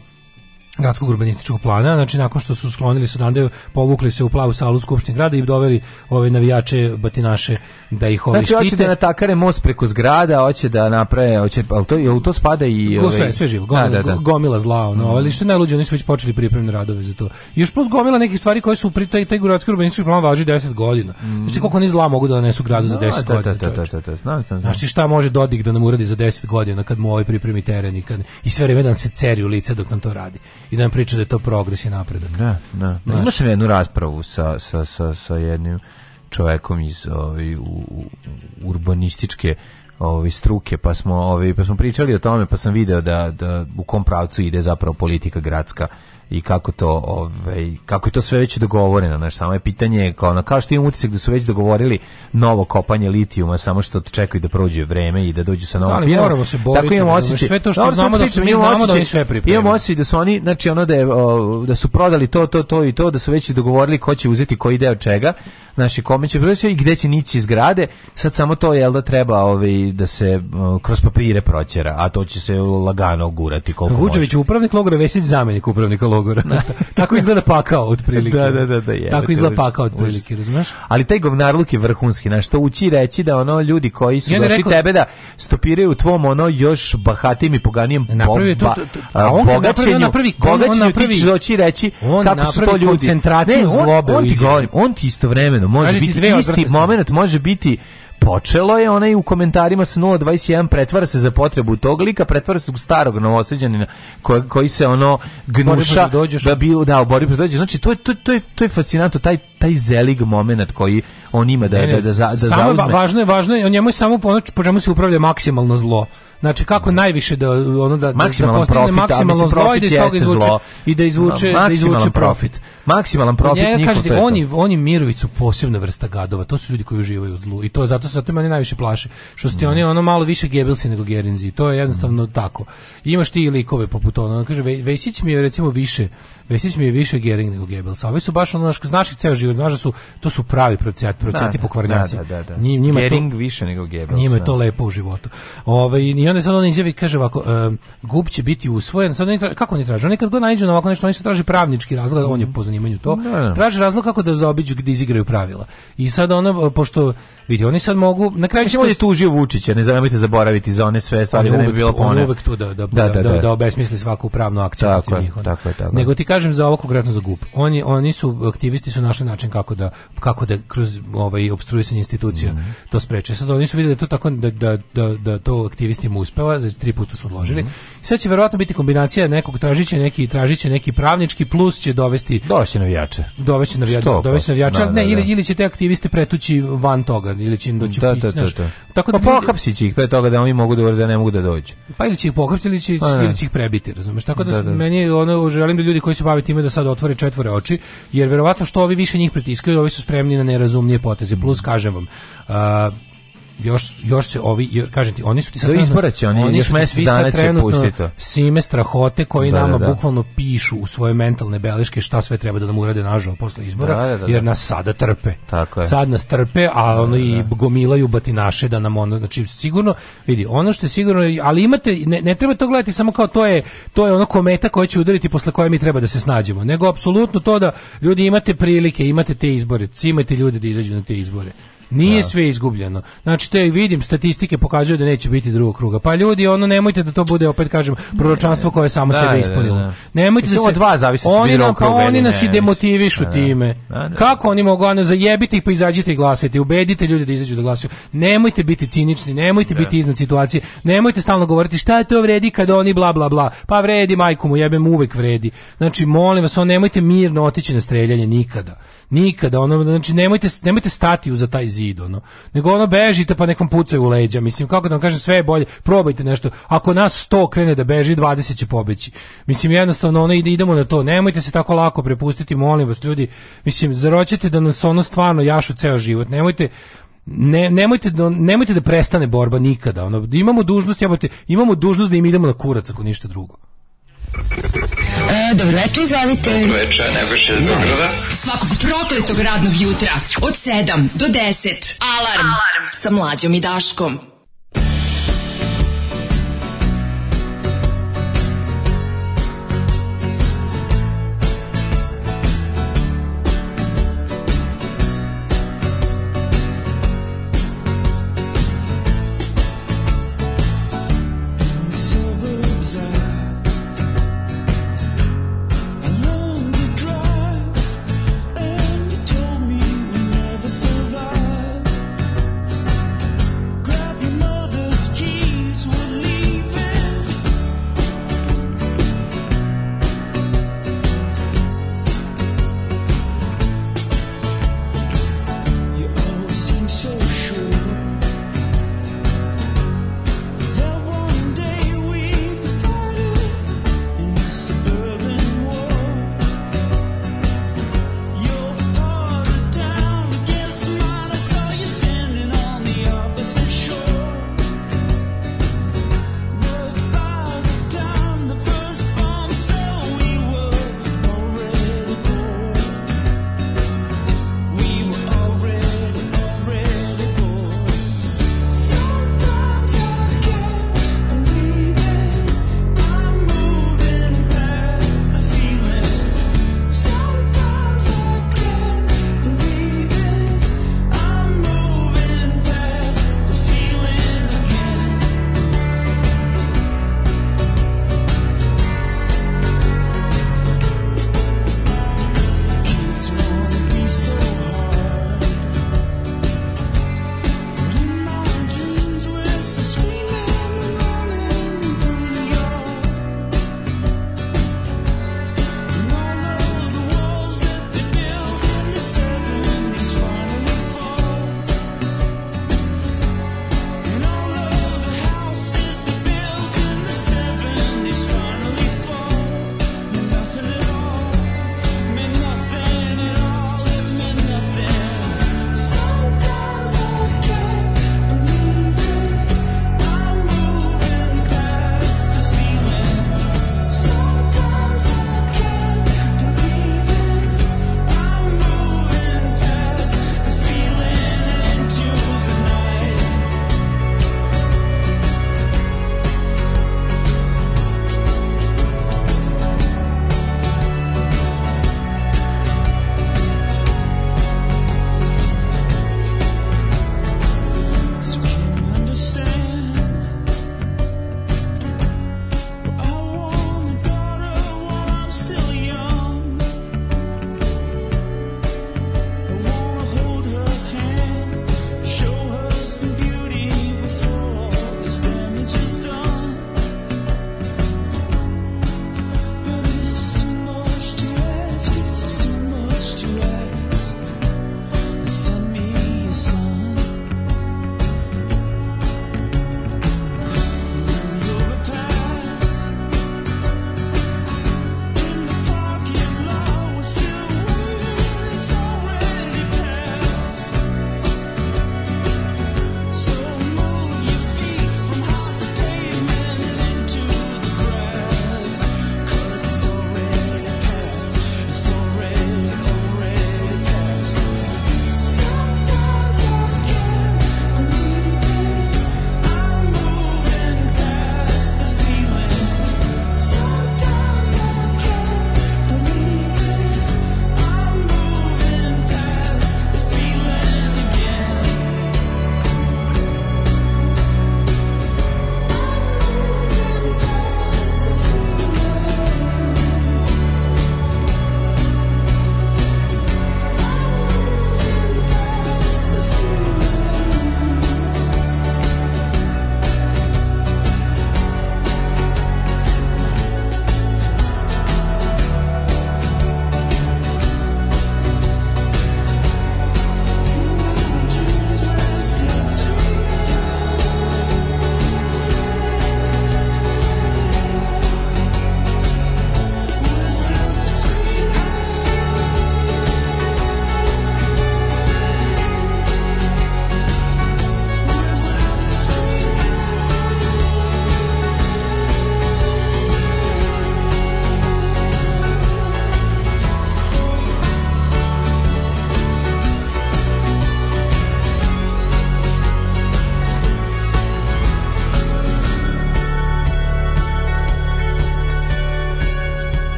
gradskog urbanističkog plana, znači nakon što su sklonili Sudande, povukli se u plavu salu Skupštine grada i doveli ove navijače batinaše da ih ovi znači, da štite. Znači, da most preko zgrada, hoće da naprave, hoće, ali to, jel to spada i... Ove... Sve, ovaj- sve živo, da, gomila, da, da, da. gomila zla, ono, mm. ali što je najluđe, oni su već počeli pripremne radove za to. I još plus gomila nekih stvari koje su pri taj, taj gradski urbanistički plan važi 10 godina. Mm. Znači, koliko oni zla mogu da nanesu gradu za 10 da, da, godina, da, da, da, da, znam, znam. Znači, šta može Dodik da nam uradi za 10 godina kad mu ovaj pripremi teren i, kad, i sve vreme da se ceri u lice dok nam to radi i da nam priča da je to progres i napredak. Da, da. Znaš, Ima sam jednu raspravu sa, sa, sa, sa jednim čovekom iz ovi, ovaj, u, u, urbanističke ovi ovaj, struke pa smo ovi ovaj, pa smo pričali o tome pa sam video da, da u kom pravcu ide zapravo politika gradska i kako to ovaj kako je to sve već dogovoreno znači samo je pitanje kao na kao što imam utisak da su već dogovorili novo kopanje litijuma samo što čekaju da prođe vreme i da dođu sa novom da, firmom moramo se boriti tako imamo da osjećaj sve to što da, znamo da su mi znamo da oni sve pripremili imamo osjećaj da su oni znači ono da je, o, da su prodali to to to i to da su već dogovorili ko će uzeti koji deo čega naši kome će proći pa i gde će nići iz grade sad samo to je da treba ovaj da se o, kroz papire proćera a to će se lagano gurati koliko Vučević upravnik logora Vesić zamenik upravnika logora logora. Da. Tako izgleda pakao otprilike. Da, da, da, da je. Tako izgleda pakao otprilike, razumeš? Ali taj govnarluk je vrhunski, na što uči reći da ono ljudi koji su ja došli rekao, tebe da stopiraju u tvom ono još bahatim i poganijem napravio to, to, to, a on bogaćenju, na prvi on reći kako su to ljudi. Koncentraciju ne, on, zlobe on ti govorim, on ti istovremeno može biti isti moment, može biti počelo je, onaj u komentarima sa 021 pretvara se za potrebu tog lika, pretvara se u starog novoseđanina koji, koji se ono gnuša da, da bi da u borbi da dođe. Znači to je to, to je to je fascinantno taj taj zelig momenat koji on ima da ne, da da, da, da zauzme. Važno je, važno je, on njemu je samo ono po čemu se upravlja maksimalno zlo. Znači kako najviše da ono da, da maksimalan da postigne maksimalno profit da iz toga izvuče zlo. i da izvuče da izvuče profit. Maksimalan profit nikako. njega kažete oni oni Mirovicu posebna vrsta gadova. To su ljudi koji uživaju u zlu i to je zato se zato meni najviše plaše. Što ste mm. oni ono malo više Gebelsi nego Gerinzi. To je jednostavno mm. tako. Imaš ti likove poput ono kaže Vesić mi je recimo više Vesić mi je više Gering nego Gebels. A ovi su baš ono znaš ceo život, znaš da su to su pravi procijati, procijati da, da, pokvarnjaci. Da, da, da, da. Njima Gering to, više nego Gebels. Njima je to lepo u životu. Ovaj i I onda sad on izjavi kaže ovako, um, gub će biti usvojen. Sad oni traži, kako oni traže? Oni kad god naiđu na ovako nešto, oni se traže pravnički razlog, mm on je mhm. po zanimanju to. Da, da. Traže razlog kako da zaobiđu gde izigraju pravila. I sad ono e, pošto vidi, oni sad mogu na kraju će on je tužio Vučića, ne zaboravite zaboraviti za one sve stvari da ne bi bilo pone. On uvek tu da da, da da da, da, da, da obesmisli svaku pravnu akciju tako, protiv njih. Ono. Tako, tako. Nego ti kažem za ovo konkretno za GUP. Oni oni su aktivisti su našli način kako da kako da kroz ovaj opstruisanje institucija mm to spreče. Sad oni su videli to tako da da da, da to aktivisti uspela, znači tri puta su odložili. Mm -hmm. Sad će verovatno biti kombinacija nekog tražiće neki tražiće neki pravnički plus će dovesti doći navijače. Dovesti navijače, dovesti da, navijače, ne, da, ili, da. ili će te aktiviste pretući van toga ili će im doći da, da, Tako da pa pohapsiće pa ih pre toga da oni mogu da da ne mogu da dođu. Pa ili će ih pohapsiti ili će, pa ili će ih prebiti, razumeš? Tako da, meni ono želim da ljudi koji se bave time da sad otvore četvore oči, jer verovatno što ovi više njih pritiskaju, ovi su spremni na nerazumnije poteze. Plus kažem vam, uh, još još se ovi još, kažem ti oni su ti sad ismaraće oni, oni još mjesec dana će pustiti to sime strahote koji da, da nama da, da. bukvalno pišu u svoje mentalne beleške šta sve treba da nam urade nažao posle izbora da, da, jer nas sada trpe Tako je. sad nas trpe a ono i gomilaju batinaše da nam ono znači sigurno vidi ono što je sigurno ali imate ne, ne treba to gledati samo kao to je to je ono kometa koja će udariti posle koje mi treba da se snađemo nego apsolutno to da ljudi imate prilike imate te izbore cimajte ljude da izađu na te izbore Nije da. sve izgubljeno. Znači te vidim statistike pokazuju da neće biti drugog kruga. Pa ljudi, ono nemojte da to bude opet kažem proročanstvo koje samo da, sebe da, da. ispunilo. nemojte da se od vas zavisi od nam, oni nas i demotivišu time. Kako oni mogu da zajebiti ih pa izađite i glasate, ubedite ljude da izađu da glasaju. Nemojte biti cinični, nemojte biti iznad situacije. Nemojte stalno govoriti šta je to vredi kad oni bla bla bla. Pa vredi majku mu, jebem uvek vredi. Znači molim vas, on nemojte mirno otići na streljanje nikada nikada ono znači nemojte nemojte stati uza taj zid ono nego ono bežite pa nekom pucaju u leđa mislim kako da vam kažem sve je bolje probajte nešto ako nas 100 krene da beži 20 će pobeći mislim jednostavno ono ide idemo na to nemojte se tako lako prepustiti molim vas ljudi mislim zaroćete da nas ono stvarno jašu ceo život nemojte ne, nemojte, da, nemojte da prestane borba nikada. Ono, imamo dužnost, jabate, imamo dužnost da im idemo na kurac ako ništa drugo. E, dobro večer, izvalite. Dobro večer, Nebojša iz Beograda. Svakog prokletog radnog jutra od 7 do 10. Alarm, Alarm. sa mlađom i Daškom.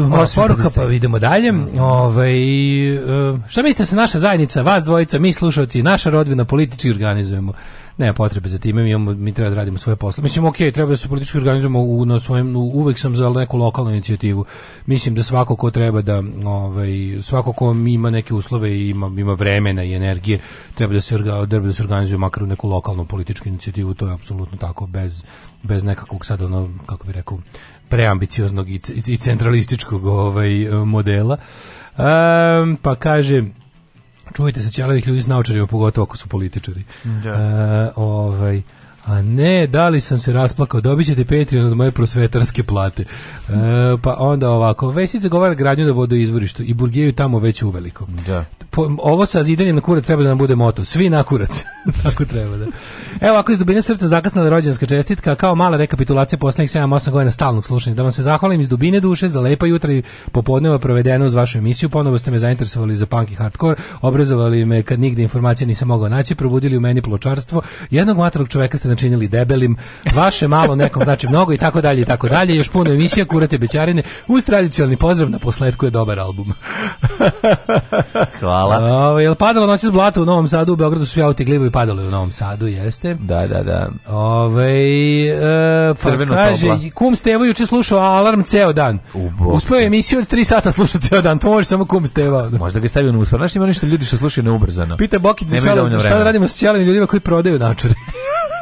Mala poruka, pa idemo dalje. Da, da. Ovaj, e, šta mislite da se naša zajednica, vas dvojica, mi slušalci, naša rodbina, politički organizujemo? nema potrebe za time, mi, imamo, mi treba da radimo svoje posle. Mislim, ok, treba da se politički organizujemo u, na svojem, u, uvek sam za neku lokalnu inicijativu. Mislim da svako ko treba da, ovaj, svako ko ima neke uslove i ima, ima vremena i energije, treba da se, treba da se organizuje makar u neku lokalnu političku inicijativu, to je apsolutno tako, bez, bez nekakvog sad, ono, kako bi rekao, preambicioznog i, i centralističkog ovaj, modela. Um, pa kažem, Čujte se ćelavih ljudi s naučarima, pogotovo ako su političari. Da. E, ovaj, A ne, da li sam se rasplakao, dobit ćete Patreon od moje prosvetarske plate. E, pa onda ovako, Vesić zagovara gradnju na vodoizvorištu i burgijaju tamo već uveliko. Da. Po, ovo sa zidanjem na kurac treba da nam bude moto. Svi na kurac. Tako treba da. Evo, ako iz dubine srca zakasnala rođenska čestitka, kao mala rekapitulacija poslednjih 7-8 godina stalnog slušanja. Da vam se zahvalim iz dubine duše za lepa jutra i popodneva provedena uz vašu emisiju. Ponovo ste me zainteresovali za punk i hardcore, obrazovali me kad nigde informacije nisam mogao naći, probudili u meni pločarstvo. Jednog matrog čoveka ste načinili debelim, vaše malo nekom znači mnogo i tako dalje i tako dalje. Još puno emisija kurate bećarine. Uz tradicionalni pozdrav na posledku je dobar album. Hvala. Uh, jel padalo noćas blato u Novom Sadu, u Beogradu su jauti glibovi padalo u Novom Sadu, jeste? Da, da, da. Ove, uh, pa Crveno kaže, tobla. kum Stevo juče slušao alarm ceo dan. Uspeo je emisiju od 3 sata slušao ceo dan. To može samo kum Stevo. Možda ga stavio na uspor. Znaš, ima nešto ljudi što slušaju neubrzano. Pita Bokić, šta da radimo s cijelim ljudima koji prodaju načare?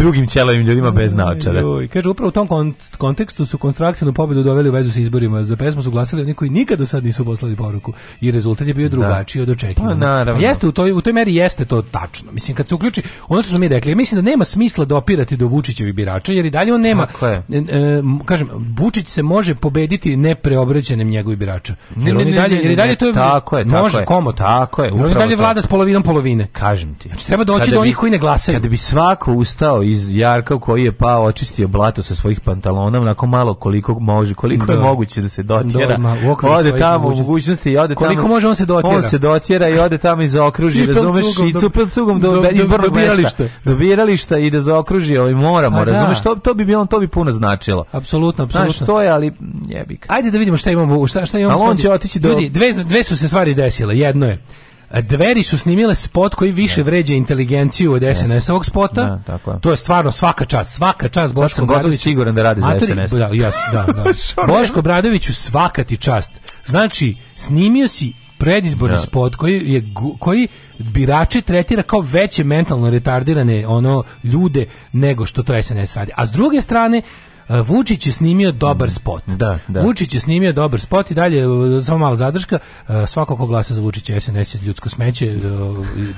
drugim ćelovim ljudima bez naočara. Joj, kaže, upravo u tom kont kontekstu su konstruktivnu pobedu doveli u vezu sa izborima. Za pesmu su glasali oni koji nikad do sad nisu poslali poruku i rezultat je bio da. drugačiji od očekivanog. Pa, naravno. Pa jeste, u toj, u toj meri jeste to tačno. Mislim, kad se uključi, ono što smo mi rekli, ja mislim da nema smisla dopirati do Vučićevi birača, jer i dalje on nema, e, e, kažem, Vučić se može pobediti nepreobraženim njegovih birača. Jer ne, on i dalje, jer i dalje to je, tako je, tako može tako komo, tako je. On i dalje vlada s polovinom polovine. Kažem ti. Znači, treba doći do onih koji ne glasaju. Kada bi svako ustao iz Jarka koji je pao očistio blato sa svojih pantalona onako malo koliko može koliko da. je moguće da se dotjera da, ode tamo u mogućnosti i ode koliko tamo koliko može on se dotjera on se dotjera i ode tamo i zaokruži razumeš i cupel cugom do, do, izbornog do, do birališta i da zaokruži ovaj moramo da. razumeš to, to bi bilo to bi puno značilo apsolutno apsolutno znaš je ali mm, jebik ajde da vidimo šta imamo šta šta imamo ali on će otići do ljudi dve dve su se stvari desile jedno je Dveri su snimile spot koji više vređa inteligenciju od SNS-ovog spota. Da, tako je. To je stvarno svaka čas, svaka čas Boško Obradović. siguran da radi za SNS. Da, jas, da, da. Boško Obradoviću svaka ti čast. Znači, snimio si predizborni no. Da. spot koji je koji birače tretira kao veće mentalno retardirane ono ljude nego što to SNS radi. A s druge strane E, Vučić je snimio dobar spot. Da, da. Vučić je snimio dobar spot i dalje, e, samo mala zadrška, e, svako ko glasa za Vučića SNS je ljudsko smeće,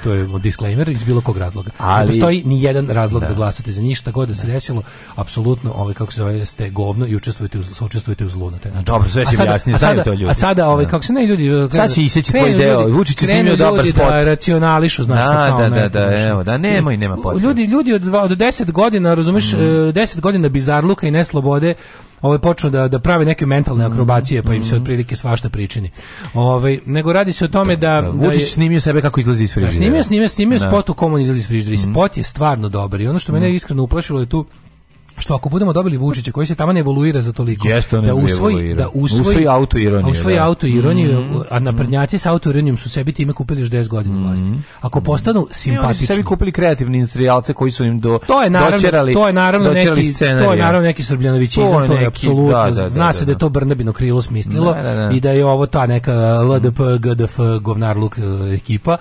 to je disclaimer iz bilo kog razloga. Ali, ne postoji ni jedan razlog da. da glasate za ništa god da se da. desilo, apsolutno, ovaj, kako se zove, ste govno i učestvujete u, učestvujete u zlu na taj način. Dobro, sve će jasnije, znaju to ljudi. A sada, ovaj, da. kako se ne ljudi... Sad će iseći tvoj deo, Vučić je snimio dobar da spot. Da racionališu, znaš, pa da, da, da, da, evo, da, nema i nema potrebe. Ljudi, ljudi od, od 10 godina, razumeš, 10 mhm. godina bizarluka i ne slobode, ovaj počnu da da prave neke mentalne mhm. akrobacije pa im se mhm. otprilike svašta pričini. Ovaj nego radi se o tome da, da, da Vučić snimio sebe kako izlazi iz da, frižidera. Snimio, snimio, snimio da. spot u komu izlazi iz frižidera. Mhm. Spot je stvarno dobar i ono što mene iskreno uplašilo je tu što ako budemo dobili Vučića koji se tamo ne evoluira za toliko Jeste, da usvoji evoluira. da usvoji, usvoji auto ironiju, da usvoji da. auto ironiju, mm -hmm. a naprednjaci sa auto ironijom su sebi time kupili još 10 godina mhm. vlasti. Mm -hmm. Ako mhm. postanu simpatični, oni sebi kupili kreativni industrijalce koji su im do to je naravno, dočerali, to je naravno neki scenarija. to je naravno neki srbljanovićizam, to je apsolutno da, da, da zna se da je to Brnabino krilo smislilo i da je ovo ta neka LDP GDF govnar luk e, ekipa.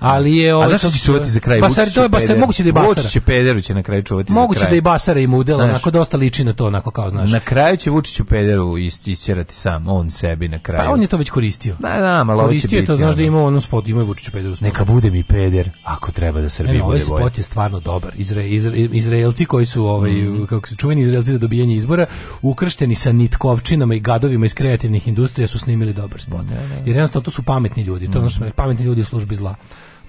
Ali je ovo A zašto će čuvati za kraj? Pa to je pa se moguće da i Basara. Moguće Pederu će na kraju čuvati. Moguće da i Basara i Mudela onako dosta liči na to, onako kao, znaš. Na kraju će Vučiću pederu is, isćerati sam, on sebi na kraju. Pa on je to već koristio. Da, da, malo Koristio je to, znaš da ono. da ima onu spot, ima Vučiću pederu spot. Neka bude mi peder, ako treba da Srbiji ovaj bude bolje. Ovaj spot je stvarno dobar. Izra, izra, izraelci koji su, ovaj, mm. kako se čuveni Izraelci za dobijanje izbora, ukršteni sa nitkovčinama i gadovima iz kreativnih industrija su snimili dobar spot. Mm. Jer jednostavno to su pametni ljudi, to je ono mhm. pametni ljudi u službi zla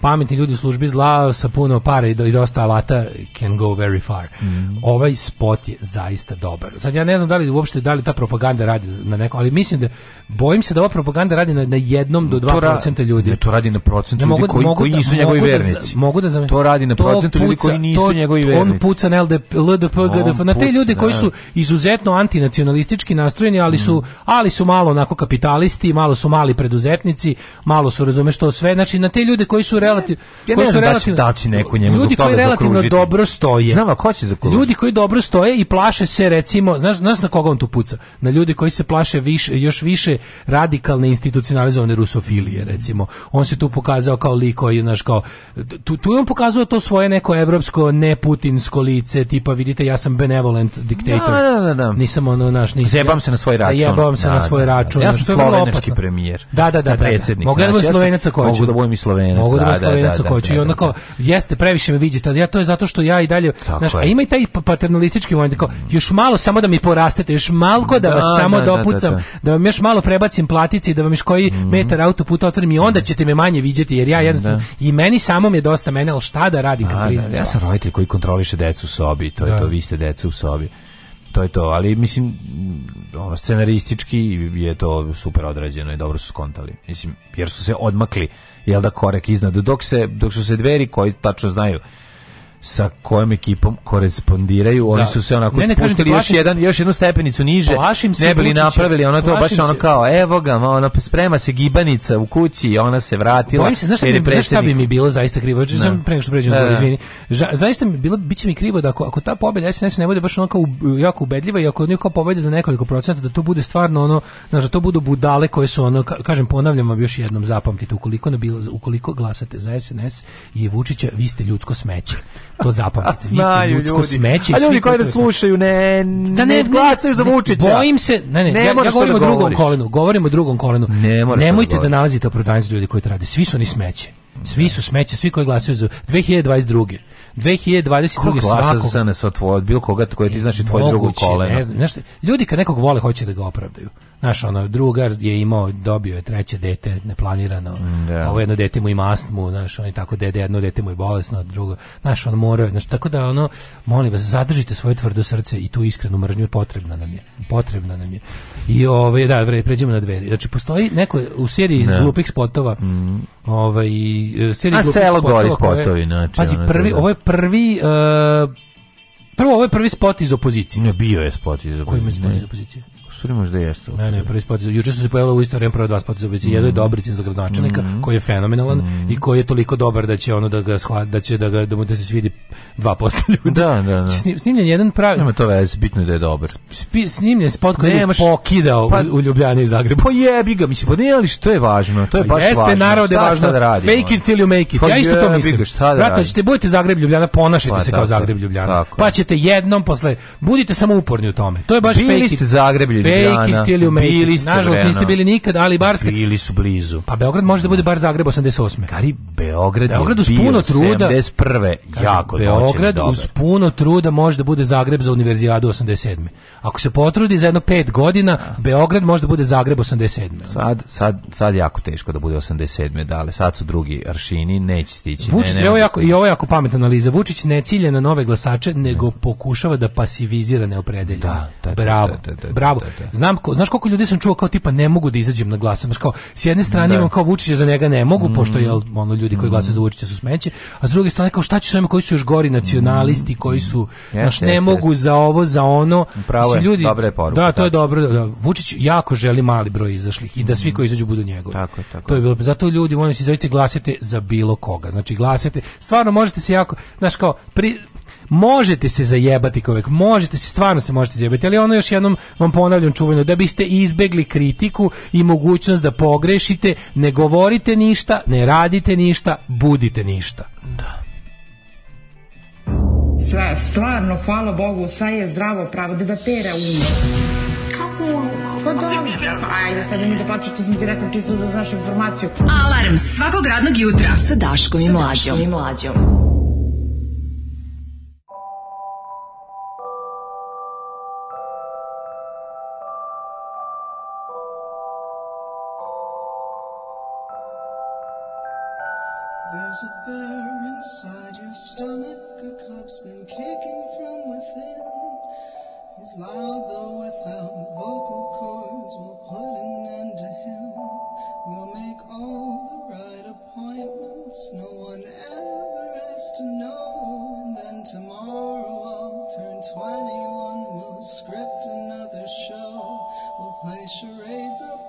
pametni ljudi u službi zla sa puno para i i dosta alata can go very far. Mm. Ovaj spot je zaista dobar. Sad ja ne znam da li uopšte da li ta propaganda radi na neko, ali mislim da bojim se da ova propaganda radi na, na jednom do 2% ljudi. Ne, to radi na procentu ljudi mogu, da- koji, mogu koji da- nisu da, njegovi mogu vernici. Da, mogu da zame, to radi na procentu ljudi koji nisu to, njegovi vernici. On puca na LDP, LDP, GDF, na te ljude koji da. su izuzetno antinacionalistički nastrojeni, ali su mhm. ali su malo onako kapitalisti, malo su mali preduzetnici, malo su razumeš to sve, znači na te ljude koji su relativno ja ne znam da će tači neko njemu ljudi koji relativno zakružiti. dobro stoje. Znam, a ko će zakružiti? Ljudi koji dobro stoje i plaše se recimo, znaš, znaš na koga on tu puca? Na ljude koji se plaše više, još više radikalne institucionalizovane rusofilije recimo. On se tu pokazao kao lik koji znaš kao tu tu je on pokazao to svoje neko evropsko ne putinsko lice, tipa vidite ja sam benevolent diktator. Da, da, da, da. Nisam ono naš, nisam. Zajebam se na svoj račun. Zajebam se na da, svoj da, da, račun. Ja sam slovenački premijer. Da, da, da, da. Mogu da budem Slovenac ako hoću. Mogu da budem i Slovenac. Da, da, Slovenac hoću da, i onda kao jeste previše me ali ja to je zato što ja i dalje, znaš, a ima i taj paternalistički moment kao još malo samo da mi porastete, još malko da vas samo dopucam, da vam još malo prebacim platici, da vam još koji mhm. metar autoputa otvorim i onda ćete me manje viđeti jer ja mhm, jednostavno i meni samom je dosta mene, al šta da radim kad Ja sam roditelj koji kontroliše decu u sobi, to je to, vi ste deca u sobi to je to, ali mislim ono scenaristički je to super odrađeno i dobro su skontali. Mislim jer su se odmakli jel da korek iznad dok se dok su se dveri koji tačno znaju sa kojom ekipom korespondiraju, oni da. su se onako ne, ne, spustili još, jedan, još jednu stepenicu niže, plašim se ne bili Vučića, napravili ono to baš se. ono kao, evo ga, ono, sprema se gibanica u kući, i ona se vratila. Bojim se, znaš šta, bi, šta bi mi bilo zaista krivo, ja da. sam pre nego što pređem, da, da, izvini, Ža, zaista mi bilo, bit će mi krivo da ako, ako ta pobjeda SNS ne bude baš kao jako ubedljiva i ako od kao pobjede za nekoliko procenta, da to bude stvarno ono, znaš, da to budu budale koje su ono, kažem, ponavljamo još jednom zapamtite, ukoliko, ne bilo, ukoliko glasate za SNS i Vučića, vi ste ljudsko smeće. To zapamtite. Vi ste ljudsko ljudi. smeće. A ljudi koji nas slušaju ne, da ne, ne, glasaju za Vučića. Bojim se, ne, ne, ne ja, ja govorim da o drugom kolenu, govorim o drugom kolenu. Ne da Nemojte da, da nalazite opravdanje ljudi koji to rade. Svi su oni smeće. Svi su smeće, svi koji glasaju za 2022. 2022. svako za SNS sa tvoj, bilo koga koji ti znači tvoje drugo koleno. Ne znam, ljudi kad nekog vole hoće da ga opravdaju. Naš ono, drugar je imao, dobio je treće dete, neplanirano. Da. Ovo jedno dete mu ima astmu, znaš, on je tako dede, jedno dete mu je bolesno, drugo. Znaš, on mora, znaš, tako da, ono, molim vas, zadržite svoje tvrdo srce i tu iskrenu mržnju, potrebna nam je. Potrebna nam je. I, ovaj, da, pređemo na dveri. Znači, postoji neko, u seriji da. glupih spotova, mm. ovaj, e, seriji A glupih selo spotova, gori spotovi, znači, Pazi, prvi, da. ovo je prvi, uh, prvo, ovo je prvi spot iz opozicije. Ne, bio je spot iz opozicije. Koji je spot iz opozicije? stvari možda jeste. Ne, ne, prvi spot, juče su se pojavili u isto vreme prve dva spota za ubici. Mm. Jedan je Dobricin za gradonačelnika, mm. koji je fenomenalan mm. i koji je toliko dobar da će ono da ga shva, da će da ga da mu da se svidi 2% ljudi. Da, da, da. Znači, snim, snimljen jedan pravi. Nema to veze, bitno je da je dobar. Spi, snimljen spot koji je pokidao pa, u Ljubljani i Zagrebu. Pa jebi ga, mislim, pa nije ali što je važno, to je pa baš jeste, važno. Jeste, narode, je važno. Da radimo? Fake it till you make it. Pa ja isto to mislim. Da Brate, ćete da budete Zagreb Ljubljana, ponašajte pa, se kao Zagreb Ljubljana. Pa ćete jednom posle budite samo uporni u tome. To je baš fake it. Zagreb Ljubljana. Bejki, Bili ste Nažalost niste bili nikad, ali bar ste. Bili su blizu. Pa Beograd može da bude bar Zagreb 88. Kari Beograd, Beograd uz puno truda 71. jako Beograd uz puno truda može da bude Zagreb za univerzijadu 87. Ako se potrudi za jedno 5 godina, Beograd može da bude Zagreb 87. Sad sad sad jako teško da bude 87. dale, sad su drugi aršini, neće stići. Vučić, ne, ne, ovo jako, i ovo je jako pametna analiza. Vučić ne cilja na nove glasače, nego pokušava da pasivizira neopredeljene. Da, da, da, Bravo. Da, da, da, Bravo. Da, da jebote. Znam, ko, znaš koliko ljudi sam čuo kao tipa ne mogu da izađem na glasanje. Kao, s jedne strane da. imam kao Vučića za njega ne mogu, mm. pošto je ono, ljudi koji glasaju za Vučića su smeće, a s druge strane kao šta će sa koji su još gori nacionalisti, mm. koji su, mm. Naš, ne mogu za ovo, za ono. Pravo je, ljudi, dobra je poruka. Da, to je dobro. Da, da, Vučić jako želi mali broj izašlih i da svi mm. koji izađu budu njegovi. Tako, tako. To je bilo, zato ljudi, molim se, izavite, glasite za bilo koga. Znači, glasite, stvarno možete se jako, znaš kao, pri, možete se zajebati kao možete se, stvarno se možete zajebati, ali ono još jednom vam ponavljam čuveno, da biste izbegli kritiku i mogućnost da pogrešite, ne govorite ništa, ne radite ništa, budite ništa. Da. Sva, stvarno, hvala Bogu, sva je zdravo pravo, da da pera umre. Kako ono? Pa dobro, da. ajde sad mi da plaću, to sam ti rekao čisto da znaš informaciju. Alarm svakog radnog jutra sa Daškom i Mlađom. Sa Daškom i Mlađom. inside your stomach, a cop has been kicking from within. He's loud though without vocal cords, we'll put an end to him. We'll make all the right appointments, no one ever has to know. And then tomorrow I'll turn 21, we'll script another show. We'll play charades up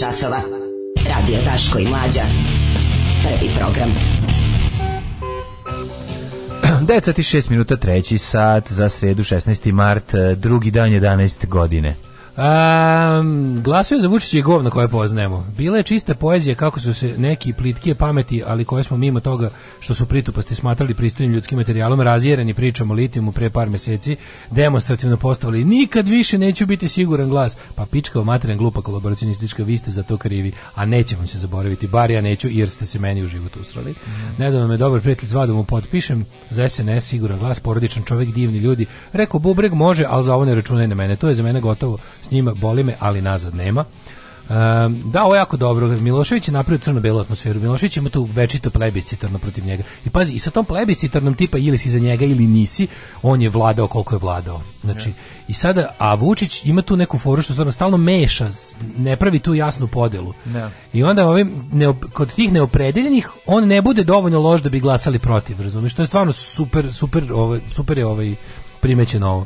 časova. Radio Taško i Mlađa. Prvi program. 9 6 minuta, treći sat za sredu 16. mart, eh, drugi dan 11 godine. Um, glasio za Vučića i govno koje poznajemo. Bila je čista poezija kako su se neki plitkije pameti, ali koje smo mimo toga što su pritupasti smatrali pristojnim ljudskim materijalom, razjerani pričom o litijumu pre par meseci, demonstrativno postavili nikad više neću biti siguran glas. Pa pička o materan glupa kolaboracionistička, vi ste za to krivi, a neće vam se zaboraviti, bar ja neću jer ste se meni u život usrali. Mm. Nedavno me dobar prijatelj zvao da mu potpišem za SNS siguran glas, porodičan čovjek, divni ljudi. Rekao, bubreg može, ali za ovo ne računaj na mene, to je za mene gotovo s njima, boli me, ali nazad nema. Um, da, ovo je jako dobro. Milošević je napravio crno-belu atmosferu. Milošević ima tu večito plebiscitarno protiv njega. I pazi, i sa tom plebiscitarnom tipa ili si za njega ili nisi, on je vladao koliko je vladao. Znači, yeah. i sada, a Vučić ima tu neku foru što stvarno stalno meša, ne pravi tu jasnu podelu. Yeah. Da. I onda ovim, ne, kod tih neopredeljenih, on ne bude dovoljno loš da bi glasali protiv, razumiješ? To je stvarno super, super, ovaj, super je ovaj primećeno ovo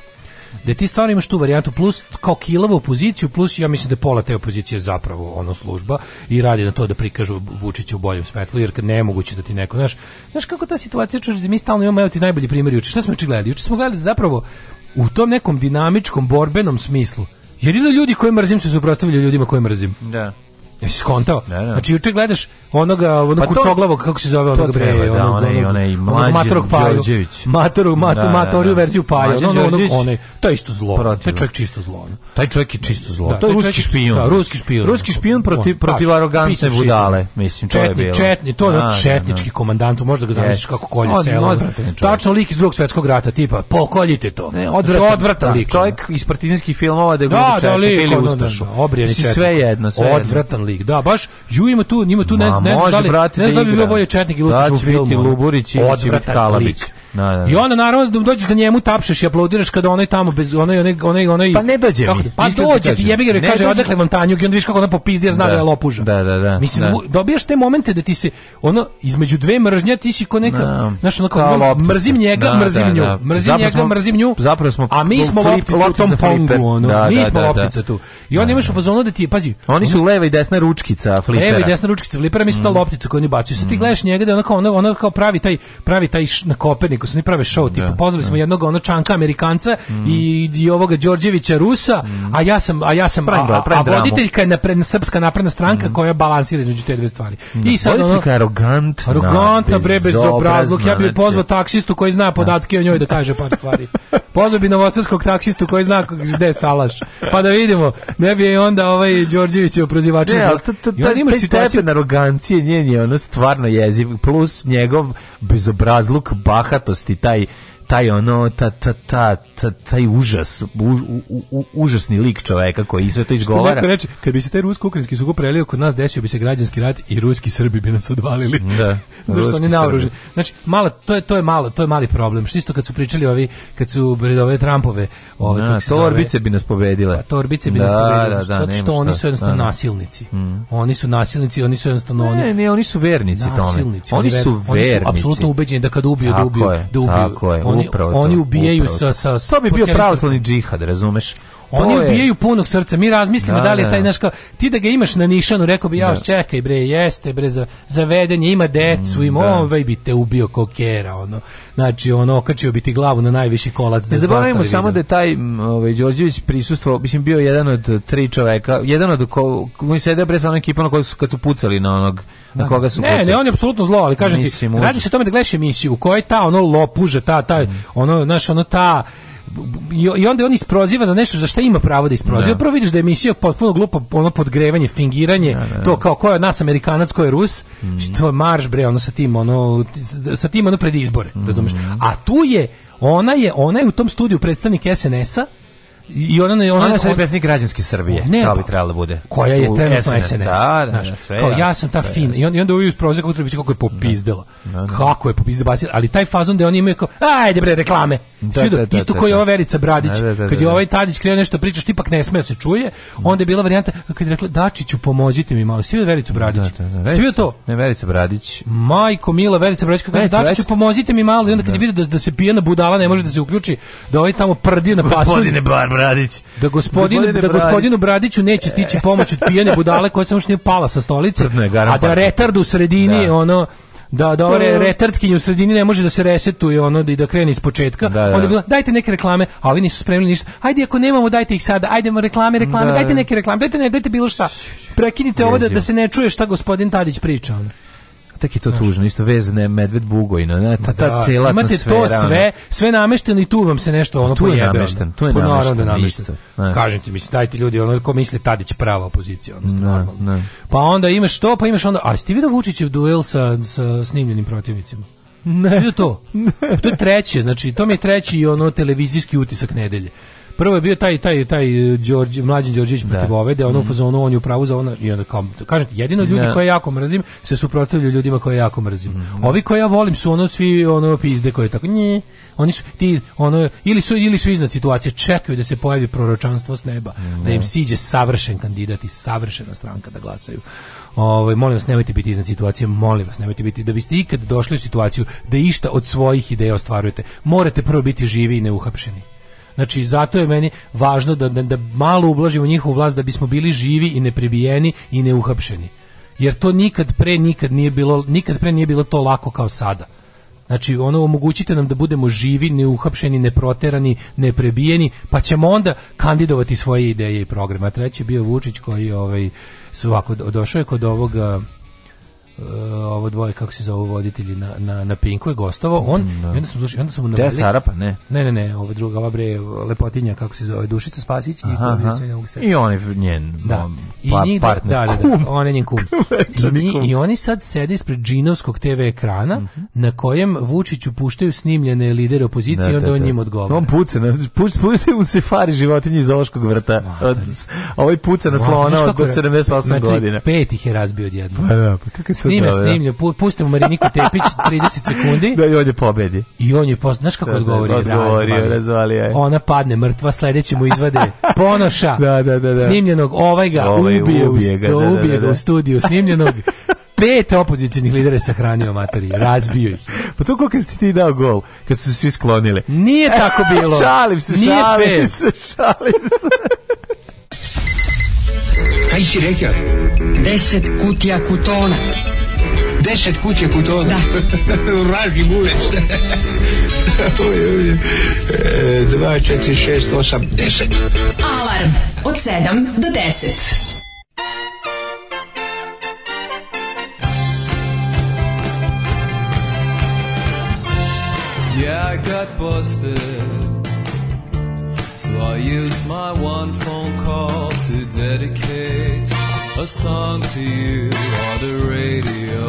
da ti stvarno imaš tu varijantu plus kao kilavu opoziciju plus ja mislim da pola te opozicije zapravo ono služba i radi na to da prikažu Vučića u boljem svetlu jer kad nemoguće da ti neko znaš znaš kako ta situacija čuješ da mi stalno imamo evo ti najbolji primjer juče šta smo juče gledali juče smo gledali da zapravo u tom nekom dinamičkom borbenom smislu jer ili ljudi koje mrzim se suprotstavljaju ljudima koje mrzim. Da. Jesi skontao? Da, da. Znači juče gledaš onoga onog pa kucoglavog kako se zove onoga bre, da, onog, da, onaj onaj Matorog Paju. Matorog, da, mat, da, da, verziju Paju. Ono, onog, onaj, to je isto zlo. Protiv. Taj čovjek čisto zlo. Taj čovjek je čisto zlo. Da, to je ruski špijun. Da, ruski špijun. Ruski špijun protiv protiv arogantne budale, mislim, to je bilo. Četni, to je da, četnički komandant, možda ga zamisliš e, kako kolje selo. Tačno lik iz Drugog svetskog rata, tipa, pokoljite to. Ne, znači, odvratan lik. Čovjek iz partizanskih filmova da je bio četnik ili ustašo. Sve jedno, sve. Odvratan lik. Da, baš Ju ima tu, njima tu Ma, ne, da ne, može, ne, brate, ne, ne, ne, ne, ne, ne, ne, ne, ne, ne, ne, ne, ne, ne, ne, Da, da, da, I onda naravno da dođeš da njemu tapšeš i aplaudiraš kada onaj tamo bez onaj onaj onaj onaj Pa ne dođe mi. Pa dođe ti jebi ga kaže odakle vam Tanjug i onda viš kako ona popizdi jer zna da, da je lopuža. Da, da, da. Mislim da. dobijaš te momente da ti se ono između dve mržnje ti si ko neka da. znaš onako, kao mrzim njega, da, mrzim da, nju, da. mrzim zapravo njega, smo, mrzim nju. Zapravo smo a mi smo loptica u tom pongu ono. Da, mi smo loptica tu. I onda imaš u fazonu da ti pazi. Oni su leva i desna ručkica flipera. Leva i desna ručkica flipera mi smo ta loptica koju oni bacuju. Sad ti mm. gledaš njega da ona kao ona kao pravi taj pravi taj na kopernik se ne prave show, da, tipa pozvali smo da. jednog ono čanka Amerikanca mm. i, i ovoga Đorđevića Rusa, mm. a ja sam a ja sam pravim, a, a, a voditeljka je napred, srpska napredna stranka mm. koja balansira između te dve stvari. Da, I sad ono, arogantna, arogantna bre bezobrazluk, ja bih znači. pozvao taksistu koji zna da. podatke o njoj da kaže par stvari. Pozvao bi novosadskog taksistu koji zna gde je salaš. Pa da vidimo, ne bi i onda ovaj Đorđević je prozivač. Ne, ima taj stepen arrogancije, njen je ono stvarno jeziv, plus njegov bezobrazluk, bahato napetosti, taj taj ono ta, ta, ta, ta taj užas u, u, u, užasni lik čoveka koji sve to izgovara što reče kad bi se taj rusko-ukrajinski sukob prelio kod nas desio bi se građanski rat i ruski Srbi bi nas odvalili da zašto oni naoružani znači malo to je to je malo to je mali problem što isto kad su pričali ovi kad su bili ove Trumpove ove da, torbice bi nas pobedile pa, torbice bi da, nas pobedile da, da zato što oni su jednostavno da. nasilnici mm. oni su nasilnici oni su jednostavno oni ne, ne oni su vernici nasilnici, tome oni, oni su vernici oni su apsolutno ubeđeni da kad ubiju da ubiju da ubiju oni, oni ubijaju upravo sa, sa... To bi bio pravoslavni džihad, razumeš? Oni je... odbijaju punog srca. Mi razmislimo da, da li je da. taj naš kao, ti da ga imaš na nišanu, rekao bi ja, da. čekaj bre, jeste bre za zavedenje, ima decu, mm, ima da. ovaj bi te ubio kokera, ono. Znači, ono okačio bi ti glavu na najviši kolac. Da ne zaboravimo samo da je taj ovaj Đorđević prisustvo, mislim bio jedan od tri čoveka, jedan od ko, koji sede pre sa onom ekipom kad su, kad su pucali na onog na koga su ne, pucali. Ne, on je apsolutno zlo, ali kažem ti, radi se o tome da gledaš emisiju u kojoj ta ono lopuže, ta, ta, mm. ono, znaš, ono ta i onda on isproziva za nešto za šta ima pravo da isproziva. Da. Prvo vidiš da je emisija potpuno glupa, ono podgrevanje, fingiranje, da, da, to kao ko je od nas Amerikanac, ko je Rus, mm. što je marš bre, ono sa tim, ono, sa tim ono pred izbore, mm. razumiješ? A tu je, ona je, ona je u tom studiju predstavnik SNS-a, I ona ne ona, ona je pesnik građanske Srbije, ne, kao pa bi trebalo da bude. Koja je tema SNS, da, da, da, sve. Kao ja sam ta fin. I on i onda uvijek iz prozora kako kako je popizdelo. Da, da, kako je popizdelo, ali taj fazon da oni imaju kao ajde bre reklame. Svi do isto koji ova Verica Bradić, kad je ovaj Tadić krenuo nešto pričaš, što ipak ne sme se čuje, onda je bila varijanta kad je rekla Dačiću pomozite mi malo. Svi da Verica Bradić. Svi to. Ne Verica Bradić. Majko Mila Verica Bradić kaže Dačiću pomozite mi malo i onda kad je video da se na budala ne može da se uključi, da ovaj tamo prdi na pasulj. Bradić. Da gospodin, Gospodine da gospodinu Bradiću neće stići pomoć od pijane budale koja samo što je pala sa stolice, a da retard u sredini da. ono da da ove da. retartkinje u sredini ne može da se resetuje ono da i da krene ispočetka. Da, da. Onda bilo dajte neke reklame, a ovi nisu spremili ništa. Ajde ako nemamo dajte ih sada. Ajdemo reklame, reklame, da, dajte neke reklame, dajte ne, dajte bilo šta. Prekinite ovo da, da se ne čuje šta gospodin Tadić priča. Ono tek je to tužno, isto vezne Medved Bugojna, ne, ta, ta da, cela imate atmosfera. Imate to sve, sve namešteno i tu vam se nešto ono tu pa pojebe. Tu je namešten, tu je namešten, namešten. Kažem ti, mislim, dajte ljudi, ono ko misle Tadić prava opozicija, ono normalno. Pa onda imaš to, pa imaš onda, a ste vidio Vučićev duel sa, sa snimljenim protivnicima? Ne. Sve to. Ne. To je treće, znači to mi je treći ono televizijski utisak nedelje. Prvo je bio taj taj taj e, Đorđe mlađi Đorđić da. protiv da. Ovede, ono mm. fazonu on je upravo za ono i onda kao kažete jedino ljudi ne. Da. koje jako mrzim se suprotstavljaju ljudima koje jako mrzim. Mm. Da. Ovi koje ja volim su ono svi ono pizde koje tako nje. Oni su ti ono ili su ili su iznad situacije, čekaju da se pojavi proročanstvo s neba, mm. da im siđe savršen kandidat i savršena stranka da glasaju. Ovaj molim vas nemojte biti iznad situacije, molim vas nemojte biti da biste ikad došli u situaciju da išta od svojih ideja ostvarujete. Morate prvo biti živi i neuhapšeni. Znači, zato je meni važno da, da, da malo ublažimo njihovu vlast da bismo bili živi i neprebijeni i neuhapšeni. Jer to nikad pre nikad nije bilo, nikad pre nije bilo to lako kao sada. Znači, ono, omogućite nam da budemo živi, neuhapšeni, neproterani, neprebijeni, pa ćemo onda kandidovati svoje ideje i programa. Treći je bio Vučić koji ovaj, su ovako, došao je kod ovoga Uh, ovo dvoje kako se zove voditelji na na na Pinku je gostovao on mm, no. Da. i onda smo slušali onda smo na pa ne ne ne ne ova druga ova bre lepotinja kako se zove Dušica Spasić Aha, i i oni je njen da. Um, pa, I njih, da, partner da, da, da, on je njen kum I, i, oni sad sede ispred džinovskog TV ekrana mm -hmm. na kojem Vučiću puštaju snimljene lidere opozicije i da, onda on njim odgovara on puca na puca puca u sefari životinje iz zoološkog vrta od, ovaj puca na slona od 78 znači, godina pet ih je razbio odjednom pa da, pa Nije da, snimlja, pustimo Mariniku Tepić 30 sekundi. Da, i on je pobedi. I on je, post... znaš kako da, odgovorio? Da, odgovorio, da, razvalio Ona padne mrtva, sledeće mu izvade ponoša. da, da, da, da. Snimljenog, ovaj ga ovaj, ubije, da, ubije ga, da, da, ubije ga u studiju, snimljenog pet opozicijalnih lidera sahranio materi, razbio ih. Pa to kako si ti dao gol, kad su se svi sklonili. Nije tako e, bilo. šalim se, Nije šalim fair. se, šalim se. Kaj si rekao? Deset kutija kutona. Deset kutija kutona? Da. Vražni gulec. Dva, četiri, šest, osam, deset. Alarm od sedam do deset. Ja kad postoje So I use my one phone call to dedicate a song to you on the radio.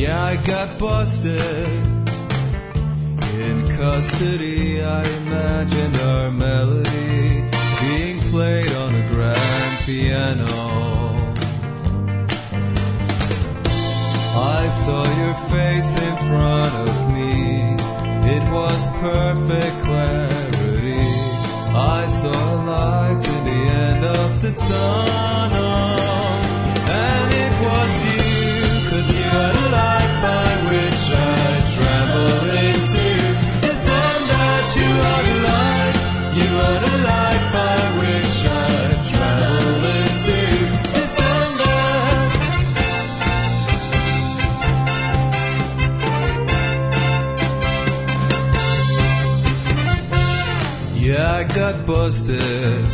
Yeah, I got busted in custody. I imagined our melody being played on a grand piano. I saw your face in front of me. It was perfect clarity. I saw light in the end of the tunnel. And it was you, cause you had light. got busted.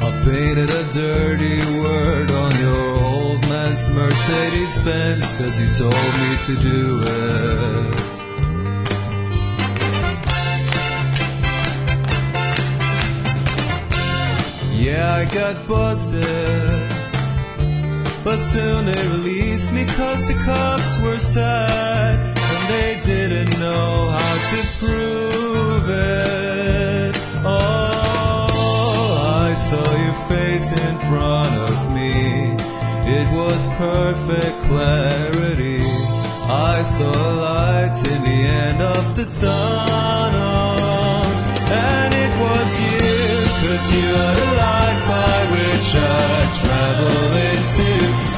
I painted a dirty word on your old man's Mercedes Benz cause he told me to do it. Yeah, I got busted. But soon they released me cause the cops were sad and they didn't know how to prove it. saw your face in front of me. It was perfect clarity. I saw light in the end of the tunnel. And it was you, cause you are the light by which I travel into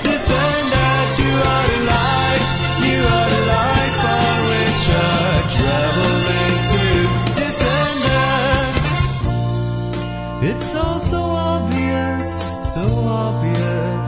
this end that you are the light. You are the light by which I travel into. It's all so obvious, so obvious.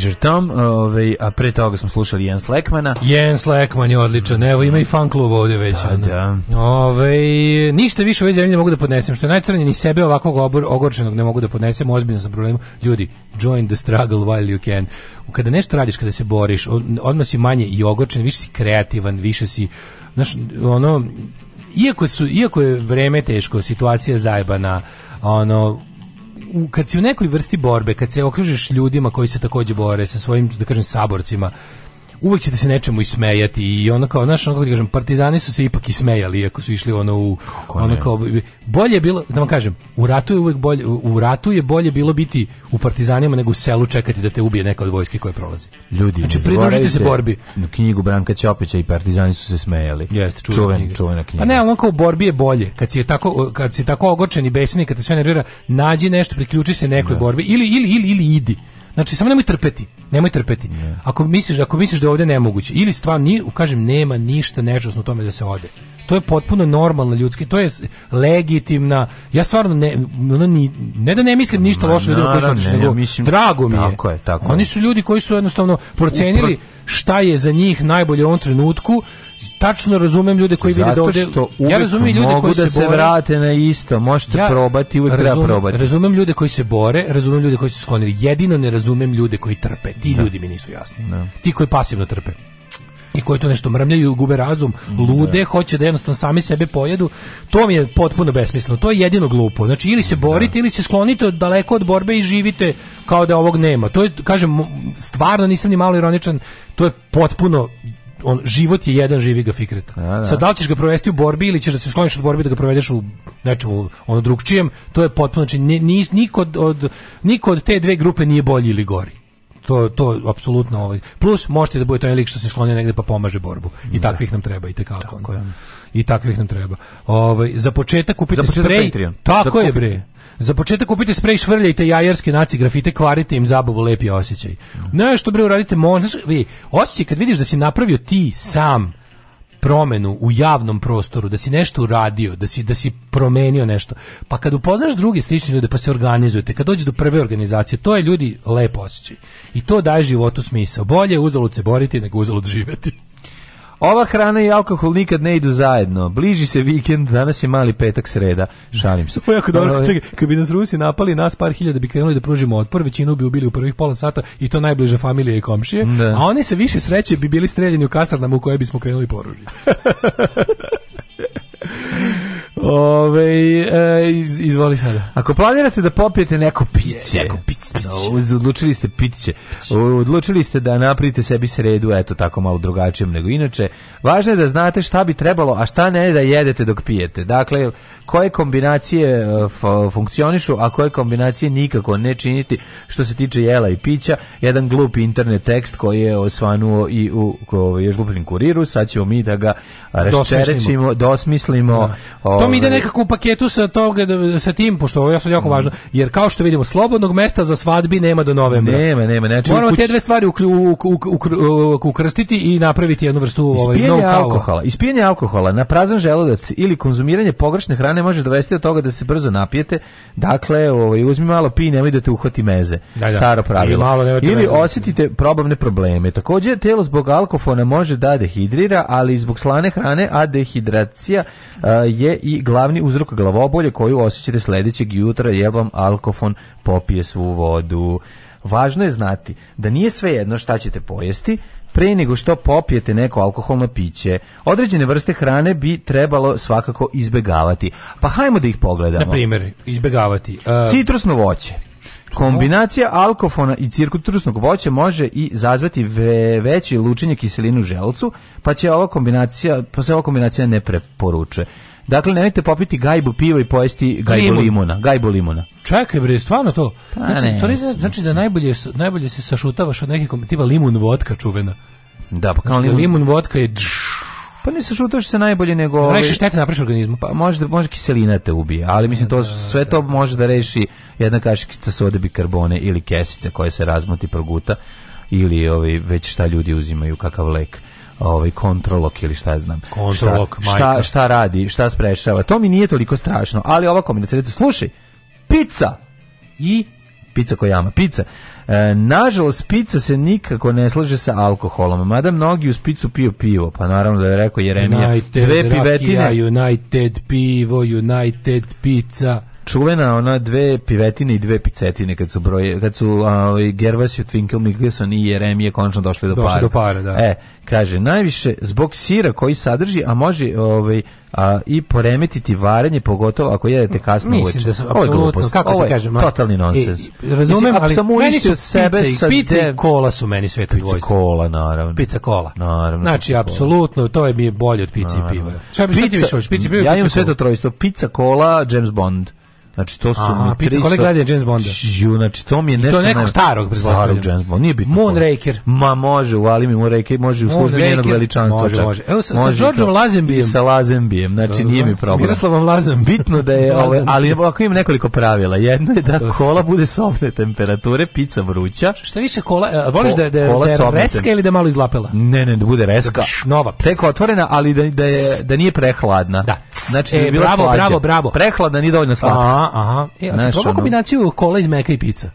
Major Tom, ovaj, a pre toga smo slušali Jens Lekmana. Jens Lekman je odličan, evo ima i fan klub ovdje već. Da, da. Ove, ovaj, ništa više ove zemlje ne mogu da podnesem, što je najcrnije ni sebe ovakvog obor, ogorčenog ne mogu da podnesem, ozbiljno sam problem. Ljudi, join the struggle while you can. Kada nešto radiš, kada se boriš, odmah si manje i ogorčen, više si kreativan, više si, znaš, ono, iako, su, iako je vreme teško, situacija zajebana, ono, u, kad si u nekoj vrsti borbe, kad se okružiš ljudima koji se takođe bore sa svojim, da kažem, saborcima, uvek ćete se nečemu ismejati i ona kao znaš ono kako kažem partizani su se ipak ismejali iako su išli ono u ona kao bolje je bilo da vam kažem u ratu je uvek bolje u ratu je bolje bilo biti u partizanima nego u selu čekati da te ubije neka od vojske koje prolazi ljudi znači pridružite se borbi u knjigu Branka Ćopića i partizani su se smejali jeste čuvena čuven, knjiga. čuvena knjiga a ne ona kao borbi je bolje kad si je tako kad si tako ogorčen i besan kad te sve nervira nađi nešto priključi se nekoj da. borbi ili ili ili ili idi Znači samo nemoj trpeti, nemoj trpeti. Yeah. Ako misliš, ako misliš da je ovdje nemoguće ili stvarno ni, kažem nema ništa nečasno u tome da se ode. To je potpuno normalno ljudski, to je legitimna. Ja stvarno ne ono ni, ne da ne mislim ništa loše ljudi koji su nego drago mi je. Tako je, tako Oni su ljudi koji su jednostavno procenili šta je za njih najbolje u ovom trenutku tačno razumem ljude koji vide da ovde ja razumem ljude koji da se, bore. vrate na isto možete ja probati uvek razum, treba probati razumem ljude koji se bore razumem ljude koji su sklonili jedino ne razumem ljude koji trpe ti da. ljudi mi nisu jasni da. ti koji pasivno trpe i koji to nešto mrmljaju, gube razum, da. lude, hoće da jednostavno sami sebe pojedu, to mi je potpuno besmisleno, to je jedino glupo. Znači, ili se da. borite, da. ili se sklonite daleko od borbe i živite kao da ovog nema. To je, kažem, stvarno nisam ni malo ironičan, to je potpuno on život je jedan živi ga fikreta. Da, da. Sad da li ćeš ga provesti u borbi ili ćeš da se skloniš od borbi da ga provedeš u nečemu ono drugčijem, to je potpuno znači ni, niko od niko od te dve grupe nije bolji ili gori. To to apsolutno ovaj. Plus možete da budete onaj lik što se skloni negde pa pomaže borbu. I da. takvih nam treba i te kako. Tako je i takvih nam treba. Ovaj za početak kupite za početak sprej. Patreon. Tako za je bre. Za početak kupite sprej, švrljajte jajarske naci grafite, kvarite im zabavu, lepi osjećaj. Nešto bre uradite, možeš, vi, osjećaj kad vidiš da si napravio ti sam promenu u javnom prostoru, da si nešto uradio, da si, da si promenio nešto. Pa kad upoznaš druge slične ljude pa se organizujete, kad dođe do prve organizacije, to je ljudi lepo osjećaj. I to daje životu smisao. Bolje je uzalud se boriti nego uzalud živeti. Ova hrana i alkohol nikad ne idu zajedno. Bliži se vikend, danas je mali petak sreda. Šalim se. O, jako dobro. Čekaj, kad bi nas Rusi napali, nas par hiljada bi krenuli da pružimo otpor, većinu bi ubili u prvih pola sata i to najbliže familije i komšije. Da. A oni se više sreće bi bili streljeni u kasarnama u koje bismo krenuli poružiti. Ove, e, iz, izvoli sada. Ako planirate da popijete neko piće, neko piće odlučili ste pitiće. Odlučili ste da napravite sebi sredu, eto tako malo drugačijom nego inače. Važno je da znate šta bi trebalo, a šta ne da jedete dok pijete. Dakle, koje kombinacije e, funkcionišu, a koje kombinacije nikako ne činiti što se tiče jela i pića. Jedan glup internet tekst koji je osvanuo i u ovaj, još glupim kuriru, sad ćemo mi da ga raščerećimo, dosmislimo. Da. Ove... To mi ide ovaj. nekako u paketu sa, toga, da, sa tim, pošto ovo je jako mm. važno, jer kao što vidimo, slobodnog mesta za svadbi nema do novembra. Nema, nema, znači Moramo kući... te dve stvari uklju, ukrstiti i napraviti jednu vrstu ovaj no alkohola. Ispijenje alkohola na prazan želudac ili konzumiranje pogrešne hrane može dovesti do toga da se brzo napijete. Dakle, ovaj uzmi malo pi, nemoj da te uhvati meze. Da, da. Staro pravilo. malo ili meze. osjetite probavne probleme. Takođe telo zbog alkofona može da dehidrira, ali zbog slane hrane a dehidracija a, je i glavni uzrok glavobolje koju osjećate sledećeg jutra jer vam alkofon popije svu vodu vodu. Važno je znati da nije svejedno šta ćete pojesti, pre nego što popijete neko alkoholno piće. Određene vrste hrane bi trebalo svakako izbegavati. Pa hajmo da ih pogledamo. Na primjer, izbegavati. Uh... E, Citrusno voće. Kombinacija alkofona i cirkutrusnog voća može i zazvati ve veće lučenje kiselinu u želucu, pa će ova kombinacija, pa se ova kombinacija ne preporučuje. Dakle, nemojte popiti gajbu piva i pojesti gajbu Limun. limuna. Gajbu limuna. Čekaj bre, stvarno to. Pa, znači, ne, stvari, ne, znači da najbolje, najbolje se sašutavaš od neke tipa limun vodka čuvena. Da, pa kao znači, da limun... limun vodka je pa ne sašutaš se najbolje nego... Da reši štete napraviš organizmu. Pa možda, može kiselina te ubije, ali mislim to, da, sve to može da reši jedna kašikica sode bikarbone ili kesica koja se razmuti proguta ili ovi, već šta ljudi uzimaju, kakav lek ovaj kontrolok ili šta ja znam. Kontrolok, šta, šta, šta, radi, šta sprečava. To mi nije toliko strašno, ali ova kombinacija, slušaj, pizza i pizza kojama, pizza. E, nažalost, pizza se nikako ne slaže sa alkoholom. Mada mnogi uz picu piju pivo, pa naravno da je rekao Jeremija, United, dve pivetine. United pivo, United pizza čuvena ona dve pivetine i dve picetine kad su broje kad su ovaj Gervasio Twinkle Mikkelson i Jeremije konačno došli do pare. došli do pare, da. E, kaže najviše zbog sira koji sadrži, a može ovaj a, i poremetiti varenje pogotovo ako jedete kasno uveče. Mislim da sam apsolutno kako ovo da je, ti kažem, totalni e, nonsens. razumem, ali sam meni su sebe pizza, sa pizza dev... i kola su meni sveto dvojstvo. Pizza kola naravno. Pizza kola. Naravno. Znači apsolutno to je mi bolje od pice i piva. Šta bi šta ti više hoćeš? Pizza piva. Ja imam sveto trojstvo, pizza kola, James Bond. Znači to su A, mi 300. Kole gleda James Bonda. Ju, znači to mi je I nešto to nekog ne... starog starog James Bond. Nije bitno. Moonraker. Ma može, uvali mi Moonraker, može u službi njenog veličanstva. Može, čak. može. Evo sa, može sa Georgeom Lazembijem. Sa Lazembijem, znači nije mi problem. Miroslavom Lazem. Bitno da je, ove, ali ako ima nekoliko pravila, jedno je da kola bude sobne temperature, pizza vruća. Šta više kola, uh, voliš da, da, kola da je reska ili da malo izlapela? Ne, ne, da bude da reska. Nova. Teko otvorena, ali da, da, je, da nije prehladna. Da. Znači, da e, bravo, bravo, bravo. Prehladna nije dovoljno slatka aha. E, a si znači, probao kombinaciju kola iz meka i pica?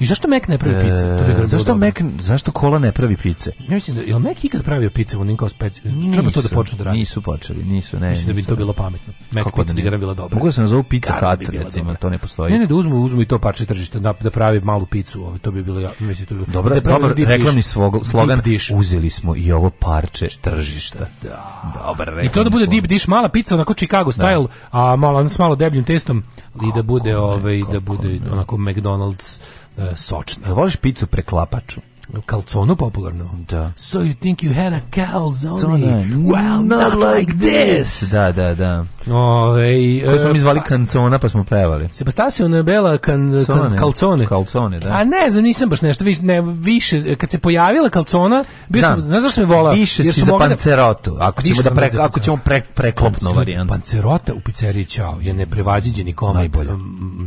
I zašto Mac ne pravi pice? To bi e, zašto Mac, zašto kola ne pravi pice? Ja mislim da je Mac ikad pravio pice u onim kao speci... Znači, treba to da počnu da radi. Nisu počeli, nisu, ne. Mislim da bi to da- bilo pametno. Mac Kako pizza da bi ga bila dobra. Mogu da se nazovu pizza hut, bi recimo, dobra. to ne postoji. Ne, ne, da uzmu, uzmu i to parče tržište, da, da pravi malu picu, ovo, ovaj, to bi bilo, ja, mislim, to bi bilo. Dobro, da dobar reklamni svog, slogan, uzeli smo i ovo parče tržišta. Da. Dobar reklamni I to da bude deep dish, mala pizza, onako Chicago style, a malo, s malo debljim testom i da bude, ovaj, da bude onako McDonald's E, sočna. Voliš picu preklapaču? Kalcono popularno. Da. So you think you had a calzone? Well, not, like this! Da, da, da. Ove, Ko smo e, mi zvali kancona pa-, pa smo pevali. Sebastasio Bela kan, kan, calzone. Calzone, da. A ne znam, nisam baš nešto više, ne, više kad se pojavila calzona, bio sam, znaš zašto me vola? Više si za da- pancerotu, ako ćemo, da pre, ako ćemo pre, preklopno varijantu. Pancerota u pizzeriji Ćao je neprevađiđeni komad. Najbolja.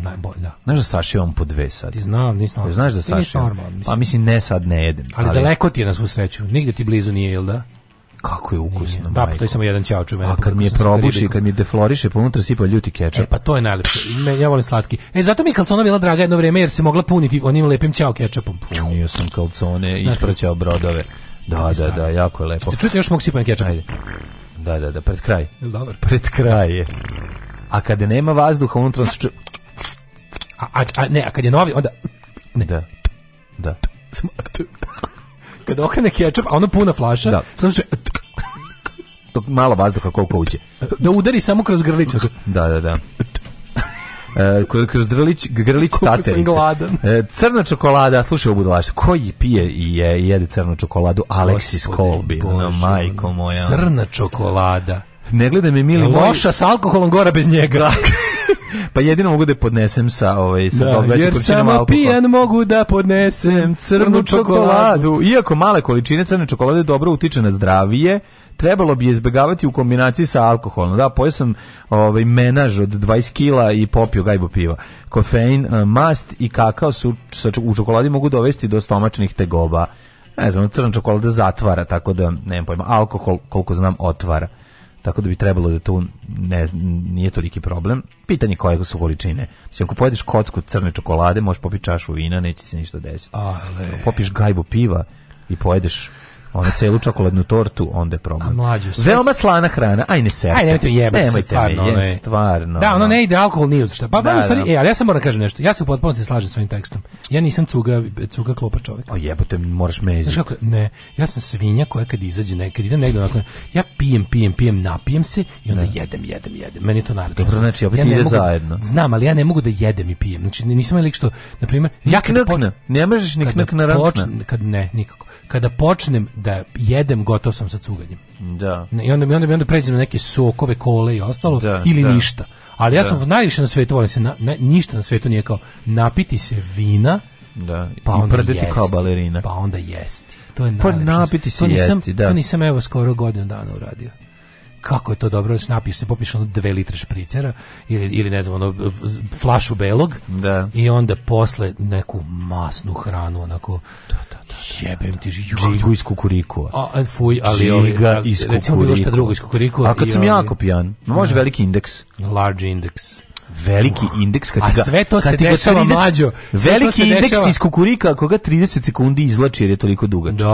Najbolja. Znaš da Saši on po dve sad? Ti znam, nisam. Znaš da Saši? Pa mislim ne sad, ne jedem. Ali, ali daleko ti je na svu sreću, nigde ti blizu nije, jel da? kako je ukusno. Da, pa to je samo jedan ćao čuvena. A kad mi je probuši, kad mi defloriše, ponutra pa sipa ljuti kečap. E, pa to je najlepše. Ja volim slatki. E, zato mi je kalcona bila draga jedno vrijeme, jer se mogla puniti onim lepim ćao kečapom. Punio sam kalcone, ispraćao brodove. Da, da, da, jako je lepo. Ste čuti, još mog sipanja kečap. Ajde. Da, da, da, pred kraj. Dobar. Pred kraj je. A kada nema vazduha, unutra se ču... A, a, a, ne, a kad je novi, onda... Ne. Da, da. Smrt. Kad okrene kečap, a ona puna flaša, da. samo što malo vazduha koliko uđe. Da udari samo kroz grlicu. Da, da, da. Uh, kroz grlić, grlić taterice. Uh, crna čokolada, slušaj ovu budalaš, koji pije i je, jede crnu čokoladu? Alexis Colby, majko moja. Crna čokolada. Ne gledaj me, mili Loša moj. s alkoholom gora bez njega. Da pa jedino mogu da podnesem sa ovaj sa da, jer samo pijan mogu da podnesem crnu čokoladu. Iako male količine crne čokolade dobro utiče na zdravije, trebalo bi izbegavati u kombinaciji sa alkoholom. Da, pojeo sam ovaj menaž od 20 kila i popio gajbu piva. Kofein, eh, mast i kakao su u čokoladi mogu dovesti do stomačnih tegoba. Ne znam, crna čokolada zatvara, tako da, nemam pojma, alkohol, koliko znam, otvara tako da bi trebalo da to ne, nije toliki problem. Pitanje koje su količine. Mislim, ako pojedeš kocku crne čokolade, možeš popiti čašu vina, neće se ništa desiti. Ale... Popiš gajbu piva i pojedeš ono celu čokoladnu tortu, onda je problem. A mlađu, Veoma slana hrana, aj ne serte. Aj nemojte jebati nemojte se, stvarno. Me, je, stvarno. Da, ono ne ide, alkohol nije uzrešta. Pa, da, pa, stvari, da. E, ali ja sam moram da kažem nešto, ja se u potpunosti slažem s ovim tekstom. Ja nisam cuga, cuga klopa čovjek. O pa, jebote, moraš me iziti. Kako, ne, ja sam svinja koja kad izađe nekad, idem negdje onako, ja pijem, pijem, pijem, napijem se i onda ne. Da. jedem, jedem, jedem. Meni je to naravno. Dobro, znači, opet ja ide mogu, zajedno. Znam, ali ja ne mogu da jedem i pijem. Znači, nisam lik što, na primjer, ja kad... Ne možeš niknak na Kad ne, nikako kada počnem da jedem, gotov sam sa cuganjem. Da. I onda, mi onda, i onda pređem na neke sokove, kole i ostalo, da, ili da. ništa. Ali ja da. sam najviše na svetu, volim se, na, na, ništa na svetu nije kao napiti se vina, da. pa onda I prdeti jesti, kao balerina. Pa onda jesti. To je pa napiti se jesti, nisam, da. To nisam evo skoro godinu dana uradio kako je to dobro, napiš da se, popiš ono dve litre špricera ili, ili ne znam, ono, flašu belog da. i onda posle neku masnu hranu, onako, jebem ti živu. Džigu iz kukuriku. A, e, fuj, ali Džiga ovi, a, iz kukurikua. bilo šta drugo iz kukurikua. A kad sam jako pijan, može da. veliki indeks. Large indeks veliki uh, indeks kad a sve to se dešava 30, mlađo veliki indeks dešava. iz kukurika koga 30 sekundi izlači jer je toliko dugač da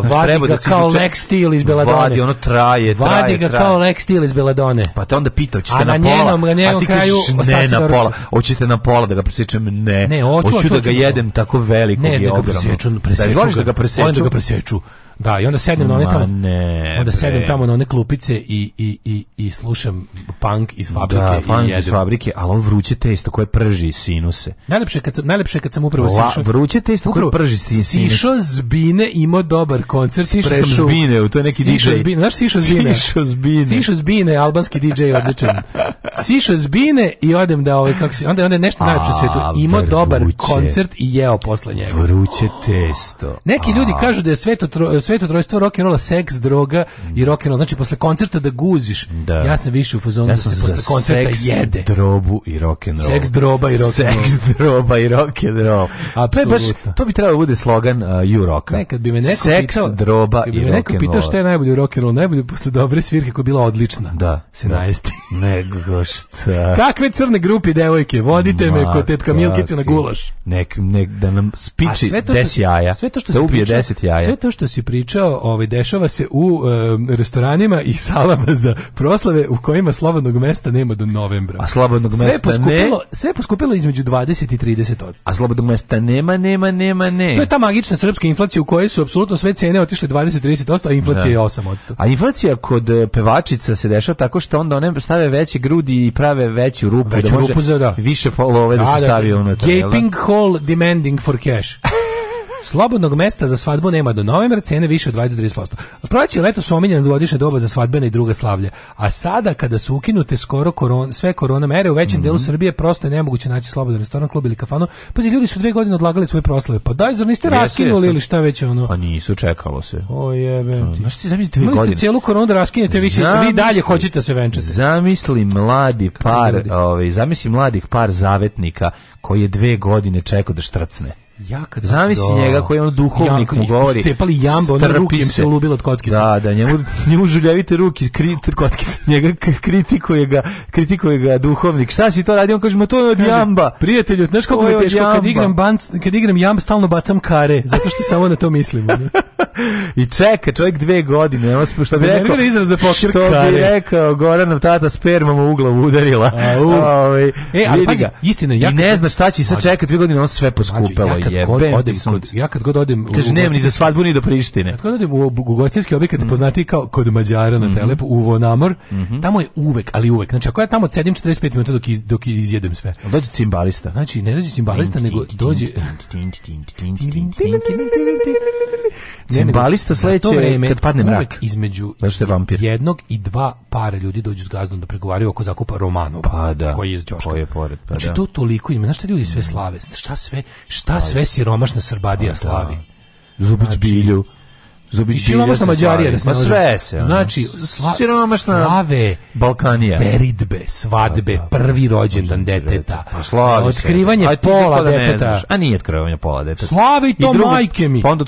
znači, vadi ga da kao Lex Steel iz Beladone vadi ono traje traje vadi ga traje. kao Lex Steel iz Beladone pa te onda pita hoćete na, na pola na njenom, a ti kažeš ne na da pola hoćete na pola da ga presečem ne, ne hoću, hoću, hoću, da ga da- jedem tako velikog ne, i da ogromnog ne da ga preseču da ga preseču Da, i onda sednem na one tamo. Ne, onda sednem tamo na one klupice i, i, i, i slušam punk iz da, fabrike da, i punk jedem. iz fabrike, ali on vruće testo koje prži sinuse. Najlepše kad sam najlepše kad sam upravo La, sišao. Vruće testo koje prži sinuse. Sišao zbine imao dobar koncert, sišao sam zbine, to je neki sišo DJ. Zbine, znaš sišao zbine. Sišao zbine. Sišao zbine, albanski DJ odličan. sišao zbine i odem da ovaj kako se onda onda nešto najlepše u svetu. Imao dobar koncert i jeo posle njega. Vruće testo. Neki ljudi kažu da je sve to sveto trojstvo rock and roll, seks, droga i rock and roll. Znači posle koncerta da guziš. Da. Ja sam više u fazonu ja da se posle koncerta seks, jede. drobu i rock and roll. Seks, droba i rock and roll. Seks, droba i rock and roll. A to je baš to bi trebalo bude slogan uh, u rocka. Nekad bi me neko seks, pitao, droba i rock and roll. Neko pitao šta je najbolje u rock and roll, najbolje posle dobre svirke koja je bila odlična. Da. Se da. najesti. Nego šta. Kakve crne grupi devojke, vodite Ma, me kod tetka Milkice na gulaš. Nek, nek da nam spiči 10 jaja. Sve to što da ubije 10 jaja. Sve to što si pri pričao, ovaj, dešava se u e, restoranima i salama za proslave u kojima slobodnog mesta nema do novembra. A slobodnog sve mesta poskupilo, ne? Sve poskupilo između 20 i 30 od. A slobodnog mesta nema, nema, nema, ne. To je ta magična srpska inflacija u kojoj su apsolutno sve cene otišle 20-30%, a inflacija da. je 8%. A inflacija kod e, pevačica se dešava tako što onda one stave veće grudi i prave veću rupu. Veću da može rupu za, da. Više polove da, da se da, stavi da. unutra. Da? Gaping hole demanding for cash. Slobodnog mesta za svadbu nema do novembra, cene više od 20-30%. Proleće leto su omiljena dvodišnja doba za svadbene i druga slavlje. A sada kada su ukinute skoro koron, sve korona mere u većem mm -hmm. delu mhm. Srbije prosto je nemoguće naći slobodan restoran, klub ili kafanu. Pa ljudi su dve godine odlagali svoje proslave. Pa daj, zar niste raskinuli ili šta već ono? Pa nisu, čekalo se. O jebem ti. Znaš ti zamisli dve godine? cijelu koronu da raskinete, vi, zamisli, vi dalje hoćete da se venčati. Zamisli mladi par, ovaj, zamisli mladih par zavetnika koji je dve godine čekao da štracne. Ja kad zamisli njega da. koji je on duhovnik mu govori. Cepali jambo, on ruke se, se ulubilo od kockice. Da, da, njemu njemu žuljavite ruke, kri, od kockice. Njega kritikuje ga, kritikuje ga duhovnik. Šta si to radi? On kaže, ma to je od jamba. Prijatelju, znaš kako mi je teško kad igram, banc, kad igram jamb, stalno bacam kare, zato što samo na to mislim. I čeka čovjek dve godine. Ja vas što bi rekao izraz za pokir Što bi rekao Goranov tata spermom u glavu udarila. Aj, e, ali pazi, istina ja. ne znam šta će sad čekati dve godine, on sve poskupelo je. Ja kad god odem, kod, ja kad god odem, kaže nemam ni za svadbu ni do Prištine. Kad god odem u ugostiteljski objekat mm. poznati kao kod Mađara na Telepu u Vonamor, tamo je uvek, ali uvek. Znači ako ja tamo sedim 45 minuta dok iz, dok izjedem sve. Dođe cimbalista. Znači ne dođe cimbalista nego dođe Balista sledeće vreme, kad padne mrak. između što vampir. jednog i dva para ljudi dođu s gazdom da pregovaraju oko zakupa Romanova. Pa da. Koji je iz Đoška. Koji je pored, pa znači, da. to toliko ima. Znaš šta ljudi sve slave? Šta sve, šta pa sve siromašna Srbadija pa, da. slavi? Zubić znači, bilju. Zubić siromašna Mađarija pa sve se. Znači, sla, siromašna slave Balkanija. Peridbe, svadbe, prvi rođendan deteta. Pa slave. Otkrivanje pola deteta. A nije otkrivanje pola deteta. Slave i to majke mi. Pa onda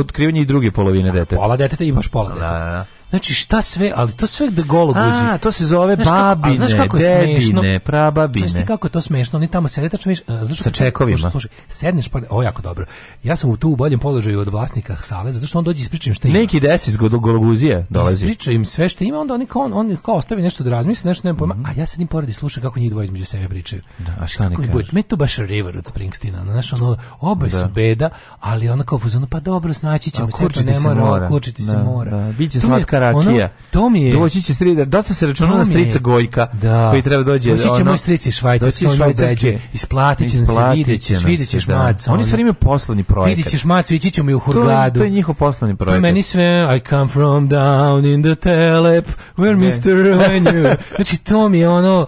otkrivanje i druge polovine deteta. Pola deteta imaš pola da, deteta. Da, da. Znači šta sve, ali to sve da gologuzi. A, to se zove znaš kako, a, znaš kako je smešno? prababine. Znaš ti kako je to smešno, oni tamo sede, tačno viš, e, znaš, sa čekovima. Slušaj, slušaj, sedneš, pa, o, jako dobro. Ja sam u tu u boljem položaju od vlasnika sale, zato što on dođe i ispriča im šta ima. Neki desi iz gologuzije dolazi. Ispriča im sve što ima, onda oni kao, on, on kao ostavi nešto da razmisli, nešto nema pojma, mm -hmm. a ja sedim pored i slušam kako njih dvoje između sebe pričaju. Da, a šta ne kažeš? Me to baš River od Springsteena, znaš, ono, oboje da. su beda, ali onako, pa dobro, snaći ćemo pa se, pa ne mora, kurčiti se da, mora. Da, biće slatka srpska rakija. Ono, to mi je. Doći će strida, dosta se računa na strica Gojka, da. koji treba da dođe. Doći će ono, moj strici švajcarski, on švajcarski. Isplatit će nam se, vidjet ćeš, vidjet da. ćeš macu. Oni stvarno imaju poslani projekat. Vidjet ćeš macu, ići ćemo i u Hurgadu. To je njihov poslani projekat. To meni sve, I come from down in the telep, where Mr. Venue. Znači, to mi je ono,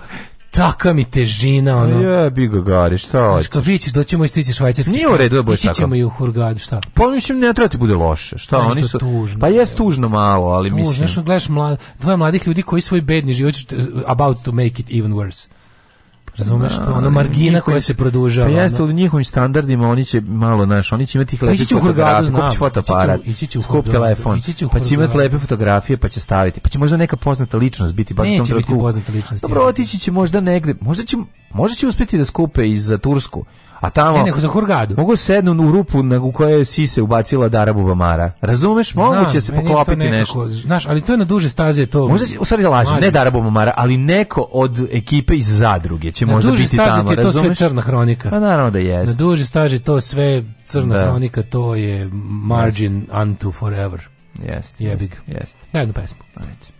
taka mi težina ono. Je, bi ga gari, šta hoćeš? Znači, vi ćeš doći moj stići švajcarski. Nije u redu da bude tako. Ići i u Hurgad, šta? Pa mislim ne treba ti bude loše. Šta ne, pa, oni su? Tužno, pa jest tužno malo, ali tužno, mislim. Tužno, gledaš mlad, dvoje mladih ljudi koji svoj bedni život uh, about to make it even worse. Razumeš to? Da, ono margina njihovi, koja se produžava. Pa jeste, ali u njihovim standardima oni će malo, znaš, oni će imati ih lepe fotografije, kupiti fotoaparat, skup telefon, pa će imati lepe fotografije, pa će staviti. Pa će možda neka poznata ličnost biti baš Neće biti poznata ličnost. Dobro, otići će možda negde, možda će, možda će uspjeti da skupe iz uh, Tursku A tamo ne, neko za Hurgadu. Mogu sednu u rupu na u kojoj je sise ubacila Darabu Bamara. Razumeš? Moguće se poklopiti nekako, nešto. Znaš, ali to je na duže staze to. Možda se u stvari lažem, ne Darabu Bamara, ali neko od ekipe iz zadruge će na možda biti tamo, razumeš? Na duže staze to sve crna hronika. Pa naravno da jeste. Na duže staze to sve crna da. hronika, to je margin yes. unto forever. Jeste. Jeste. Jeste. Ne jednu pesmu. Ajde.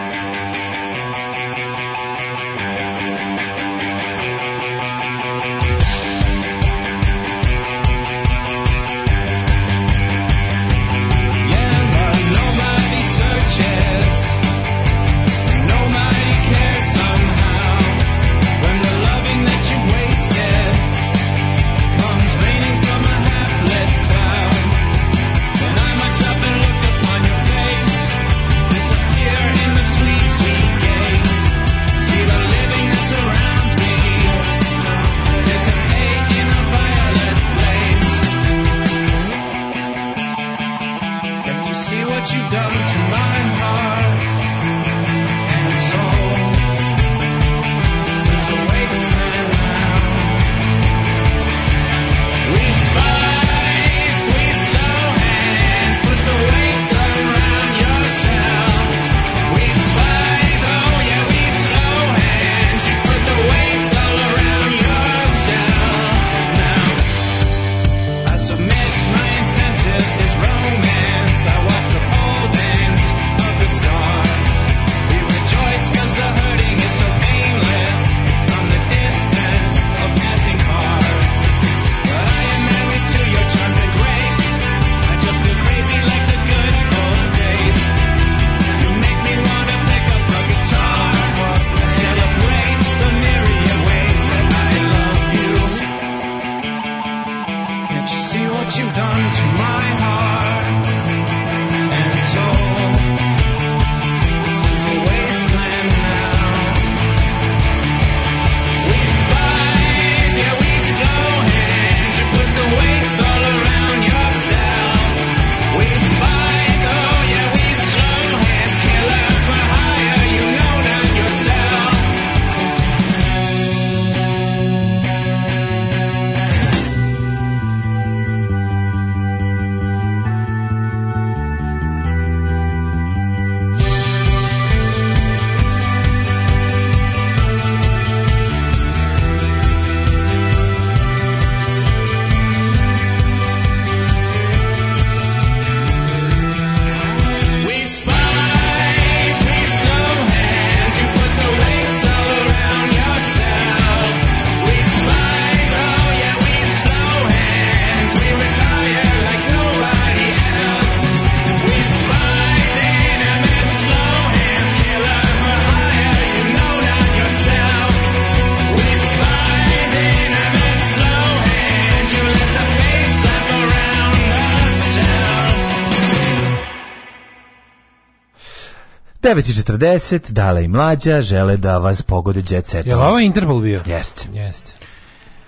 9.40, Dala i Mlađa žele da vas pogode Jet Set. Je li ovo Interpol bio? Jeste. Jeste.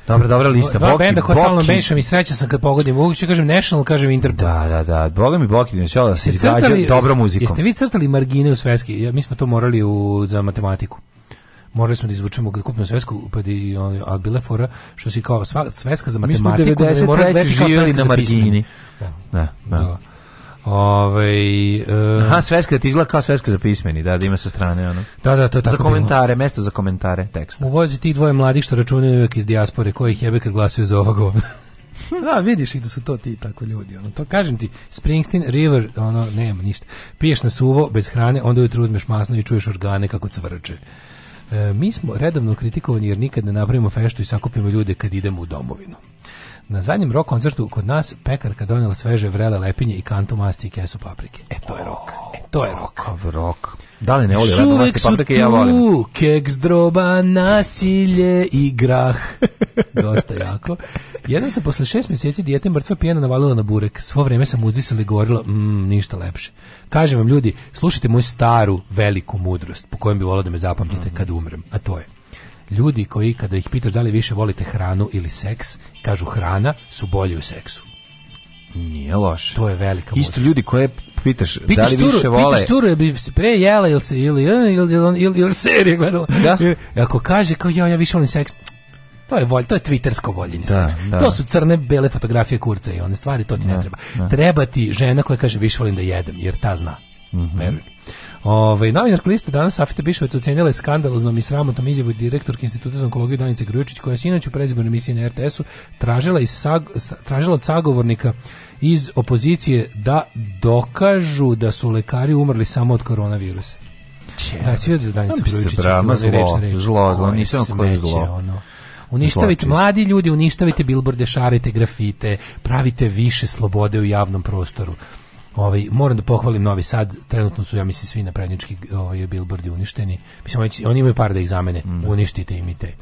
Dobro, dobra lista. Dva Boki, benda koja stalno mešam i srećan sam kad pogodim. Uvijek ću kažem National, kažem Interpol. Da, da, da. Boga mi Boki, znači da se izrađa dobro muzikom. Jeste vi crtali margine u sveski? Ja, mi smo to morali u, za matematiku morali smo da izvučemo kupnu svesku pa di da on al bile fora što si kao sva, sveska za matematiku mi smo 93 da da živeli na margini da da, da. da. Ovaj uh, Aha, sveska ti izgleda kao sveska za pismeni, da, da ima sa strane ono. Da, da, to je tako. Za komentare, bilo. mesto za komentare tekst. Uvozi tih dvoje mladih što računaju uvek iz dijaspore, kojih jebe kad glasaju za ovog. da, vidiš ih da su to ti tako ljudi. Ono, to kažem ti, Springsteen River, ono, nema ništa. Piješ na suvo, bez hrane, onda ujutru uzmeš masno i čuješ organe kako cvrče. Eh, mi smo redovno kritikovani jer nikad ne napravimo feštu i sakupimo ljude kad idemo u domovinu. Na zadnjem rock koncertu kod nas pekarka donela sveže vrele lepinje i kantu masti i kesu paprike. E, to je rock. E, to je rock. Kakav rock. Da li ne voli radno masti paprike, ja volim. tu keks droba, nasilje i grah. Dosta jako. Jedan se posle šest mjeseci dijete mrtva pijena navalila na burek. Svo vrijeme sam uzdisala i govorila, mm, ništa lepše. Kažem vam ljudi, slušajte moju staru, veliku mudrost, po kojem bi volio da me zapamtite mm -hmm. kad umrem, a to je ljudi koji kada ih pitaš da li više volite hranu ili seks, kažu hrana su bolji u seksu. Nije loše. To je velika Isto ljudi koje pitaš, pitaš da li više vole... Pitaš turu, je bi pre jela ili, se, eh, ili, ili, ili, ili, ili serije gledala. Da? Ako kaže kao ja, ja više volim seks, to je volj, to je twittersko voljenje da, seksa. Da. To su crne bele fotografije kurca i one stvari, to ti da, ne treba. Da. Treba ti žena koja kaže više volim da jedem, jer ta zna. Mm -hmm. Ovaj novinarka liste danas Afita Bišovac ocenila je skandaloznom i sramotnom izjavu direktorke Instituta za onkologiju Danice Grujičić koja je sinoć u predizbornoj emisiji na RTS-u tražila iz sag, tražila od sagovornika iz opozicije da dokažu da su lekari umrli samo od koronavirusa. Da, svi od Danice Grujičić. Brama, zlo, reč, reč, zlo, zlo, nisam koje zlo. Ono. Uništavite mladi ljudi, uništavite bilborde, šarite grafite, pravite više slobode u javnom prostoru. Ovaj moram da pohvalim Novi Sad, trenutno su ja mislim svi na naprednjački ovaj billboardi uništeni. Mislim oni imaju par da ih zamene, mm. Da. uništite im i te.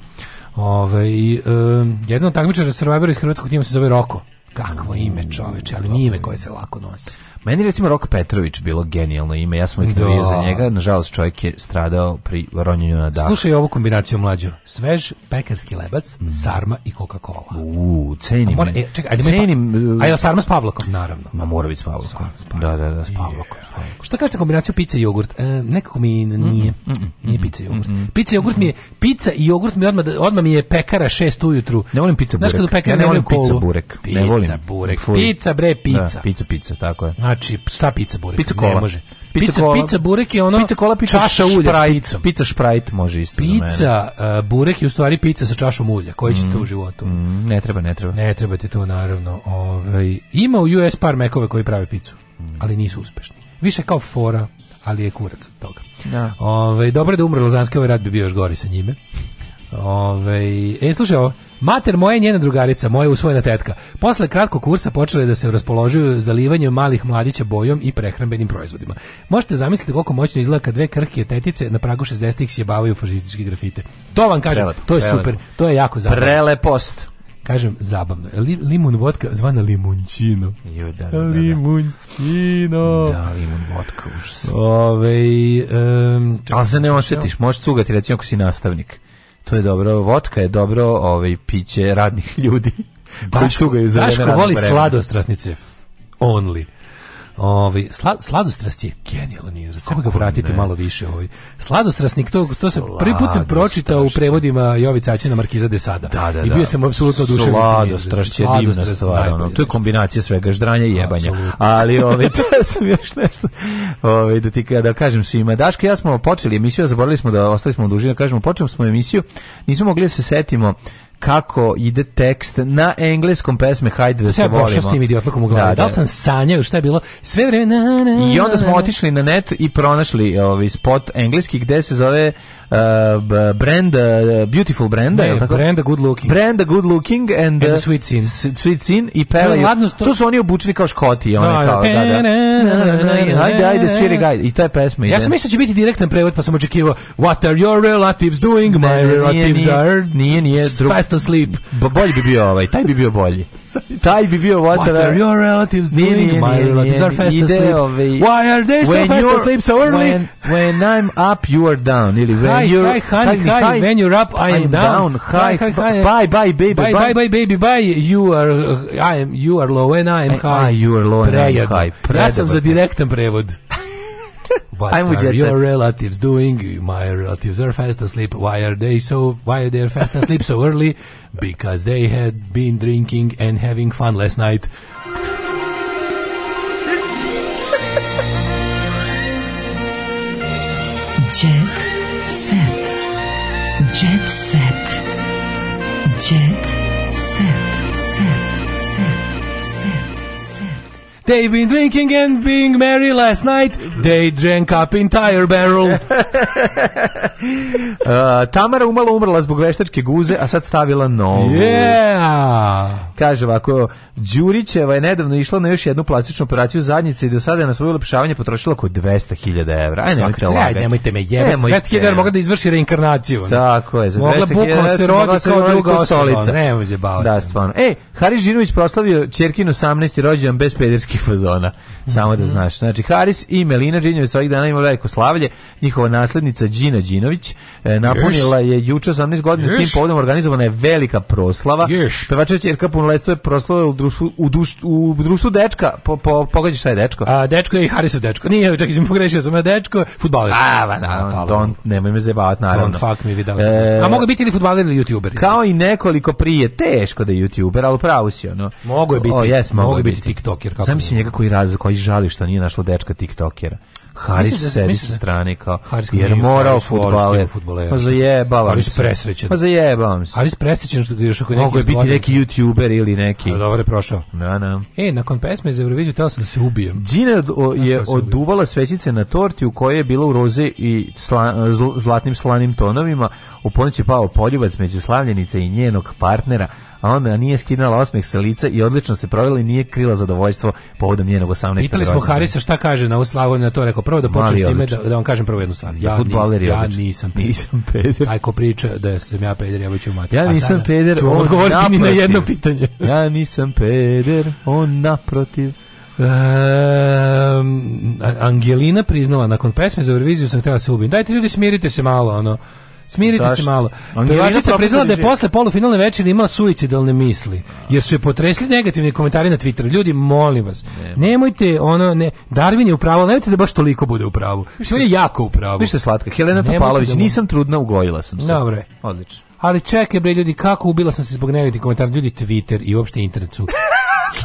Ovaj um, jedan od Survivor Survivora iz hrvatskog tima se zove Roko. Kakvo ime, čoveče, ali nije ime koje se lako nosi. Meni recimo Rok Petrović bilo genijalno ime. Ja sam uvijek da. za njega. Nažalost, čovjek je stradao pri ronjenju na dah. Slušaj ovu kombinaciju mlađo. Svež, pekarski lebac, mm. sarma i Coca-Cola. U, cenim. Mora, e, čekaj, ajde cenim. Pa, ajde, sarma s Pavlakom, naravno. Ma mora biti s Pavlakom. Da, da, da, s Pavlakom. Yeah. Šta kažete kombinaciju pica i jogurt? E, nekako mi nije. Mm -mm. Nije pica i jogurt. Pica i jogurt mi je, pica i jogurt mi odma odma mi je pekara 6 ujutru. Ne volim pica burek. Znaš, ja ne volim pica burek. Pica burek. Pica, bre, pica. Da, pica, pica, tako je znači šta pizza burek? Pizza kola. Ne može. Pizza, pizza, kola, pica burek je ono pizza kola, pizza čaša ulja. Šprajicom. Pizza šprajt može isto pica uh, e, burek je u stvari pica sa čašom ulja. Koji ćete mm. u životu? Mm, ne treba, ne treba. Ne treba ti to naravno. Ovaj, ima u US par mekove koji prave picu, mm. ali nisu uspešni. Više kao fora, ali je kurac od toga. Ja. Da. Ove, ovaj, dobro je da umre Lazanski, ovaj rad bi bio još gori sa njime. Ove, ovaj, e, slušaj ovo. Mater moja i njena drugarica, moja usvojena tetka. Posle kratkog kursa počele da se raspoložuju zalivanjem malih mladića bojom i prehrambenim proizvodima. Možete zamisliti koliko moćno izgleda kad dve krhke tetice na pragu 60-ih sjebavaju fašističke grafite. To vam kažem, prelep, to je prelep. super, to je jako zabavno. Prelepost kažem zabavno. limun vodka zvana limunčino. Jo, da, da, da, da. Limunčino. Da, limun vodka, užas. Ove, um, Ali se ne osjetiš, možeš cugati, recimo ako si nastavnik. To je dobro, Votka je dobro, ovaj piće radnih ljudi. Daško, Daško voli sladostrasnice only. Ovi ovaj, sla, sladostrast je genijalan izraz. Treba ga vratiti ne. malo više ovaj. Sladostrasnik to to se prvi put sam pročitao u prevodima Jovica Aćina Markiza de Sada. Da, da, I bio da. sam apsolutno oduševljen. Sladostrašć je divna stvar, ono. To je kombinacija svega ždranja i jebanja. Absolutno. Ali ovaj to sam još nešto. Ovaj da ti kada kažem svima, Daško ja smo počeli emisiju, zaboravili smo da ostali smo dužina, da kažemo, počeli smo emisiju, nismo mogli da se setimo kako ide tekst na engleskom pesme Hajde da se volimo. Ja s tim idiotlukom u glavi. Da, da. da li sam da. sanjao šta je bilo? Sve vreme na, na, I onda smo otišli na net i pronašli ovaj spot engleski gde se zove brand, uh, beautiful branda, je tako? Branda good looking. Branda good looking and, and e, sweet scene. Sweet scene i pevaju. No, to... to su oni obučeni kao škoti, one no, da, da. kao, da, da. Ajde, ajde, sviri gaj. I to je pesma. Ja sam mislio da će biti direktan prevod, pa sam očekivao What are your relatives doing? My relatives are... Nije, nije. Fast asleep. Bolji bi bio ovaj, taj bi bio bolji taj bi bio water. What are your relatives doing? Nije, nije, My nije, relatives are fast asleep. Ove, ovaj, Why are they so fast asleep so early? When, when I'm up, you are down. Ili when hi, you're, hi, honey, hi, hi, when you're up, I am down. down. Hi, hi, hi, bye, bye, baby, bye, bye, bye, baby, bye. You are, uh, I am, you are low and I am high. I, you are low and I am high. Predabar. Ja sam za direktan prevod. What I'm are your relatives doing? My relatives are fast asleep. Why are they so? Why are they fast asleep so early? Because they had been drinking and having fun last night. They been drinking and being merry last night. They drank up entire barrel. uh, Tamara umalo umrla zbog veštačke guze, a sad stavila novu. Yeah. Kaže ovako, Đurićeva je nedavno išla na još jednu plastičnu operaciju zadnjice i do sada je na svoje ulepšavanje potrošila oko 200.000 evra. Aj, nemojte Zaka, lagati. nemojte me jebati. 200.000 evra mogla da izvrši reinkarnaciju. Tako je. Za mogla bukvalno se rodi kao druga osoba. Ne može bavati. Da, stvarno. Ej, Hari Žinović proslavio Čerkin 18. rođendan bez pederskih fazona. Samo da mhm. znaš. Znači, Haris i Melina Đinjović ovih dana imaju veliko slavlje. Njihova naslednica Đina Đinović e, napunila yes. je juče 18 godina. Yes. Tim povodom organizovana je velika proslava. Yes. Pevača Čerka punolestvo je proslavila u društvu, u, duš, u društvu dečka, po, po, pogledaš šta je dečko? A, dečko je i Harisov dečko. Nije, čak sam pogrešio, sam ja dečko, futbaler. A, ba, na, da, don't, nemoj me zebavat, naravno. Don't fuck me without e, A mogu biti ili futbaler ili youtuber. Kao i nekoliko prije, teško da je youtuber, ali pravo si ono. Mogu je biti, o, yes, mogu, mogu biti, biti tiktoker. Znam si njega koji raz, koji žali što nije našlo dečka tiktokera. Haris da- sedi sa da- strane kao Haris jer morao fudbaler. Pa zajebala Haris presrećen. Pa zajebala se. Haris presrećen što ga još ako neki Mogu je biti neki youtuber ili neki. A dobro je prošao. Na, da, na. E, nakon pesme iz Evrovizije teo sam da se ubijem. Džina je oduvala svećice na torti u kojoj je bila u roze i sla, zlatnim slanim tonovima. U ponoć je pao poljubac među slavljenice i njenog partnera a onda nije skinula osmeh sa lica i odlično se provela i nije krila zadovoljstvo povodom njenog 18. Pitali smo Harisa šta kaže na Slavu na to rekao prvo da počnem s time da, da vam kažem prvo jednu stvar. Ja, nis, ja nisam peder. Nisam peder. Aj ko priča da sam ja peder, ja ću mati. Ja nisam sada, peder, on odgovoriti naprotiv. ni na jedno pitanje. ja nisam peder, on naprotiv. Um, Angelina priznala nakon pesme za reviziju sam htela da se ubiti. Dajte ljudi smirite se malo ono. Smirite Zašto? se malo. Pevačica priznala da je posle polufinalne večeri imala suicidalne misli, jer su je potresli negativni komentari na Twitteru. Ljudi, molim vas, ne. nemojte ono ne Darwin je u pravu, nemojte da baš toliko bude u pravu. Što je jako u pravu. Vi ste slatka. Helena Topalović, da nisam trudna, ugojila sam se. Dobro Odlično. Ali čekaj bre ljudi, kako ubila sam se zbog negativnih komentara ljudi Twitter i uopšte internet su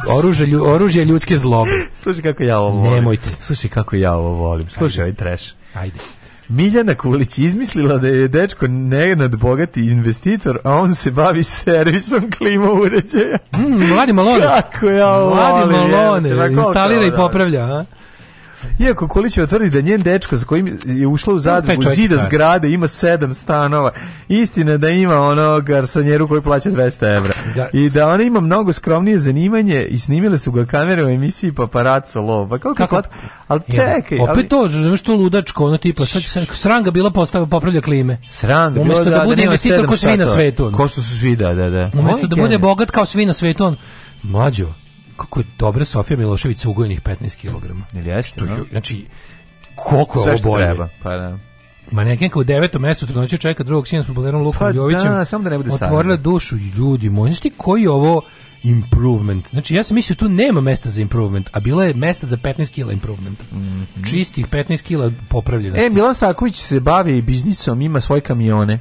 oružje lju, oružje ljudske zlobe. Slušaj kako ja ovo volim. Nemojte. Slušaj kako ja ovo volim. Slušaj, ovaj trash. Ajde. Miljana Kulić izmislila da je dečko nenad bogati investitor, a on se bavi servisom klima uređaja. Mm, mladi Malone. Kako ja Mladi volim, Malone, instalira i popravlja. A? Iako Kolićeva tvrdi da njen dečko sa kojim je ušla u zadrugu zida zgrade ima sedam stanova. Istina da ima ono garsonjeru koji plaća 200 evra. Da. I da ona ima mnogo skromnije zanimanje i snimile su ga kamere u emisiji paparaco Lov. Pa kako, kako? Ali čekaj. Opet ali... to, znaš to ludačko, ono tipa, sad sranga bila postava popravlja klime. Sranga. Umesto da, da, da bude investitor ko svi na svetu. Ko što su svi, da, da, da. Umesto da bude bogat kao svi na svetu, on, mlađo, kako je dobra Sofija Milošević sa ugojenih 15 kg. Ili jeste, no? Znači, koliko je ovo bolje? Treba, pa da. Manekenka u devetom mesecu trudnoće čeka drugog sina s popularnom Lukom pa da, Jovićem. Da, samo da ne bude Otvorila dušu ljudi moji. Znaš ti koji je ovo improvement? Znači ja sam mislio tu nema mesta za improvement, a bilo je mesta za 15 kila improvement. Mm -hmm. Čistih 15 kila popravljenosti. E, Milan Staković se bavi biznisom, ima svoje kamione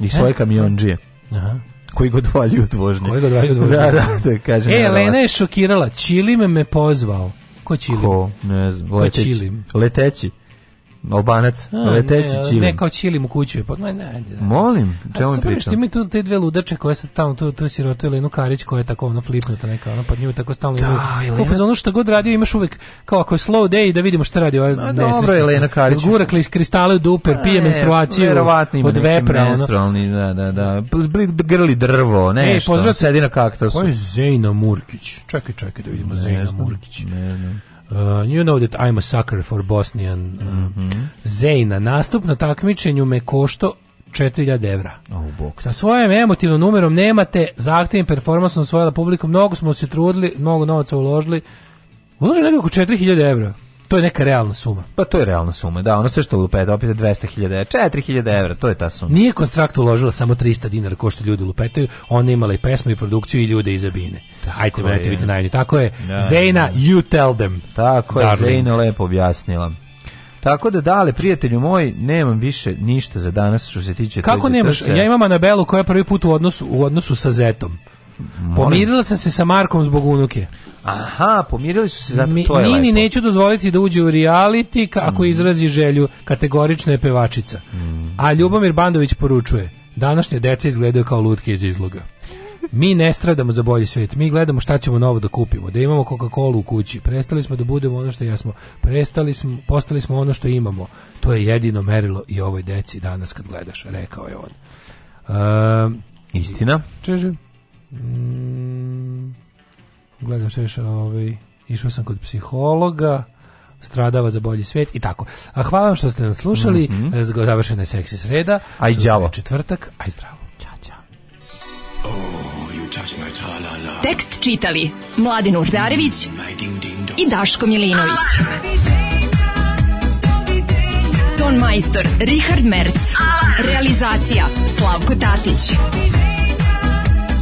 i e, svoje e? kamionđije. Aha koji god valji od vožnje. Koji god valji od vožnje. Da, da, da kaže. E, Elena je šokirala. Čilim me pozvao. Ko Čilim? Ko? Ne znam. Ko leteći. Leteći. Albanac, A, leteći ne, Čili. Ne, kao Čilim u kuću je. Pa, ne, ne, ne. Molim, čemu mi pričam? Ima tu te dve ludače koje sad stalno tu, tu sirotu Elenu Karić koja je tako ono flipnuta neka, ono pod nju tako stalno. Da, Elena. Kako ono što god radio imaš uvek kao ako je slow day da vidimo šta radi ova nesrećnica. Dobro, Elena Karić. Gura klis, kristale u duper, pije menstruaciju od vepra. Menstrualni, da, da, da. Grli drvo, nešto. E, sedi na kaktasu. Ko je Zejna Murkić? Čekaj, čekaj da vidimo ne, Zejna Murkić. Ne, ne. Uh, you know that I'm a sucker for Bosnian uh, mm -hmm. Zejna. Nastup na takmičenju me košto 4000 evra. Oh, bok. Sa svojim emotivnom numerom nemate, zahtjevnim performansom osvojila publiku, mnogo smo se trudili, mnogo novaca uložili. Uložili nekako 4000 evra to je neka realna suma. Pa to je realna suma, da, ono sve što lupeta, opet 200.000, 4.000 evra, to je ta suma. Nije konstrakt uložila samo 300 dinara ko što ljudi lupetaju, ona je imala i pesmu i produkciju i ljude iz Abine. Hajte, me, biti najni. Tako je, da, Zena, da. you tell them. Tako darling. je, Zena lepo objasnila. Tako da dale, prijatelju moj, nemam više ništa za danas što se tiče... Kako nemaš? Se... Ja imam Anabelu koja je prvi put u odnosu, u odnosu sa Zetom. Moram. Pomirila sam se sa Markom zbog unuke. Aha, pomirili su se zato Mi, to je Nini lepo. neću dozvoliti da uđe u reality kako mm. izrazi želju kategorična je pevačica. Mm. A Ljubomir Bandović poručuje današnje deca izgledaju kao lutke iz izloga. Mi ne stradamo za bolji svet, Mi gledamo šta ćemo novo da kupimo, da imamo Coca-Cola u kući. Prestali smo da budemo ono što jesmo. Prestali smo, postali smo ono što imamo. To je jedino merilo i ovoj deci danas kad gledaš, rekao je on. Uh, Istina. Čeže. Mm, gledam što ovaj, išao sam kod psihologa, stradava za bolji svet i tako. A hvala vam što ste nas slušali, mm -hmm. završena je seksi sreda, aj đavo četvrtak, aj zdravo. Ćao, ćao. Oh, Tekst čitali Mladin Urdarević mm, i Daško Milinović. Ton majstor Richard Merc. Realizacija Slavko Tatić